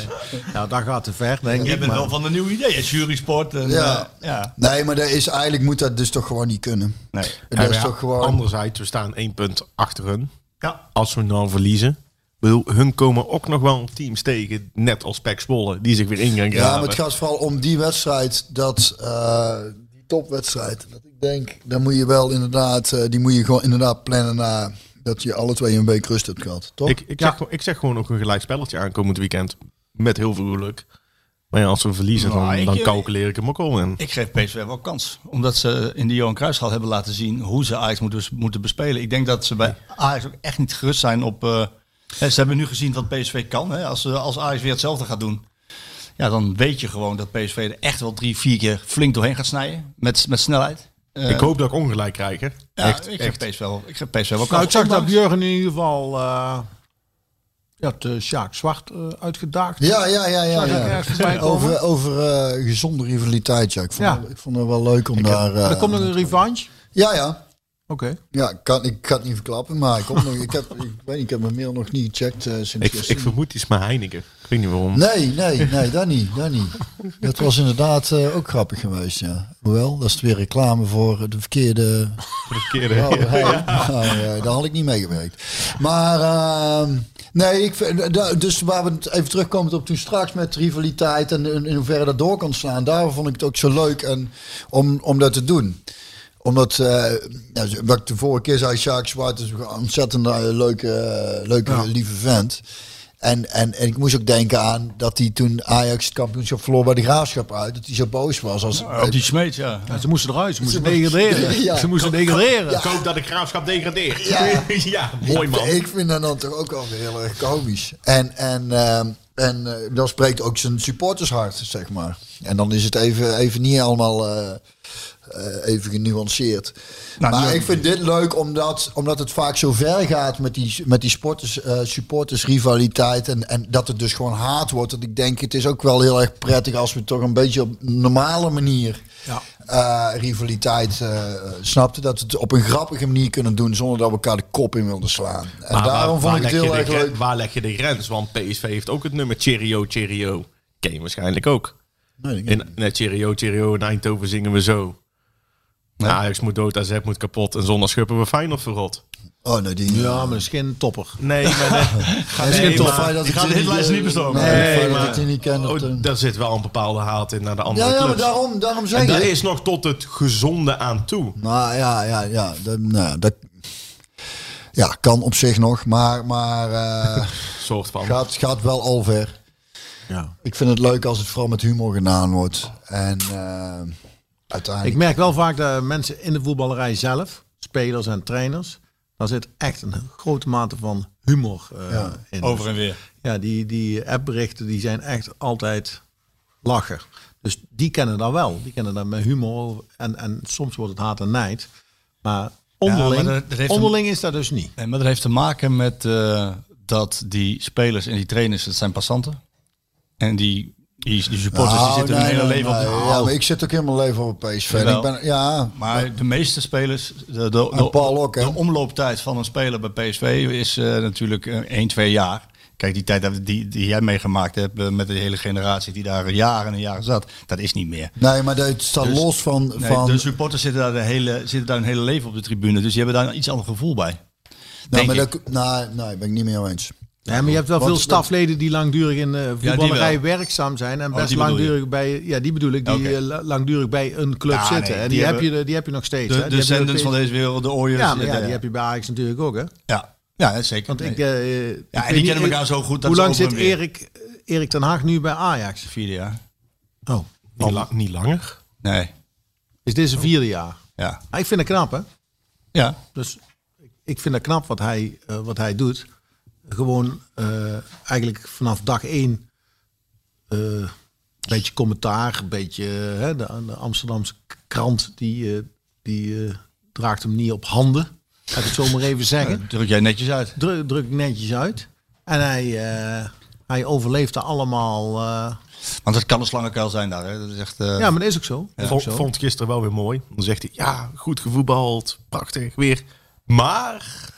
Nou, dat gaat te ver, denk Je ik. bent maar- wel van een nieuw idee, jury sport. En, Ja. eh, ja. Nee, maar dat is, eigenlijk moet dat dus toch gewoon niet kunnen. Nee. Dat Ja, is toch gewoon. Anderzijds, we staan één punt achter hun. Ja. Als we nou verliezen. Ik bedoel, hun komen ook nog wel teams tegen, net als Pek Zwolle, die zich weer in gaan Ja, maar het gaat vooral om die wedstrijd, dat, eh, die topwedstrijd. Dat ik denk, dan moet je wel inderdaad, eh, die moet je gewoon inderdaad plannen na dat je alle twee een week rust hebt gehad. Toch? Ik, ik, Ja. zeg, gewoon- ik zeg gewoon ook een gelijk spelletje aankomend weekend. Met heel veel geluk. Maar ja, als we verliezen, Nou, dan, ik- dan calculeer ik hem ook al in. Ik geef PSV wel kans. Omdat ze in de Johan Cruijffschaal hebben laten zien hoe ze Ajax moeten, moeten bespelen. Ik denk dat ze bij Ajax ook echt niet gerust zijn op... eh, hè, ze hebben nu gezien wat PSV kan. Hè. Als, ze- als Ajax weer hetzelfde gaat doen... Ja, dan weet je gewoon dat PSV er echt wel drie, vier keer flink doorheen gaat snijden. Met, met snelheid. Eh, ik hoop dat ik ongelijk krijg. Hè. ja, echt, ik, echt. Geef PSV wel, ik geef PSV wel kans. Nou, ik zag dat Jurgen in ieder geval uh, ja, de Sjaak Zwart eh, uitgedaagd. Ja, ja, ja, ja. Over, over eh, gezonde rivaliteit. Ja. Ik, vond Ja. Het, ik vond het wel leuk om daar. eh, er komt nog een revanche. Ja, ja. Oké. Ja, ik kan, ik kan het niet verklappen, maar ik, kom nog, ik, heb, ik weet niet, ik heb mijn mail nog niet gecheckt eh, sinds Ik, gisteren. ik vermoed iets met Heineken. Ik weet niet waarom. Nee, nee, nee, dat niet, dat niet. Dat was inderdaad eh, ook grappig geweest, ja. Hoewel, dat is weer reclame voor de verkeerde Voor de verkeerde. *laughs* brouwerij. Nou, eh, daar had ik niet meegewerkt. Maar, ehm, nee, ik, dus waar we het even terugkomen op toen straks met rivaliteit en in, in hoeverre dat door kan slaan. Daar vond ik het ook zo leuk en, om, om dat te doen omdat, eh, ja, wat ik de vorige keer zei, Sjaak Zwart is een ontzettend eh, leuke, eh, leuke lieve vent. En, en, en ik moest ook denken aan dat hij toen Ajax het kampioenschap verloor bij de Graafschap uit. Dat hij zo boos was. Als, Op die smeet, ja. Ja, ze moesten eruit, ze moesten Ze degraderen. *laughs* Ja. Ze moesten degraderen. Ik hoop dat de graafschap degradeert. Ja. *laughs* ja mooi man. Ik, ik vind dat dan toch ook wel weer heel erg komisch. En, en, ehm, en dan spreekt ook zijn supportershart, zeg maar. En dan is het even, even niet allemaal even genuanceerd. Nou, maar ik vind dit leuk omdat, omdat het vaak zo ver gaat met die, met die sporters, eh, supportersrivaliteit. En, en dat het dus gewoon haat wordt. Dat ik denk, het is ook wel heel erg prettig als we toch een beetje op normale manier Ja. eh, rivaliteit uh, snapte. Dat we het op een grappige manier kunnen doen zonder dat we elkaar de kop in wilden slaan. En Maar daarom waar- vond ik het heel leg je erg leuk. Waar leg je de grens? Want PSV heeft ook het nummer Cheerio, Cheerio. Ken je waarschijnlijk ook. Nee, In net Cheerio, Cheerio in Eindhoven zingen we zo. Ajax moet dood, AZ moet kapot en zonder schuppen we Feyenoord verrot. Oh, nee, die... Ja, maar dat is geen topper. Nee, maar nee, *laughs* geen top maar feit dat ik gaat de hitlijst eh, niet bestormen. Nee, Nee, dat maar- die niet ken. dat, eh, oh, daar zit wel een bepaalde haat in naar de andere ja, ja, maar clubs. daarom, daarom zeg en ik. daar is nog tot het gezonde aan toe. Nou ja, ja, ja. Dat, nou, dat ja, kan op zich nog, maar, maar eh, *laughs* Soort van. gaat, gaat wel al ver. Ja. Ik vind het leuk als het vooral met humor gedaan wordt. En eh, uiteindelijk... Ik merk wel vaak dat mensen in de voetballerij zelf, spelers en trainers, daar zit echt een grote mate van humor eh, Ja. in. Over en weer. Ja, die, die appberichten die zijn echt altijd lachen. Dus die kennen dat wel. Die kennen dat met humor. En, en soms wordt het haat en nijd. Maar onderling, maar dat- dat heeft onderling is dat dus niet. Nee, maar dat heeft te maken met eh, dat die spelers en die trainers, dat zijn passanten. En die, die, die supporters die Nou, zitten nee, hun hele nee, leven nee. op de Ja, maar ik zit ook helemaal leven op PSV. Ik ben, ja, Maar de meeste spelers, de, de, de, Paul ook, de omlooptijd van een speler bij PSV is eh, natuurlijk eh, 1, 2 jaar. Kijk, die tijd die, die jij meegemaakt hebt eh, met de hele generatie die daar jaren en jaren zat, dat is niet meer. nee, maar dat staat Dus- los van... Nee, van de supporters zitten daar, de hele, zitten daar hun hele leven op de tribune, dus die hebben daar een iets ander gevoel bij. nou, maar dat, nou, nee, ben ik niet mee eens. Ja, maar je hebt wel Want veel stafleden die langdurig in de voetballerij werkzaam zijn. En Oh, best je? langdurig bij, ja, die bedoel ik, die eh, la- langdurig bij een club Ja, zitten. nee, en die die, heb je, die heb je nog steeds. De, hè? de zenders van deze wereld, de Ooyers. Ja, maar eh, ja, de- die heb je bij Ajax natuurlijk ook, hè? ja. ja, zeker. Want Nee. ik, eh, ik ja, en die niet- kennen elkaar zo goed. Dat Hoe lang zit. Erik, Erik ten Haag nu bij Ajax? Vierde jaar. Oh, Niet, la- niet langer. Nee. is dit zijn vierde jaar? Ja. Maar ik vind het knap, hè? Ja. Dus ik vind het knap wat hij, eh, wat hij doet. Gewoon eh, eigenlijk vanaf dag één eh, een beetje commentaar, een beetje eh, hè, de, de Amsterdamse krant die, eh, die eh, draagt hem niet op handen. Laat ik het zo maar even zeggen. Druk jij netjes uit. Druk, druk netjes uit. En hij, eh, hij overleeft er allemaal. eh, Want het kan een slangenkuil zijn daar. Hè. Dat is echt, eh, ja, maar dat is ook zo. Ook Vond, zo. vond gisteren wel weer mooi. Dan zegt hij, ja, goed gevoetbald, prachtig, weer. Maar...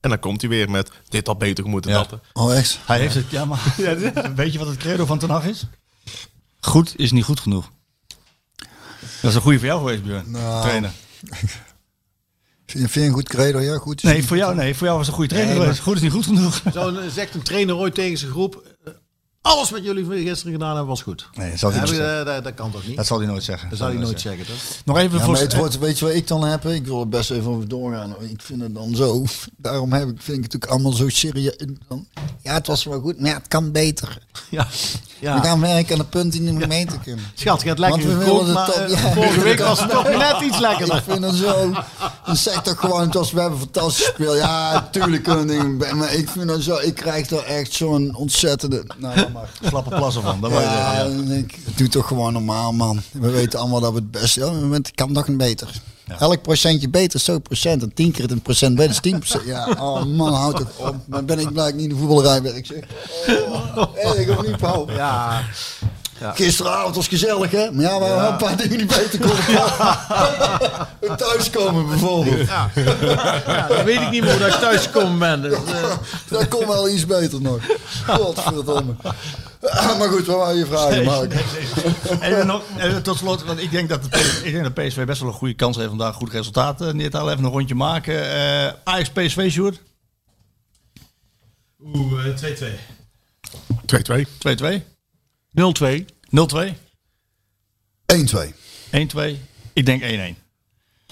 En dan komt hij weer met, dit had beter moeten, Ja. dat. Oh, echt? Hij heeft het, ja, maar *laughs* *laughs* weet je wat het credo van Ten Hag is? Goed is niet goed genoeg. Dat is een goede voor jou geweest, Björn. Nou, trainer. *laughs* Vind je, een goed credo? Ja, goed. Nee, voor jou, nee, voor jou was het een goede trainer Nee. Goed is niet goed genoeg. Zo zegt een trainer ooit tegen zijn groep. Eh, Alles wat jullie gisteren gedaan hebben was goed. Nee, dat zal Heb ik, eh, dat, dat kan toch niet? Dat zal hij nooit zeggen. Dat zou hij nooit zeggen, toch? Nog even Ja, voor... maar het wordt, weet je wat ik dan heb? Ik wil er best even over doorgaan. Ik vind het dan zo. *laughs* Daarom heb ik, vind ik het natuurlijk allemaal zo serieus. Dan- Ja, het was wel goed, maar ja, het kan beter. *laughs* Ja. We ja. gaan werken aan de punt in de gemeente kunnen. Schat, gaat lekker Want we willen het eh, top- ja. vorige *laughs* week was het toch net iets lekkerder. Ik vind het zo. Dan zeg toch gewoon, het was, we hebben fantastisch gespeeld. Ja, tuurlijk kunnen dingen. Maar ik vind het zo. Ik krijg er echt zo'n ontzettende. Nou, maar. Slappe plassen van. Dat Ja, zeggen, ja. ik, doe toch gewoon normaal, man. We weten allemaal dat we het beste. Ja, het kan nog een beter. Elk procentje beter is zo procent. En tien keer een procent beter is tien procent. Ja, oh man, houd toch op. Dan ben ik blij ik niet in de voetballerij werk. Zeg. Oh, erg of niet, Paul? Ja, Gisteravond was gezellig, hè? Maar ja, we hebben een paar dingen die beter konden. Ja. *laughs* Thuiskomen bijvoorbeeld. ja, dan weet ik niet meer hoe dat ik thuis gekomen ben. Dus, eh, *laughs* Dat komt wel iets beter nog. Godverdomme. Ah, Maar goed, wat wou je vragen, Mark? Even nog, even tot slot, want ik denk dat, de, P- ik denk dat PSV best wel een goede kans heeft vandaag goed resultaat eh, neer te halen. Even een rondje maken. Eh Ajax PSV, Sjoerd? Oeh, eh, 2-2. 2-2. 2-2. 0-2. 0-2. 1-2. 1-2. Ik denk 1-1.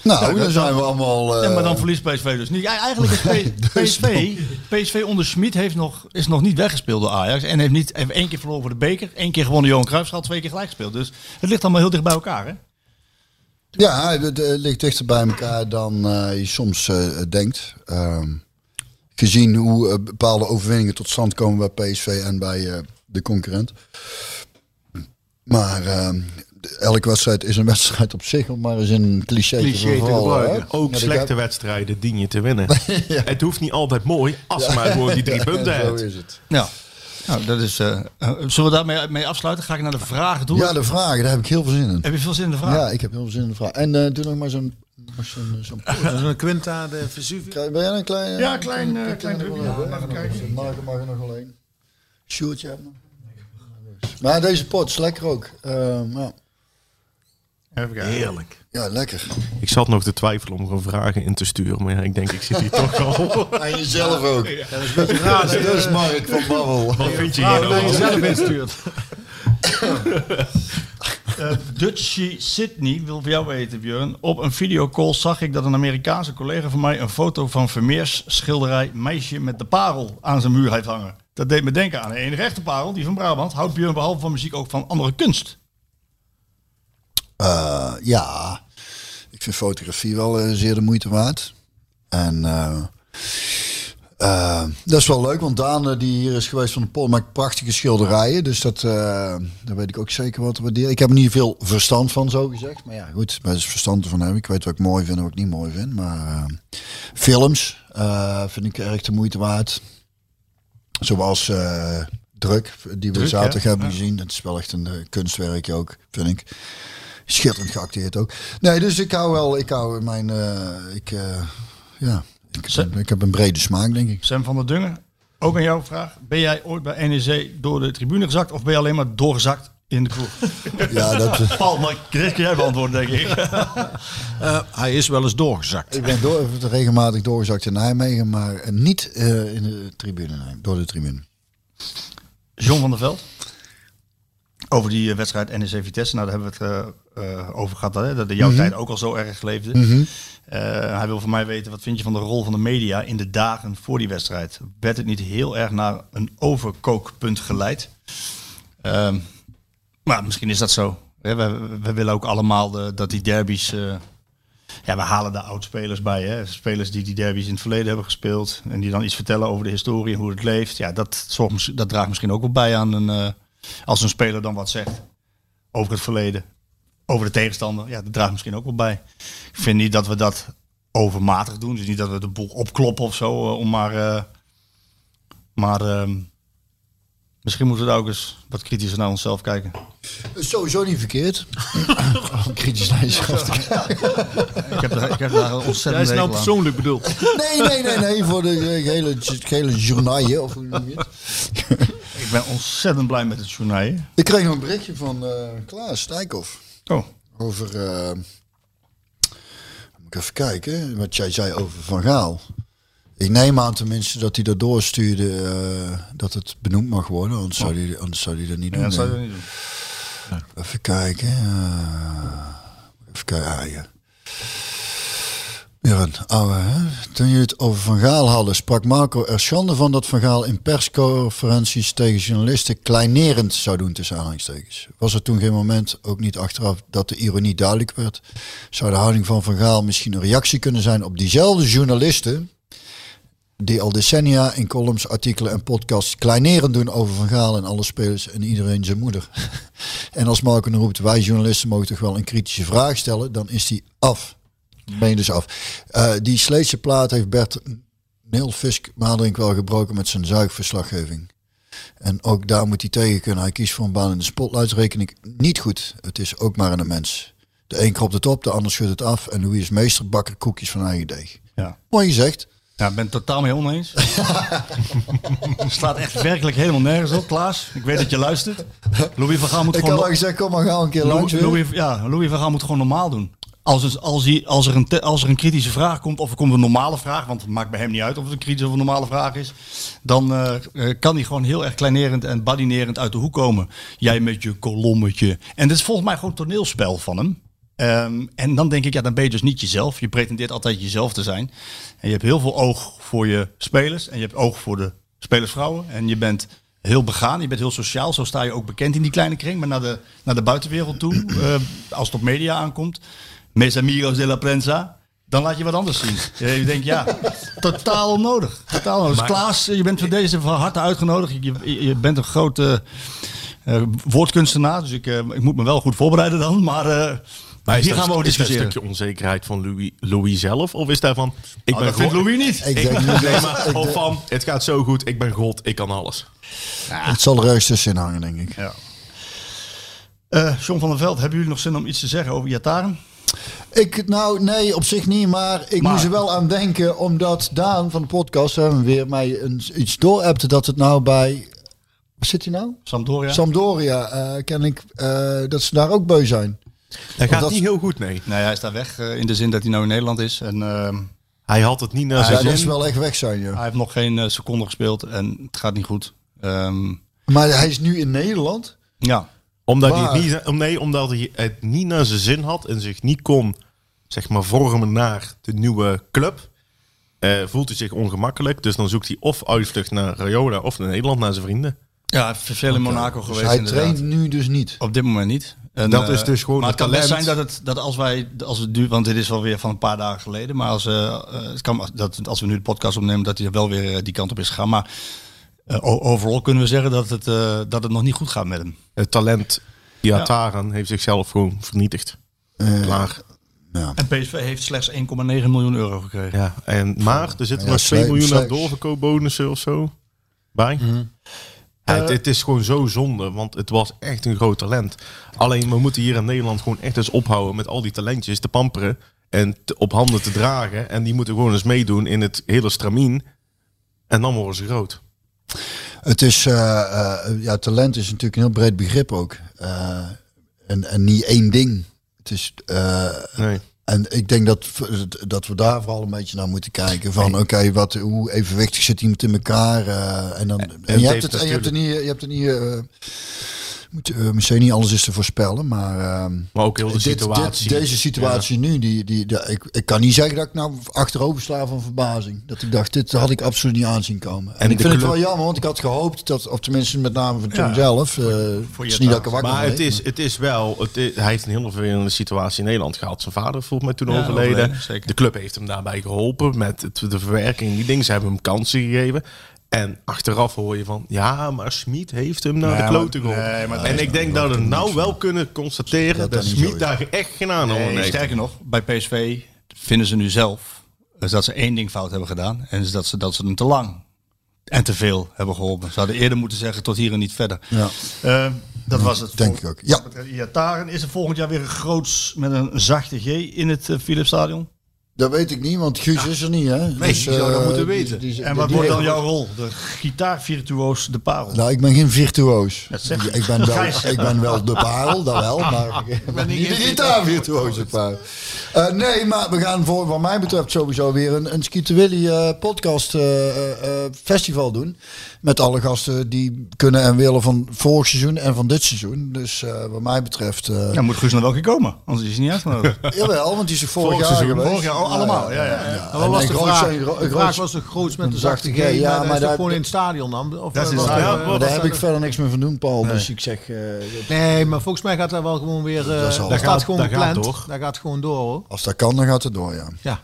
Nou, dan zijn we allemaal... eh, Ja, maar dan verliest PSV dus niet. Eigenlijk is *laughs* P- PSV, PSV onder heeft nog, is nog niet weggespeeld door Ajax. En heeft, niet, heeft één keer verloren voor de beker. één keer gewonnen Johan Cruijffschaal, twee keer gelijk gespeeld. Dus het ligt allemaal heel dicht bij elkaar. Hè? Ja, het, het ligt dichter bij elkaar dan eh, je soms eh, denkt. Ehm, gezien hoe eh, bepaalde overwinningen tot stand komen bij PSV en bij eh, de concurrent. Maar ehm, elke wedstrijd is een *laughs* wedstrijd op zich, om maar eens een cliché, Cliché te gebruiken. hè? Ook Ja, slechte heb- wedstrijden dien je te winnen. *laughs* Het hoeft niet altijd mooi, als maar gewoon die drie punten Zo hebt. is het. Ja. Nou, dat is, eh, eh, zullen we daarmee mee afsluiten? Ga ik naar de vragen toe. Ja, de vragen, daar heb ik heel veel zin in. Heb je veel zin in de vraag? Ja, ik heb heel veel zin in de vraag. En eh, doe nog maar zo'n... zo'n is een Quinta de Vesuvius. Krijg- Ben jij een klein... Ja, klein, eh, klein kijken. Mark mag er nog. Sjoerdje heb nog. Maar deze pot is lekker ook. Ehm, ja. Even kijken. Heerlijk. ja, lekker. Ik zat nog te twijfelen om gewoon vragen in te sturen. Maar ja, ik denk, ik zit hier toch al. *laughs* En jezelf ook. Dat is een beetje raar. Dat is Mark van Babbel. Wat vind je hier dat nou je van? zelf instuurt. *laughs* Eh Dutchy Sydney wil voor jou weten, Björn. Op een videocall zag ik dat een Amerikaanse collega van mij een foto van Vermeers schilderij Meisje met de Parel aan zijn muur heeft hangen. Dat deed me denken aan enige echte parel, die van Brabant. Houdt Björn behalve van muziek ook van andere kunst? Eh, ja, ik vind fotografie wel eh, zeer de moeite waard. En eh, dat is wel leuk, want Daan die hier is geweest van de Pol maakt prachtige schilderijen. Dus dat, daar weet ik ook zeker wat te waarderen. Ik heb er niet veel verstand van, zo gezegd. Maar ja, goed, waar is verstand van heb ik. weet wat ik mooi vind en wat ik niet mooi vind. Maar films vind ik erg de moeite waard. Zoals eh, Druk, die we Druk, zaterdag hebben gezien. Dat is wel echt een eh, kunstwerkje ook, vind ik. Schitterend geacteerd ook. Nee, dus ik hou wel, ik hou mijn, eh, ik, ja, ik, Zet- ik heb een brede smaak, denk ik. Sam van der Dungen, ook aan jouw vraag. Ben jij ooit bij NEC door de tribune gezakt of ben je alleen maar doorgezakt in de kroeg? *laughs* Ja, dat, Paul, maar kun jij beantwoorden, denk ik. *laughs* Eh, hij is wel eens doorgezakt. ik ben door, regelmatig doorgezakt in Nijmegen, maar eh, niet eh, in de tribune, nee, door de tribune. John van der Veld. Over die eh, wedstrijd NEC Vitesse. Nou, daar hebben we het eh, eh, over gehad. Hè? Dat de jouw tijd ook al zo erg leefde. Eh, hij wil van mij weten, wat vind je van de rol van de media in de dagen voor die wedstrijd? Werd het niet heel erg naar een overkookpunt geleid? Ehm, maar misschien is dat zo. Hè, We, we willen ook allemaal de, dat die derbies... eh, ja, we halen daar oud-spelers bij. Hè? Spelers die die derbies in het verleden hebben gespeeld. En die dan iets vertellen over de historie en hoe het leeft. Ja, dat, zorgt, dat draagt misschien ook wel bij aan een... eh, als een speler dan wat zegt over het verleden. Over de tegenstander. Ja, dat draagt misschien ook wel bij. Ik vind niet dat we dat overmatig doen. Dus niet dat we de boel opkloppen of zo. eh, om maar... maar ehm, misschien moeten we daar ook eens wat kritischer naar onszelf kijken. Sowieso niet verkeerd. *laughs* Kritisch naar jezelf te kijken. *laughs* Ik heb daar, ik heb daar een Jij ontzettend is nou persoonlijk bedoeld. Nee, nee, nee, nee, voor de eh, gele, gele journaille, of hoe noem je het? Ik ben ontzettend blij met het journaal. hè. Ik kreeg een berichtje van eh, Klaas Stijkhoff. Oh, Over, eh, moet ik even kijken, wat jij zei over Van Gaal. Ik neem aan tenminste dat hij dat doorstuurde, eh, dat het benoemd mag worden, anders, zou, hij, anders zou hij dat niet ja, doen. zou niet doen. Even kijken. eh, even kijken. Ah, ja. Björn, ouwe, hè? toen jullie het over Van Gaal hadden, sprak Marco er schande van dat Van Gaal in persconferenties tegen journalisten kleinerend zou doen tussen aanhalingstekens. Was er toen geen moment, ook niet achteraf, dat de ironie duidelijk werd? Zou de houding van Van Gaal misschien een reactie kunnen zijn op diezelfde journalisten die al decennia in columns, artikelen en podcasts kleinerend doen over Van Gaal en alle spelers en iedereen zijn moeder. *laughs* en als Marco roept, wij journalisten mogen toch wel een kritische vraag stellen, dan is die af. Ben je dus af. Eh, die Sleetse plaat heeft Bert Neelfisk Maderink wel gebroken met zijn zuigverslaggeving. En ook daar moet hij tegen kunnen. Hij kiest voor een baan in de spotlights, reken ik niet goed. Het is ook maar een mens. De een kropt het op, de ander schudt het af. En Louis is meesterbakker koekjes van eigen deeg. Ja. Mooi gezegd. Ja, ik ben het totaal mee oneens. *laughs* Staat echt werkelijk helemaal nergens op, Klaas. Ik weet dat je luistert. Louis van Gaal moet Ik gewoon... had al gezegd, kom maar gaan een keer langs Louis, ja, Louis van Gaal moet gewoon normaal doen. Als, als, hij, als, er een als er een kritische vraag komt, of er komt een normale vraag, want het maakt bij hem niet uit of het een kritische of een normale vraag is, dan eh, eh, kan hij gewoon heel erg kleinerend en badinerend uit de hoek komen. Jij met je kolommetje. En dit is volgens mij gewoon toneelspel van hem. Ehm, en dan denk ik, ja, dan ben je dus niet jezelf. Je pretendeert altijd jezelf te zijn. En je hebt heel veel oog voor je spelers. En je hebt oog voor de spelersvrouwen. En je bent heel begaan. Je bent heel sociaal. Zo sta je ook bekend in die kleine kring. Maar naar de, naar de buitenwereld toe, *clears throat* eh, als het op media aankomt. Mes amigos de la prensa. Dan laat je wat anders zien. Je *laughs* denkt, ja, totaal onnodig. Totaal onnodig. Dus Klaas, je bent voor deze van harte uitgenodigd. Je, je, je bent een grote eh, woordkunstenaar. Dus ik, eh, ik moet me wel goed voorbereiden dan. Maar, Maar is hier gaan we over is dat een discussiëren. stukje onzekerheid van Louis, Louis zelf? Of is daarvan... Ik Oh, ben dat Louis niet. Ik Ik denk ben, nee, maar ik of van, het gaat zo goed, ik ben God, ik kan alles. Het zal er tussenin hangen, denk ik. Ja. Eh, John van der Veld, hebben jullie nog zin om iets te zeggen over Yataren? Ik, nou, nee, op zich niet, maar ik Maar- moest er wel aan denken, omdat Daan van de podcast hebben we weer mij een, iets doorappte dat het nou bij, waar zit hij nou? Sampdoria? Sampdoria, eh ken ik, eh, dat ze daar ook beu zijn. Dat gaat dat- niet heel goed, nee. Nee, hij is daar weg eh, in de zin dat hij nou in Nederland is. En ehm, Hij had het niet naar zijn dat is zin. wel echt weg zijn, ja. hij heeft nog geen eh, seconde gespeeld en het gaat niet goed. Ehm, Maar hij is nu in Nederland. ja, Omdat Waar? hij, het niet, om- nee, omdat hij het niet naar zijn zin had en zich niet kon zeg maar, vormen naar de nieuwe club. eh, voelt hij zich ongemakkelijk. Dus dan zoekt hij of uitvlucht naar Rayola of naar Nederland, naar zijn vrienden. ja hij heeft veel in Monaco Dus geweest hij inderdaad. traint nu dus niet. Op dit moment niet. En, Dat eh, is dus gewoon Maar het het kan best zijn dat, het, dat als wij, als we nu, want dit is wel weer van een paar dagen geleden, maar als, eh, eh, het kan, dat, als we nu de podcast opnemen, dat hij wel weer eh, die kant op is gegaan. Maar eh, overal kunnen we zeggen dat het, eh, dat het nog niet goed gaat met hem. Het talent Iataren heeft zichzelf gewoon vernietigd. Eh, Klaar. ja. En PSV heeft slechts 1,9 miljoen euro gekregen. Ja, en, maar er zitten Ja, nog 2 slecht- miljoen aan doorverkoopbonussen of zo bij. Mhm. Ja, het, het is gewoon zo zonde, want het was echt een groot talent. Alleen we moeten hier in Nederland gewoon echt eens ophouden met al die talentjes te pamperen en te- op handen te dragen. En die moeten gewoon eens meedoen in het hele stramien. En dan worden ze groot. Het is, eh, eh, ja, talent is natuurlijk een heel breed begrip ook. Eh, en, en niet één ding. Het is, eh, Nee. En ik denk dat, dat we daar vooral een beetje naar moeten kijken. Van oké, wat hoe evenwichtig zit iemand in elkaar? eh, en dan, en, je, hebt het, en je hebt er niet, je hebt er niet, eh, moet, eh, misschien niet alles is te voorspellen, maar, ehm, Maar ook heel de dit, situatie. dit- deze situatie nu, die, die, die- ik, ik kan niet zeggen dat ik nou achterover sla van verbazing. Dat ik dacht, dit had ik absoluut niet aanzien komen. En, En ik vind het wel jammer, want ik had gehoopt dat, of tenminste met name van Ja. zelf, eh, het is niet dat ik er wakker Maar het is, het is wel, het is- hij heeft een hele vervelende situatie in Nederland gehad. Zijn vader voelt mij toen Ja, overleden. De club heeft hem daarbij geholpen met het, de verwerking. Die dingen, ze hebben hem kansen gegeven. En achteraf hoor je van, ja, maar Smit heeft hem naar Nee, de kloten geholpen. nee, en ik denk dat we nou wel kunnen constateren Dat dat, Smit daar echt geen aanhouding Nee, heeft. sterker nog, bij PSV vinden ze nu zelf eh, dat ze één ding fout hebben gedaan. En is dat ze, dat ze hem te lang en te veel hebben geholpen. Ze hadden eerder moeten zeggen tot hier en niet verder. Ja. Eh, dat was het. Denk ik ook. Ja. Iataren is er volgend jaar weer een groots met een zachte G in het uh, Philipsstadion. Dat weet ik niet, want Guus is er niet, hè? Nee, die zou dat eh, moeten weten. die- En wat die- wordt dan jouw rol? De gitaarvirtuoos De Parel. Nou, ik ben geen virtuoos. Dat zeg ik, ik. ben wel, ik ben wel de parel, dat wel, *laughs* maar ik ben niet de gitaarvirtuoos. zeg maar. Eh, nee, maar we gaan voor, wat mij betreft sowieso weer een, een Skeeter Willy eh, podcast eh, eh, eh, festival doen. Met alle gasten die kunnen en willen van vorig seizoen en van dit seizoen. Dus eh, wat mij betreft... eh, Dan moet Guus nog wel een keer komen, anders is hij niet uitgenodigd. *laughs* Jawel, want die is er vorig, Vorig jaar seizoen, geweest. vorig jaar, oh, allemaal, ja, ja, ja. Was de groot vraag? gro- De vraag was de grootst met de een zachte G. Ja, Ja, maar maar dat gewoon in het stadion dan? Of, Dat is eh, daar heb ik verder niks meer van doen, Paul. Dus ik zeg... eh, Nee, maar volgens mij gaat dat wel gewoon weer... Dat gaat- gewoon gepland. door. Dat gaat gewoon door hoor. als dat kan, dan gaat het door, ja. Ja.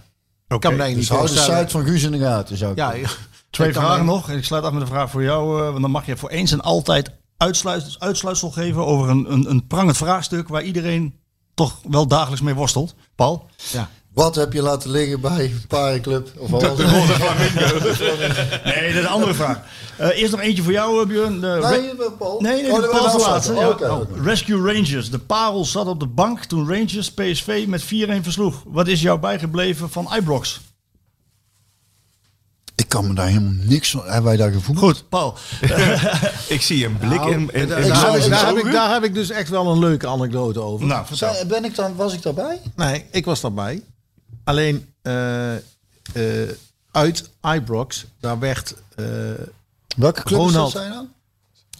Ik kan me eigenlijk Dus niet hou de site van Guus in de gaten, zou ik Ja. Twee vragen nog. Ik sluit af met een vraag voor jou. eh, want dan mag je voor eens en altijd uitsluit, uitsluitsel geven over een, een, een prangend vraagstuk waar iedereen toch wel dagelijks mee worstelt. Paul? Ja. Wat heb je laten liggen bij Parenclub? Of was het? Nee, dat is een andere vraag. Eh, eerst nog eentje voor jou, eh, Björn. De Nee, Paul. Nee, nee, Oh, de Paul is de de laatste. ja. Oh. Oh, Rescue Rangers. De parel zat op de bank toen Rangers PSV met 4-1 versloeg. Wat is jou bijgebleven van Ibrox? Kan me daar helemaal niks van... Hebben wij daar gevoeld? Goed, Paul. *laughs* Ik zie een blik Nou, in, in, in daar, heb ik, ik daar, zou- heb ik, daar heb ik dus echt wel een leuke anekdote over. Nou, vertel. Ben ik dan, was ik daarbij? Nee, ik was daarbij. Alleen eh, eh, uit Ibrox, daar werd eh, Welke club Ronald. zijn nou?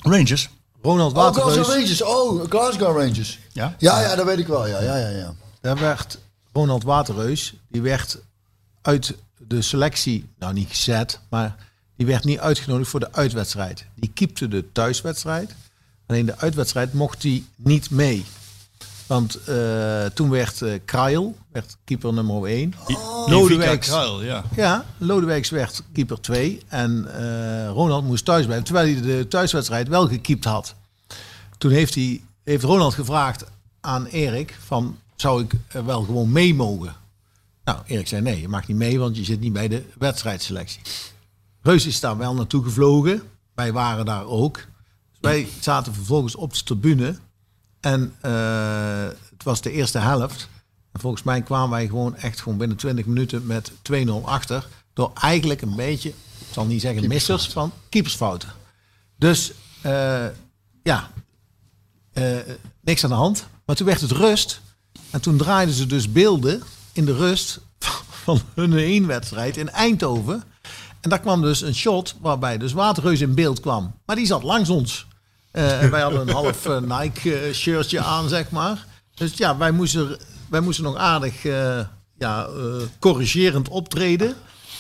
Rangers. Ronald Oh, Glasgow Waterreus. Rangers. Oh, Glasgow Rangers. Ja? Ja, ja, dat weet ik wel. Ja, ja, ja. ja. Daar werd Ronald Waterreus, die werd uit de selectie, nou niet gezet, maar die werd niet uitgenodigd voor de uitwedstrijd. Die keepte de thuiswedstrijd. Alleen de uitwedstrijd mocht hij niet mee. Want eh, toen werd Krail, werd keeper nummer 1. Lodewijks, Kruil, ja. ja, Lodewijks werd keeper 2 en eh, Ronald moest thuis blijven, terwijl hij de thuiswedstrijd wel gekiept had. Toen heeft, hij, heeft Ronald gevraagd aan Erik van, zou ik wel gewoon mee mogen? Nou, Erik zei nee, je mag niet mee, want je zit niet bij de wedstrijdselectie. Reus is daar wel naartoe gevlogen. Wij waren daar ook. Dus wij zaten vervolgens op de tribune. En eh, het was de eerste helft. En volgens mij kwamen wij gewoon echt gewoon binnen 20 minuten met 2-0 achter. Door eigenlijk een beetje, ik zal niet zeggen missers, van keepersfouten. Dus eh, ja, eh, niks aan de hand. Maar toen werd het rust. En toen draaiden ze dus beelden in de rust van hun heenwedstrijd in Eindhoven. En daar kwam dus een shot waarbij dus Waterreus in beeld kwam. Maar die zat langs ons. Eh, en wij hadden een half eh, Nike-shirtje aan, zeg maar. Dus ja, wij moesten, wij moesten nog aardig eh, ja, eh, corrigerend optreden.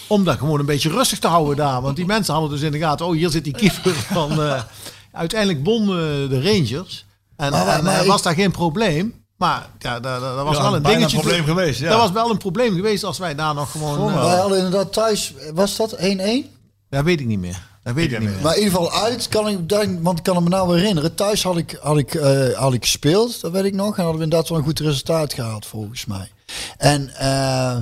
Om dat gewoon een beetje rustig te houden daar. Want die mensen hadden dus in de gaten... oh, hier zit die keeper van... eh, uiteindelijk won de Rangers. En, Maar- en, maar eh, was daar geen probleem. Maar ja, daar, daar was Ja, wel een dingetje. een probleem geweest, ja. Dat was wel een probleem geweest als wij daar nog gewoon... eh, Wij hadden inderdaad thuis, was dat 1-1? dat weet ik niet meer. Dat weet ik, niet meer. Maar in ieder geval uit, kan ik, want ik kan me nou herinneren. Thuis had ik, had, ik, eh, had ik gespeeld, dat weet ik nog. En hadden we inderdaad wel een goed resultaat gehaald, volgens mij. En, eh,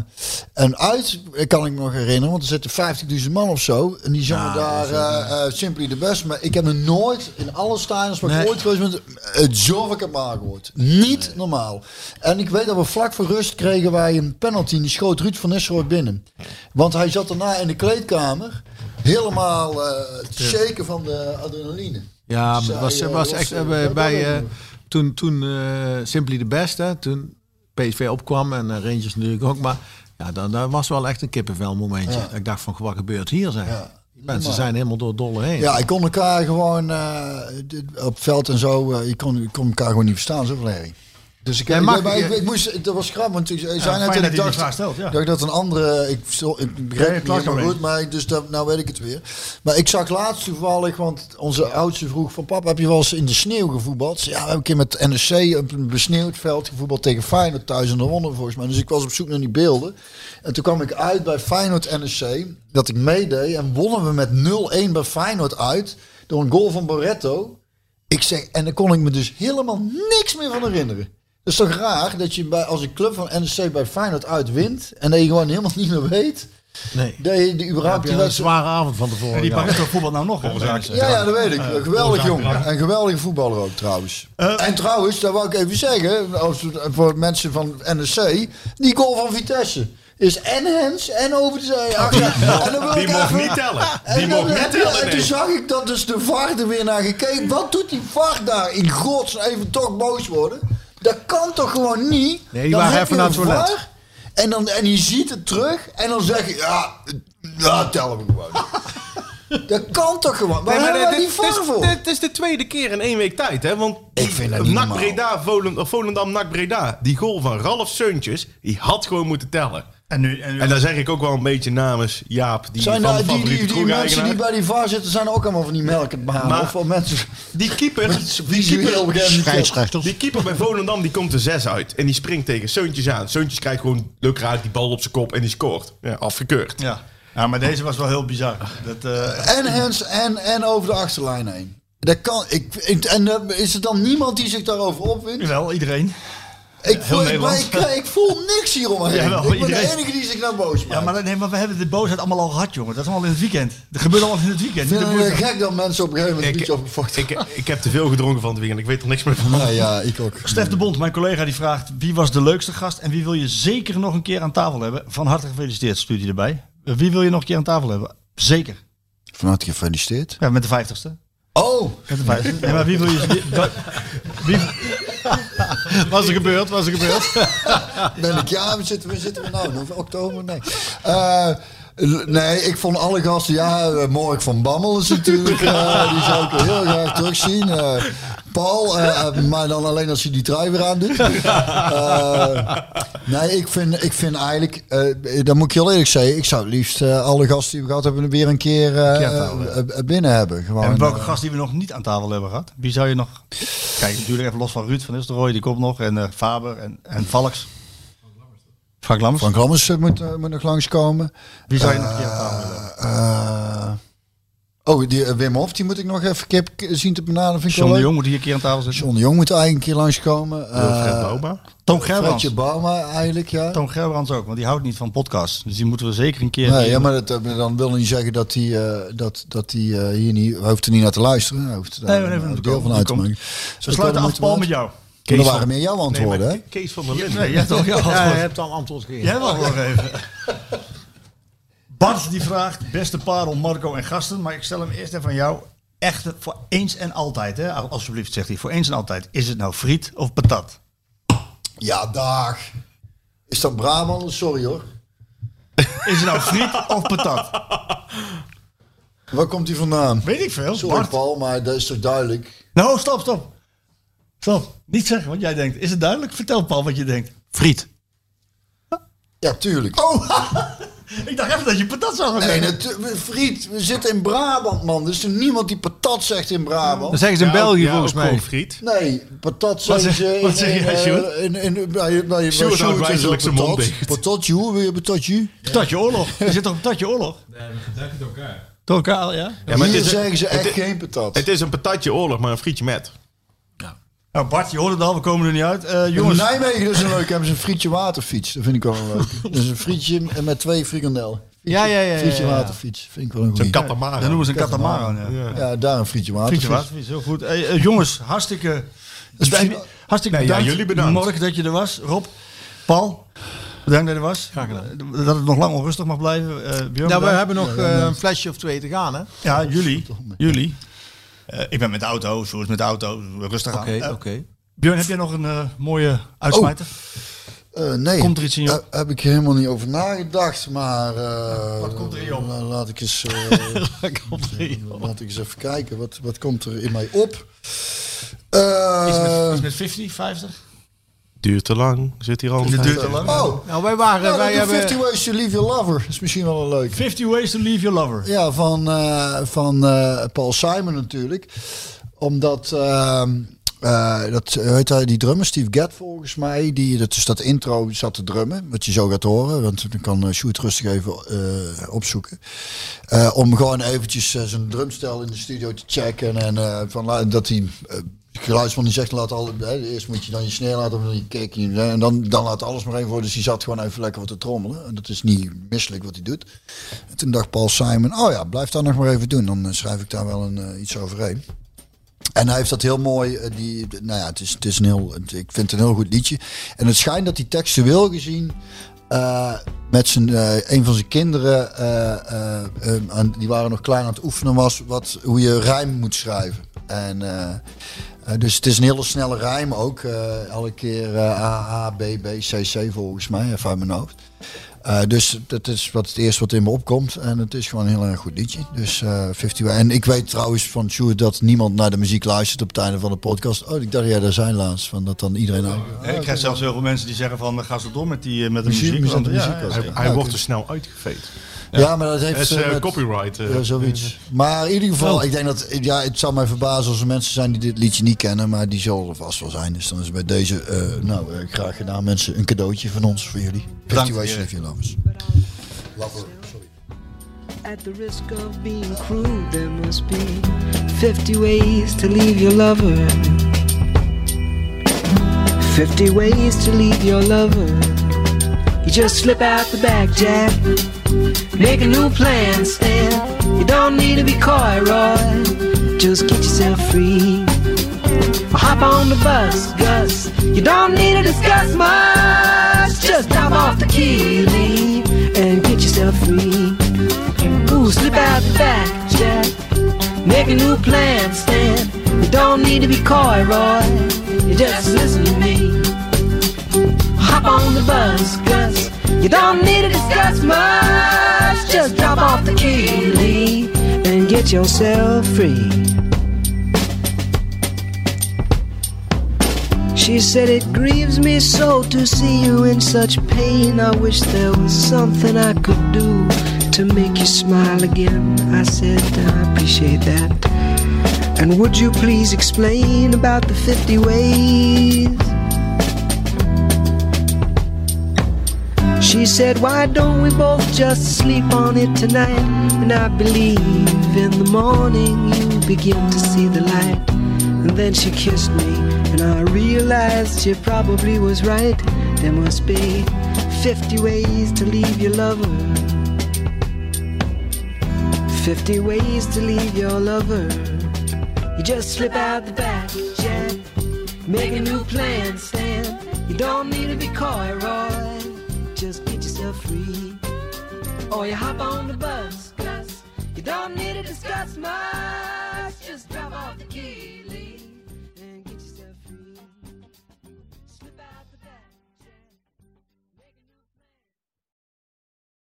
en uit kan ik me nog herinneren, want er zitten 50.000 man of zo. En die zongen daar eh, eh, Simply the Best. Maar ik heb me nooit in alle stadions waar ik Nee. ooit geweest ben, het zo vaak heb aangehoord. Niet normaal. En ik weet dat we vlak voor rust kregen wij een penalty. En die schoot Ruud van Nistelrooy binnen. Want hij zat daarna in de kleedkamer. Helemaal eh te shaken van de adrenaline. Ja, maar Dus was, hij, was echt bij ik nog. toen, toen Simply the Best, hè, toen PSV opkwam en eh, Rangers natuurlijk ook, maar ja, dan, dat was wel echt een kippenvel momentje. Ja. Ik dacht van, wat gebeurt hier zeg? Ja. Mensen Maar- zijn helemaal door dolle heen. Ja, ik kon elkaar gewoon eh, dit- op veld en zo, eh, ik, kon, ik kon elkaar gewoon niet verstaan, zoveel herrie. Dus ik, mag- maar ik, ik moest, dat was grappig, want ik zei net dat dat ik je die dacht, vraag stelt, ja. dacht ik dat een andere, ik, Ja, je het niet, goed, maar dus dat, nou weet ik het weer. Maar ik zag laatst toevallig, want onze oudste vroeg van papa, heb je wel eens in de sneeuw gevoetbald? Ja, we hebben een keer met NEC op een besneeuwd veld gevoetbald tegen Feyenoord thuis en de wonnen volgens mij. Dus ik was op zoek naar die beelden. En toen kwam ik uit bij Feyenoord NEC, dat ik meedeed en wonnen we met 0-1 bij Feyenoord uit door een goal van Barretto. Ik zeg, en daar kon ik me dus helemaal niks meer van herinneren. Dat is toch raar dat je bij, als een club van NEC bij Feyenoord uitwint en dat je gewoon helemaal *laughs* niet meer weet nee. dat je die Heb überhaupt je die een zware avond van tevoren. En die ja. Barretto voetbal nou nog. hè? Ja, ja, dat weet ik. Een geweldig jongen. Een geweldige voetballer ook trouwens. en trouwens, dat wou ik even zeggen, als, voor mensen van NEC, die goal van Vitesse is en Hens en over de zee. Ach, ja. En dan wil Die ik mocht even- niet tellen. En, Die mocht niet tellen, en toen nee. zag ik dat dus de VAR er weer naar gekeken. Wat doet die VAR daar in gods even toch boos worden? Dat kan toch gewoon niet? Nee, die Dan waren even naar het toilet. En, dan, en je ziet het terug en dan zeg je, ja, ja tellen we gewoon. *laughs* dat kan toch gewoon? Waar Nee, maar hebben wij die dit, dit, voor? dit is de tweede keer in één week tijd, hè? Want Ik vind dat niet NAC normaal. Breda, Volendam, NAC Breda, die goal van Ralf Seuntjes, die had gewoon moeten tellen. En nu, en nu En dan zeg ik ook wel een beetje namens Jaap, die Zijn van daar, de die, die, favoriete die mensen die bij die VAR zitten, zijn ook allemaal van die melkendbanen. Maar- Of mensen Die keeper, die keeper, die keeper bij Volendam, die komt er zes uit. En die springt tegen Seuntjes aan. Seuntjes krijgt gewoon leuk raak die bal op zijn kop en die scoort. Ja, afgekeurd. Ja. ja, maar deze was wel heel bizar. Dat, eh, En Hens en, en over de achterlijn heen. Dat kan. Ik, ik- en eh, is er dan niemand die zich daarover opwint? wel, iedereen. Ik voel, ik, Nederland. ik, ik voel niks hieromheen. *laughs* Ik ben iedereen. de enige die zich naar boos maakt. Ja, maar, nee, maar we hebben de boosheid allemaal al gehad, jongen. Dat is allemaal in het weekend. Dat gebeurt allemaal in het weekend. vind het gek dat mensen op een gegeven moment Ik, opgevochten ik, ik heb te veel gedronken van het weekend. Ik weet er niks meer van. Nee, ja, ik ook. Stef de Bond, mijn collega, die vraagt... wie was de leukste gast en wie wil je zeker nog een keer aan tafel hebben? Van harte gefeliciteerd, stuurt hij erbij. Eh, Wie wil je nog een keer aan tafel hebben? Zeker. Van harte gefeliciteerd. Ja, met de vijftigste. Oh. Nee, maar wie wil je... Wie, wie, Was er gebeurd, was er gebeurd. *laughs* ben ik. Ja, we zitten we, zitten we nou? November, oktober? Nee. Eh, nee, ik vond alle gasten. Ja, eh, Mark van Bammel is natuurlijk. *laughs* eh, die zou ik heel graag terugzien. Eh, Paul, eh, eh, maar dan alleen als hij die trui weer aan doet. *laughs* Eh, nee, ik vind, ik vind eigenlijk, eh dan moet ik heel eerlijk zeggen, ik zou het liefst eh, alle gasten die we gehad hebben weer een keer binnen hebben. Gewoon, en welke gast die we nog niet aan tafel hebben gehad? Wie zou je nog... Kijk, natuurlijk even los van Ruud van Nistelrooy, die komt nog. En eh, Faber en, en Valks. Frank Lammers. Frank Lammers moet, moet nog langskomen. Wie zou je nog een keer aan tafel hebben? Eh, oh, die eh, Wim Hof, die moet ik nog even kip zien te benaderen. Vind ik John wel de. Jong moet hier een keer aan tafel zitten. John de Jong moet eigenlijk een keer langskomen. Wilfred Uh, Bouma. Toon Gerbrands. Fredje Bauma eigenlijk, ja. Toon Gerbrands ook, want die houdt niet van podcasts. Dus die moeten we zeker een keer... Nee, ja, maar dat, eh, dan wil niet zeggen dat hij eh, dat, dat hij eh, hier niet... Hoeft er niet naar te luisteren. Hij hoeft Nee, daar we hebben een deel van uit te Die maken. We sluiten af, Paul, met jou. Maar dat waren meer jouw Nee, antwoorden, maar hè? Kees van der Linden. Nee, jij hebt al een antwoord gegeven. Jij mag nog even. Bart die vraagt, beste parel, Marco en gasten, maar ik stel hem eerst even aan jou. Echt voor eens en altijd, hè? alsjeblieft zegt hij, voor eens en altijd. Is het nou friet of patat? Ja, dag. Is dat Brabant? Sorry hoor. Is het nou friet of patat? Waar komt hij vandaan? Weet ik veel. Sorry Bart. Paul, maar dat is toch duidelijk? Nou, stop, stop. Stop. Niet zeggen wat jij denkt. Is het duidelijk? Vertel Paul wat je denkt. Friet. Ja, tuurlijk. Oh, ik dacht even dat je patat zou gaan Nee, zeggen. natu- we- Friet, we zitten in Brabant, man. Er is er niemand die patat zegt in Brabant. Dat zeggen ze in België volgens mij. friet. Nee, patat zeggen zeg- ze in... wat zeg jij, eh, Sjoerd? in, in, bij, bij, bij Sjoerd houdt Sjoerd is wijselijk dat zijn mond patat. dicht. Patatje, hoe wil je patatje? Patatje oorlog. Je zit toch op patatje oorlog? Nee, we geduiken door elkaar. Door elkaar, ja? Ja, maar Hier het is, zeggen ze echt het, geen patat. het is een patatje oorlog, maar een frietje met. Nou, Bart, je hoorde het al. We komen er niet uit. Eh, Jongens. In Nijmegen dat is een leuk. *laughs* Hebben ze een frietje waterfiets. Dat vind ik wel een leuk. *laughs* Dus een frietje met twee frikandellen. Ja, ja, ja. ja, Frietje ja. waterfiets. Vind ik wel een Een goeie. katamaran. dan noemen ze een katamaran. Ja. Ja, daar een frietje waterfiets. Frietje waterfiets, heel goed. Hey, eh, jongens, hartstikke, hartstikke Nee, ja, bedankt. jullie bedankt. Morgen dat je er was. Rob, Paul, bedankt dat je er was. Graag gedaan. Dat het nog lang onrustig mag blijven. Eh Björn, Nou, we hebben nog eh, een flesje of twee te gaan, hè? Ja, jullie. jullie. Eh, ik ben met de auto, Sjoerd is met de auto. Rustig Oké, aan. Eh, oké. Björn, heb jij nog een eh, mooie uitsmijter? Eh, nee, Komt er iets in je op? Daar heb ik helemaal niet over nagedacht, maar... eh, *laughs* Wat komt er in je op? la- Laat ik eens, *laughs* Komt er in. laat ik eens even kijken. Wat, wat komt er in mij op? Eh, Iets met, iets met 50, 50? Duurt te lang. Zit hier al. Het duurt te lang. oh, Nou, wij waren... nou, wij hebben... 50 Ways to Leave Your Lover. Dat is misschien wel een leuk. 50 ways to leave your lover. Ja, van, eh, van eh, Paul Simon natuurlijk. Omdat, ehm, eh, dat, heet hij, die drummer, Steve Gadd volgens mij, die, dat is dat intro zat te drummen, wat je zo gaat horen, want dan kan Sjoerd rustig even eh, opzoeken. Eh, om gewoon eventjes zijn drumstel in de studio te checken en eh, van, dat hij... eh, Geluidsman die zegt, laat al, hè, eerst moet je dan je snare laten, dan je en dan, dan laat alles maar even voor. Dus die zat gewoon even lekker wat te trommelen. En dat is niet misselijk wat hij doet. En toen dacht Paul Simon, oh ja, blijf dat nog maar even doen. Dan eh, schrijf ik daar wel een, eh, iets overheen. En hij heeft dat heel mooi. eh, die, nou ja, het is, het is een heel. Ik vind het een heel goed liedje. En het schijnt dat hij textueel gezien. met zijn, een van zijn kinderen, aan- die waren nog klein aan het oefenen, was wat, hoe je rijm moet schrijven. En, eh, dus het is een hele snelle rijm ook. eh, elke keer eh, A, A, B, B, C, C volgens mij, even uit mijn hoofd. Dus dat is wat het eerste wat in me opkomt. En het is gewoon een heel erg goed liedje. Dus eh 50 En ik weet trouwens van Sjoerd dat niemand naar de muziek luistert op het einde van de podcast. Oh, ik dacht jij daar zijn laatst. Van dat dan iedereen ik krijg zelfs heel veel mensen die zeggen van, ga zo door met, die, met de Muziek, muziek. met ja, ja. Hij, Ja, wordt oké. er snel uitgeveed. Ja, maar dat heeft is eh, eh, met- copyright. eh. Ja, zoiets. Maar in ieder geval, ik denk dat ja, het zou mij verbazen als er mensen zijn die dit liedje niet kennen, maar die zullen er vast wel zijn. Dus dan is bij deze, eh, nou, graag gedaan mensen, een cadeautje van ons voor jullie. 50 Ways to Live Your Lovers. Lover, sorry. At the risk of being crude, there must be 50 ways to leave your lover. 50 ways to leave your lover. You just slip out the back, Jack. Make a new plan, Stan. You don't need to be coy, Roy. Just get yourself free. Or hop on the bus, Gus. You don't need to discuss much. Just drop off the key, leave, and get yourself free. Ooh, slip out the back, Jack. Make a new plan, Stan. You don't need to be coy, Roy. You just listen to me. Hop on the bus, Gus. You don't need to discuss much. Just drop off the key, and get yourself free. She said, It grieves me so to see you in such pain. I wish there was something I could do to make you smile again. I said, I appreciate that. And would you please explain about the 50 ways? She said, Why don't we both just sleep on it tonight? And I believe in the morning you begin to see the light. And then she kissed me, and I realized she probably was right. There must be 50 ways to leave your lover. 50 ways to leave your lover. You just slip out the back, Jack. Make a new plan, Stan. You don't need to be coy, Roy. Just get yourself free. Or you hop on the bus, Gus. You don't need to discuss much.